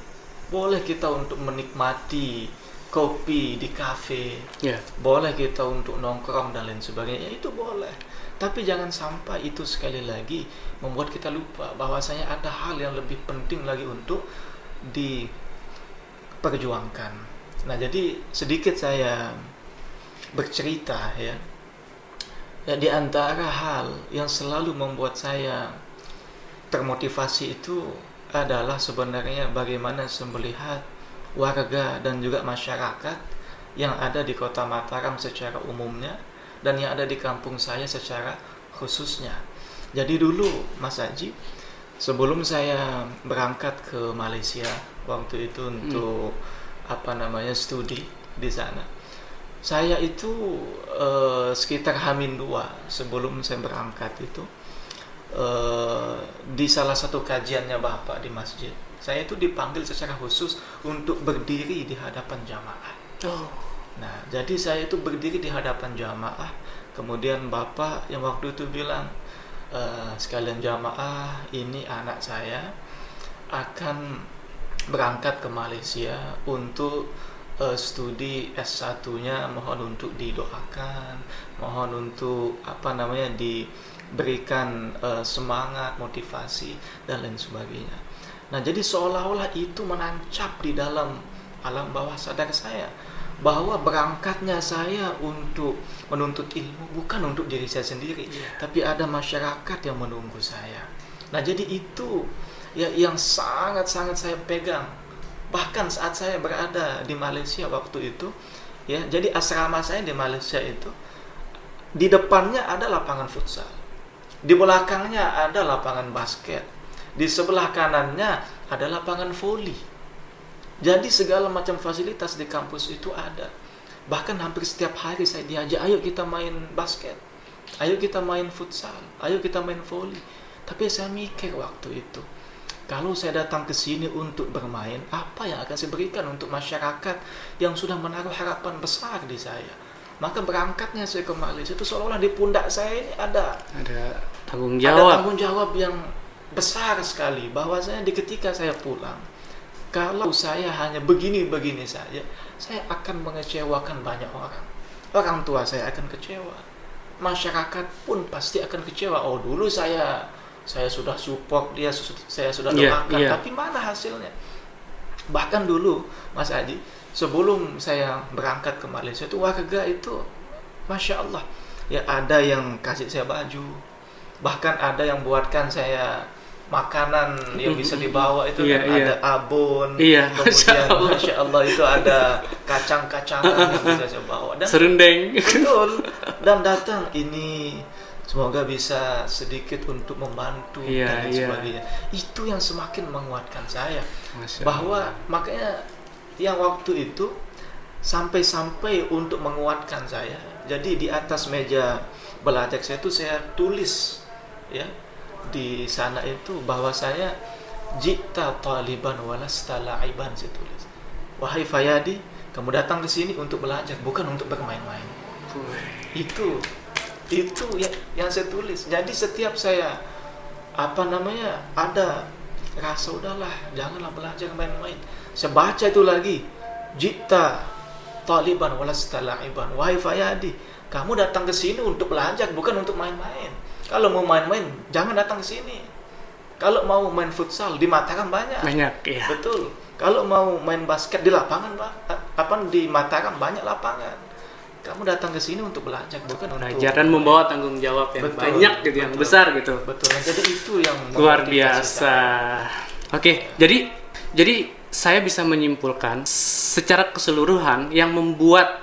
boleh kita untuk menikmati kopi di kafe, ya boleh kita untuk nongkrong dan lain sebagainya, ya itu boleh. Tapi jangan sampai itu sekali lagi membuat kita lupa bahwasanya ada hal yang lebih penting lagi untuk diperjuangkan. Nah, jadi sedikit saya bercerita ya. Ya di antara hal yang selalu membuat saya termotivasi itu adalah sebenarnya bagaimana melihat warga dan juga masyarakat yang ada di kota Mataram secara umumnya dan yang ada di kampung saya secara khususnya. Jadi dulu Mas Haji, sebelum saya berangkat ke Malaysia waktu itu untuk apa namanya studi di sana, saya itu eh, sekitar Hamin dua sebelum saya berangkat itu eh, di salah satu kajiannya bapak di masjid, saya itu dipanggil secara khusus untuk berdiri di hadapan jamaah. Oh. Nah, jadi saya itu berdiri di hadapan jamaah, kemudian bapak yang waktu itu bilang, "Eh, sekalian jamaah, ini anak saya akan berangkat ke Malaysia untuk eh, studi S1-nya, mohon untuk didoakan, mohon untuk apa namanya diberikan eh, semangat, motivasi dan lain sebagainya. Nah, jadi seolah-olah itu menancap di dalam alam bawah sadar saya bahwa berangkatnya saya untuk menuntut ilmu bukan untuk diri saya sendiri, tapi ada masyarakat yang menunggu saya. Nah, jadi itu ya yang sangat-sangat saya pegang. Bahkan saat saya berada di Malaysia waktu itu, ya, jadi asrama saya di Malaysia itu di depannya ada lapangan futsal. Di belakangnya ada lapangan basket. Di sebelah kanannya ada lapangan voli. Jadi segala macam fasilitas di kampus itu ada. Bahkan hampir setiap hari saya diajak, ayo kita main basket. Ayo kita main futsal. Ayo kita main voli. Tapi saya mikir waktu itu, kalau saya datang ke sini untuk bermain, apa yang akan saya berikan untuk masyarakat yang sudah menaruh harapan besar di saya? Maka berangkatnya saya ke Malaysia itu seolah-olah di pundak saya ini ada Ada tanggung ada jawab. tanggung jawab yang besar sekali bahwasanya di ketika saya pulang kalau saya hanya begini-begini saja saya akan mengecewakan banyak orang. Orang tua saya akan kecewa. Masyarakat pun pasti akan kecewa. Oh dulu saya saya sudah support dia saya sudah Iya, doakan. iya. tapi mana hasilnya? Bahkan dulu Mas Haji sebelum saya berangkat ke Malaysia itu warga itu masya Allah ya ada yang kasih saya baju. Bahkan ada yang buatkan saya makanan yang bisa dibawa itu Iya, kan iya. ada abon Iya, kemudian Masya Allah. masya Allah itu ada kacang-kacangan yang bisa saya bawa dan Serundeng. betul dan datang ini semoga bisa sedikit untuk membantu Iya, dan iya. sebagainya itu yang semakin menguatkan saya Masya bahwa makanya yang waktu itu sampai-sampai untuk menguatkan saya jadi di atas meja belajar saya itu saya tulis ya di sana itu bahwa saya jita taliban walasta la'iban saya tulis. Wahai Fayadi kamu datang ke sini untuk belajar bukan untuk bermain-main. Itu itu yang, yang saya tulis. Jadi setiap saya apa namanya ada rasa udahlah janganlah belajar main-main. Saya baca itu lagi jita taliban walasta la'iban. Wahai Fayadi kamu datang ke sini untuk belajar bukan untuk main-main kalau mau main-main jangan datang ke sini kalau mau main futsal di Mataram banyak Banyak, ya. betul kalau mau main basket di lapangan Pak, apa di Mataram banyak lapangan kamu datang ke sini untuk belajar bukan untuk Belajar dan membawa tanggung jawab yang Betul, banyak gitu, yang betul. besar gitu. betul jadi itu yang Luar biasa. Oke, jadi jadi saya bisa menyimpulkan secara keseluruhan yang membuat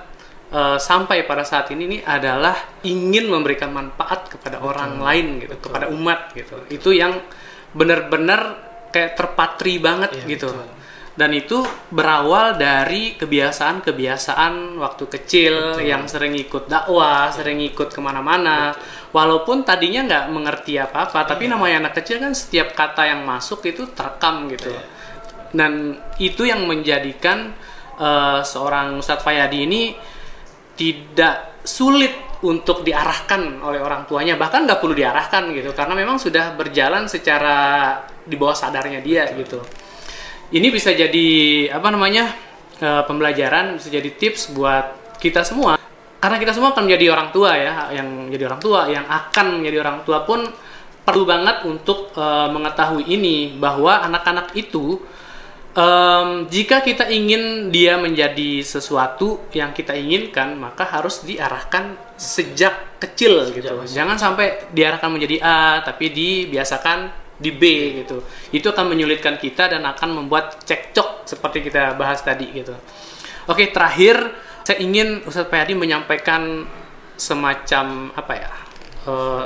eh, sampai pada saat ini ini adalah ingin memberikan manfaat kepada orang lain gitu, betul. kepada umat gitu. Itu yang benar-benar kayak terpatri banget Iya, gitu. betul. Dan itu berawal dari kebiasaan-kebiasaan waktu kecil Betul. yang sering ikut dakwah, sering ikut ke mana-mana. Walaupun tadinya nggak mengerti apa-apa, tapi Iya. namanya anak kecil kan setiap kata yang masuk itu terekam gitu. Iya. Dan itu yang menjadikan eh, seorang Ustadz Fayadi ini tidak sulit untuk diarahkan oleh orang tuanya bahkan nggak perlu diarahkan gitu karena memang sudah berjalan secara di bawah sadarnya dia gitu. Ini bisa jadi apa namanya eh, pembelajaran bisa jadi tips buat kita semua. Karena kita semua akan menjadi orang tua ya yang jadi orang tua yang akan menjadi orang tua pun perlu banget untuk eh, mengetahui ini bahwa anak-anak itu em, jika kita ingin dia menjadi sesuatu yang kita inginkan maka harus diarahkan sejak kecil gitu. kecil. jangan sampai diarahkan menjadi A tapi dibiasakan di B gitu. Itu akan menyulitkan kita dan akan membuat cekcok seperti kita bahas tadi gitu. Oke terakhir saya ingin Ustadz Payadi menyampaikan semacam apa ya? Eh,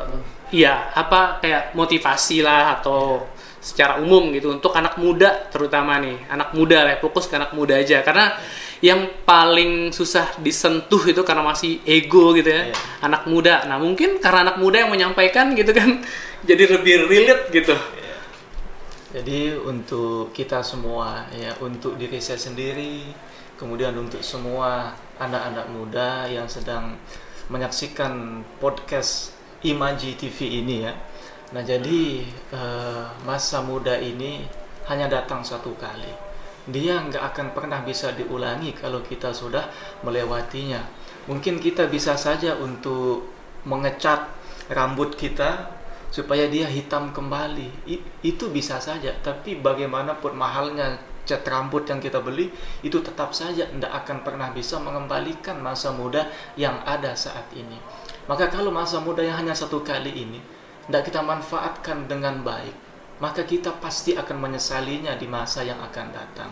ya apa kayak motivasi lah atau secara umum gitu untuk anak muda terutama nih anak muda lah fokus ke anak muda aja karena yang paling susah disentuh itu karena masih ego gitu ya Iya. anak muda nah mungkin karena anak muda yang menyampaikan gitu kan jadi lebih relate gitu Jadi untuk kita semua ya untuk diri saya sendiri, kemudian untuk semua anak-anak muda yang sedang menyaksikan podcast Imaji TV ini ya. Nah jadi eh, masa muda ini hanya datang satu kali. Dia nggak akan pernah bisa diulangi kalau kita sudah melewatinya. Mungkin kita bisa saja untuk mengecat rambut kita supaya dia hitam kembali itu bisa saja tapi bagaimanapun mahalnya cat rambut yang kita beli itu tetap saja tidak akan pernah bisa mengembalikan masa muda yang ada saat ini maka kalau masa muda yang hanya satu kali ini tidak kita manfaatkan dengan baik maka kita pasti akan menyesalinya di masa yang akan datang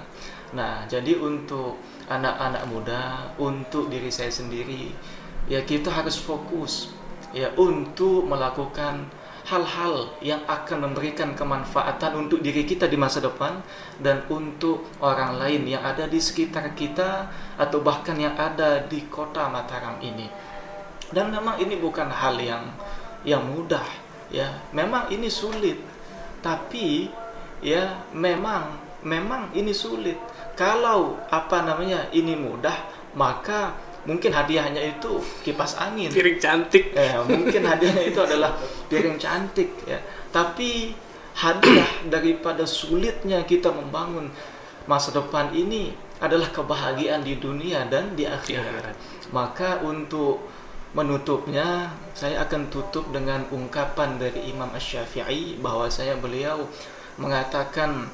nah jadi untuk anak-anak muda untuk diri saya sendiri ya kita harus fokus ya untuk melakukan hal-hal yang akan memberikan kemanfaatan untuk diri kita di masa depan dan untuk orang lain yang ada di sekitar kita atau bahkan yang ada di kota Mataram ini. Dan memang ini bukan hal yang yang mudah ya. Memang ini sulit. Tapi ya memang memang ini sulit. Kalau apa namanya ini mudah, maka mungkin hadiahnya itu kipas angin. piring cantik Eh, mungkin hadiahnya itu adalah piring cantik ya. Tapi hadiah daripada sulitnya kita membangun masa depan ini adalah kebahagiaan di dunia dan di akhirat. Maka untuk menutupnya saya akan tutup dengan ungkapan dari Imam Asy-Syafi'i bahwasanya beliau mengatakan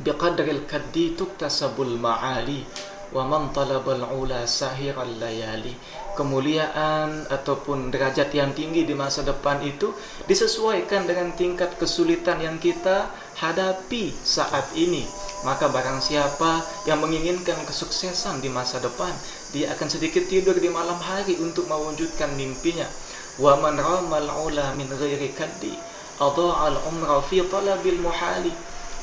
biqadril kaddi tuktasabul ma'ali wa man talabal ula sahiral layali. Kemuliaan ataupun derajat yang tinggi di masa depan itu disesuaikan dengan tingkat kesulitan yang kita hadapi saat ini. Maka barang siapa yang menginginkan kesuksesan di masa depan dia akan sedikit tidur di malam hari untuk mewujudkan mimpinya wa man ramal ula min ghairi kaddi adha'al umra fi talabil muhali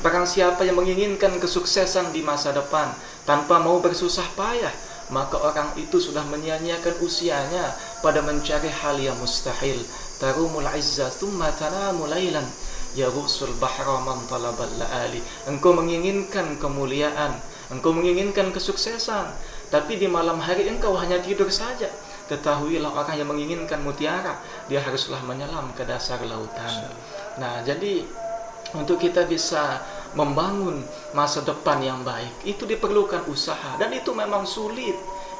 Barang siapa yang menginginkan kesuksesan di masa depan tanpa mau bersusah payah, maka orang itu sudah menyia-nyiakan usianya pada mencari hal yang mustahil. Tarumul izza thumma tanamu lailan yarusul bahra man talabal laali. Engkau menginginkan kemuliaan, engkau menginginkan kesuksesan, tapi di malam hari engkau hanya tidur saja. Ketahuilah orang yang menginginkan mutiara, dia haruslah menyelam ke dasar lautan. Nah, jadi untuk kita bisa membangun masa depan yang baik itu diperlukan usaha dan itu memang sulit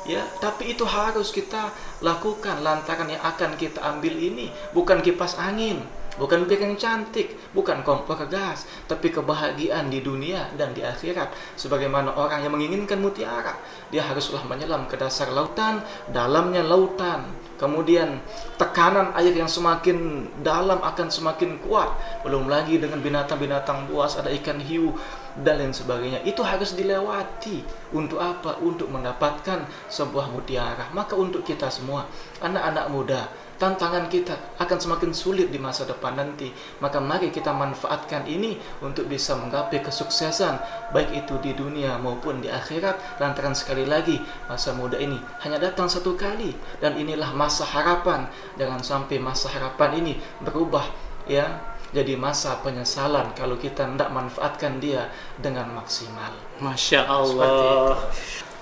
ya tapi itu harus kita lakukan lantaran yang akan kita ambil ini bukan kipas angin bukan piring cantik bukan kompor gas tapi kebahagiaan di dunia dan di akhirat. Sebagaimana orang yang menginginkan mutiara dia haruslah menyelam ke dasar lautan dalamnya lautan. Kemudian tekanan air yang semakin dalam akan semakin kuat. Belum lagi dengan binatang-binatang buas ada ikan hiu dan lain sebagainya. Itu harus dilewati. Untuk apa? Untuk mendapatkan sebuah mutiara. Maka untuk kita semua anak-anak muda tantangan kita akan semakin sulit di masa depan nanti. Maka mari kita manfaatkan ini untuk bisa menggapai kesuksesan baik itu di dunia maupun di akhirat. Lantaran sekali lagi masa muda ini hanya datang satu kali. Dan inilah masa harapan. Jangan sampai masa harapan ini berubah ya jadi masa penyesalan kalau kita tidak manfaatkan dia dengan maksimal. Masya Allah.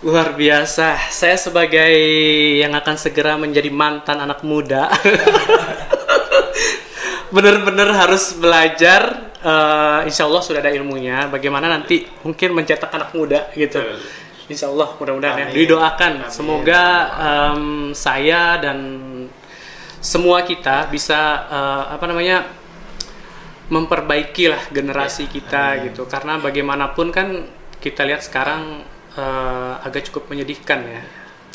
Luar biasa. Saya sebagai yang akan segera menjadi mantan anak muda. Bener-bener harus belajar. eh, insya Allah sudah ada ilmunya. Bagaimana nanti mungkin mencetak anak muda gitu. Insya Allah mudah-mudahan ya. Amin. Didoakan. Amin. Semoga em, saya dan semua kita bisa eh, apa namanya memperbaiki lah generasi kita gitu karena bagaimanapun kan kita lihat sekarang eh, agak cukup menyedihkan ya.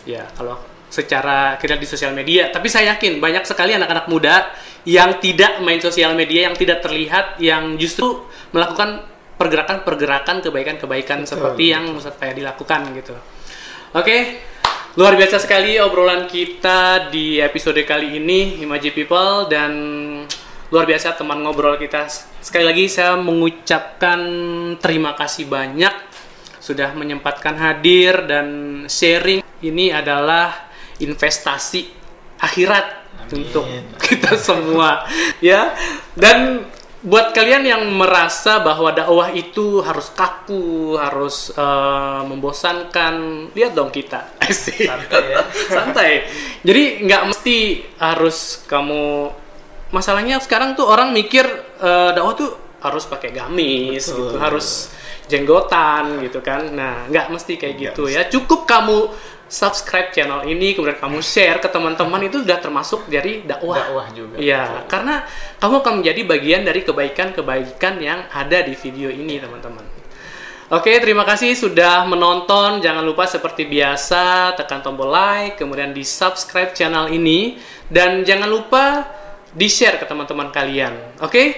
Ya kalau secara kita di sosial media tapi saya yakin banyak sekali anak-anak muda yang tidak main sosial media yang tidak terlihat yang justru melakukan pergerakan-pergerakan kebaikan-kebaikan Betul, seperti yang Ustadz Fayadi lakukan gitu. Oke Luar biasa sekali obrolan kita di episode kali ini, Imaji People, dan luar biasa teman ngobrol kita. Sekali lagi saya mengucapkan terima kasih banyak sudah menyempatkan hadir dan sharing. Ini adalah investasi akhirat Amin. untuk kita semua, ya. Dan buat kalian yang merasa bahwa dakwah itu harus kaku, harus eh, membosankan, lihat dong kita. Santai ya. Santai. Jadi nggak mesti harus kamu. Masalahnya sekarang tuh orang mikir eh, dakwah tuh harus pakai gamis, Betul. gitu, harus jenggotan gitu kan. Nah, nggak mesti kayak Nggak gitu ya. Cukup kamu subscribe channel ini, kemudian kamu share ke teman-teman itu sudah termasuk dari dakwah. Dakwah juga. Iya, karena kamu akan menjadi bagian dari kebaikan-kebaikan yang ada di video ini, teman-teman. Oke, terima kasih sudah menonton. Jangan lupa seperti biasa tekan tombol like, kemudian di subscribe channel ini, dan jangan lupa di share ke teman-teman kalian. Oke,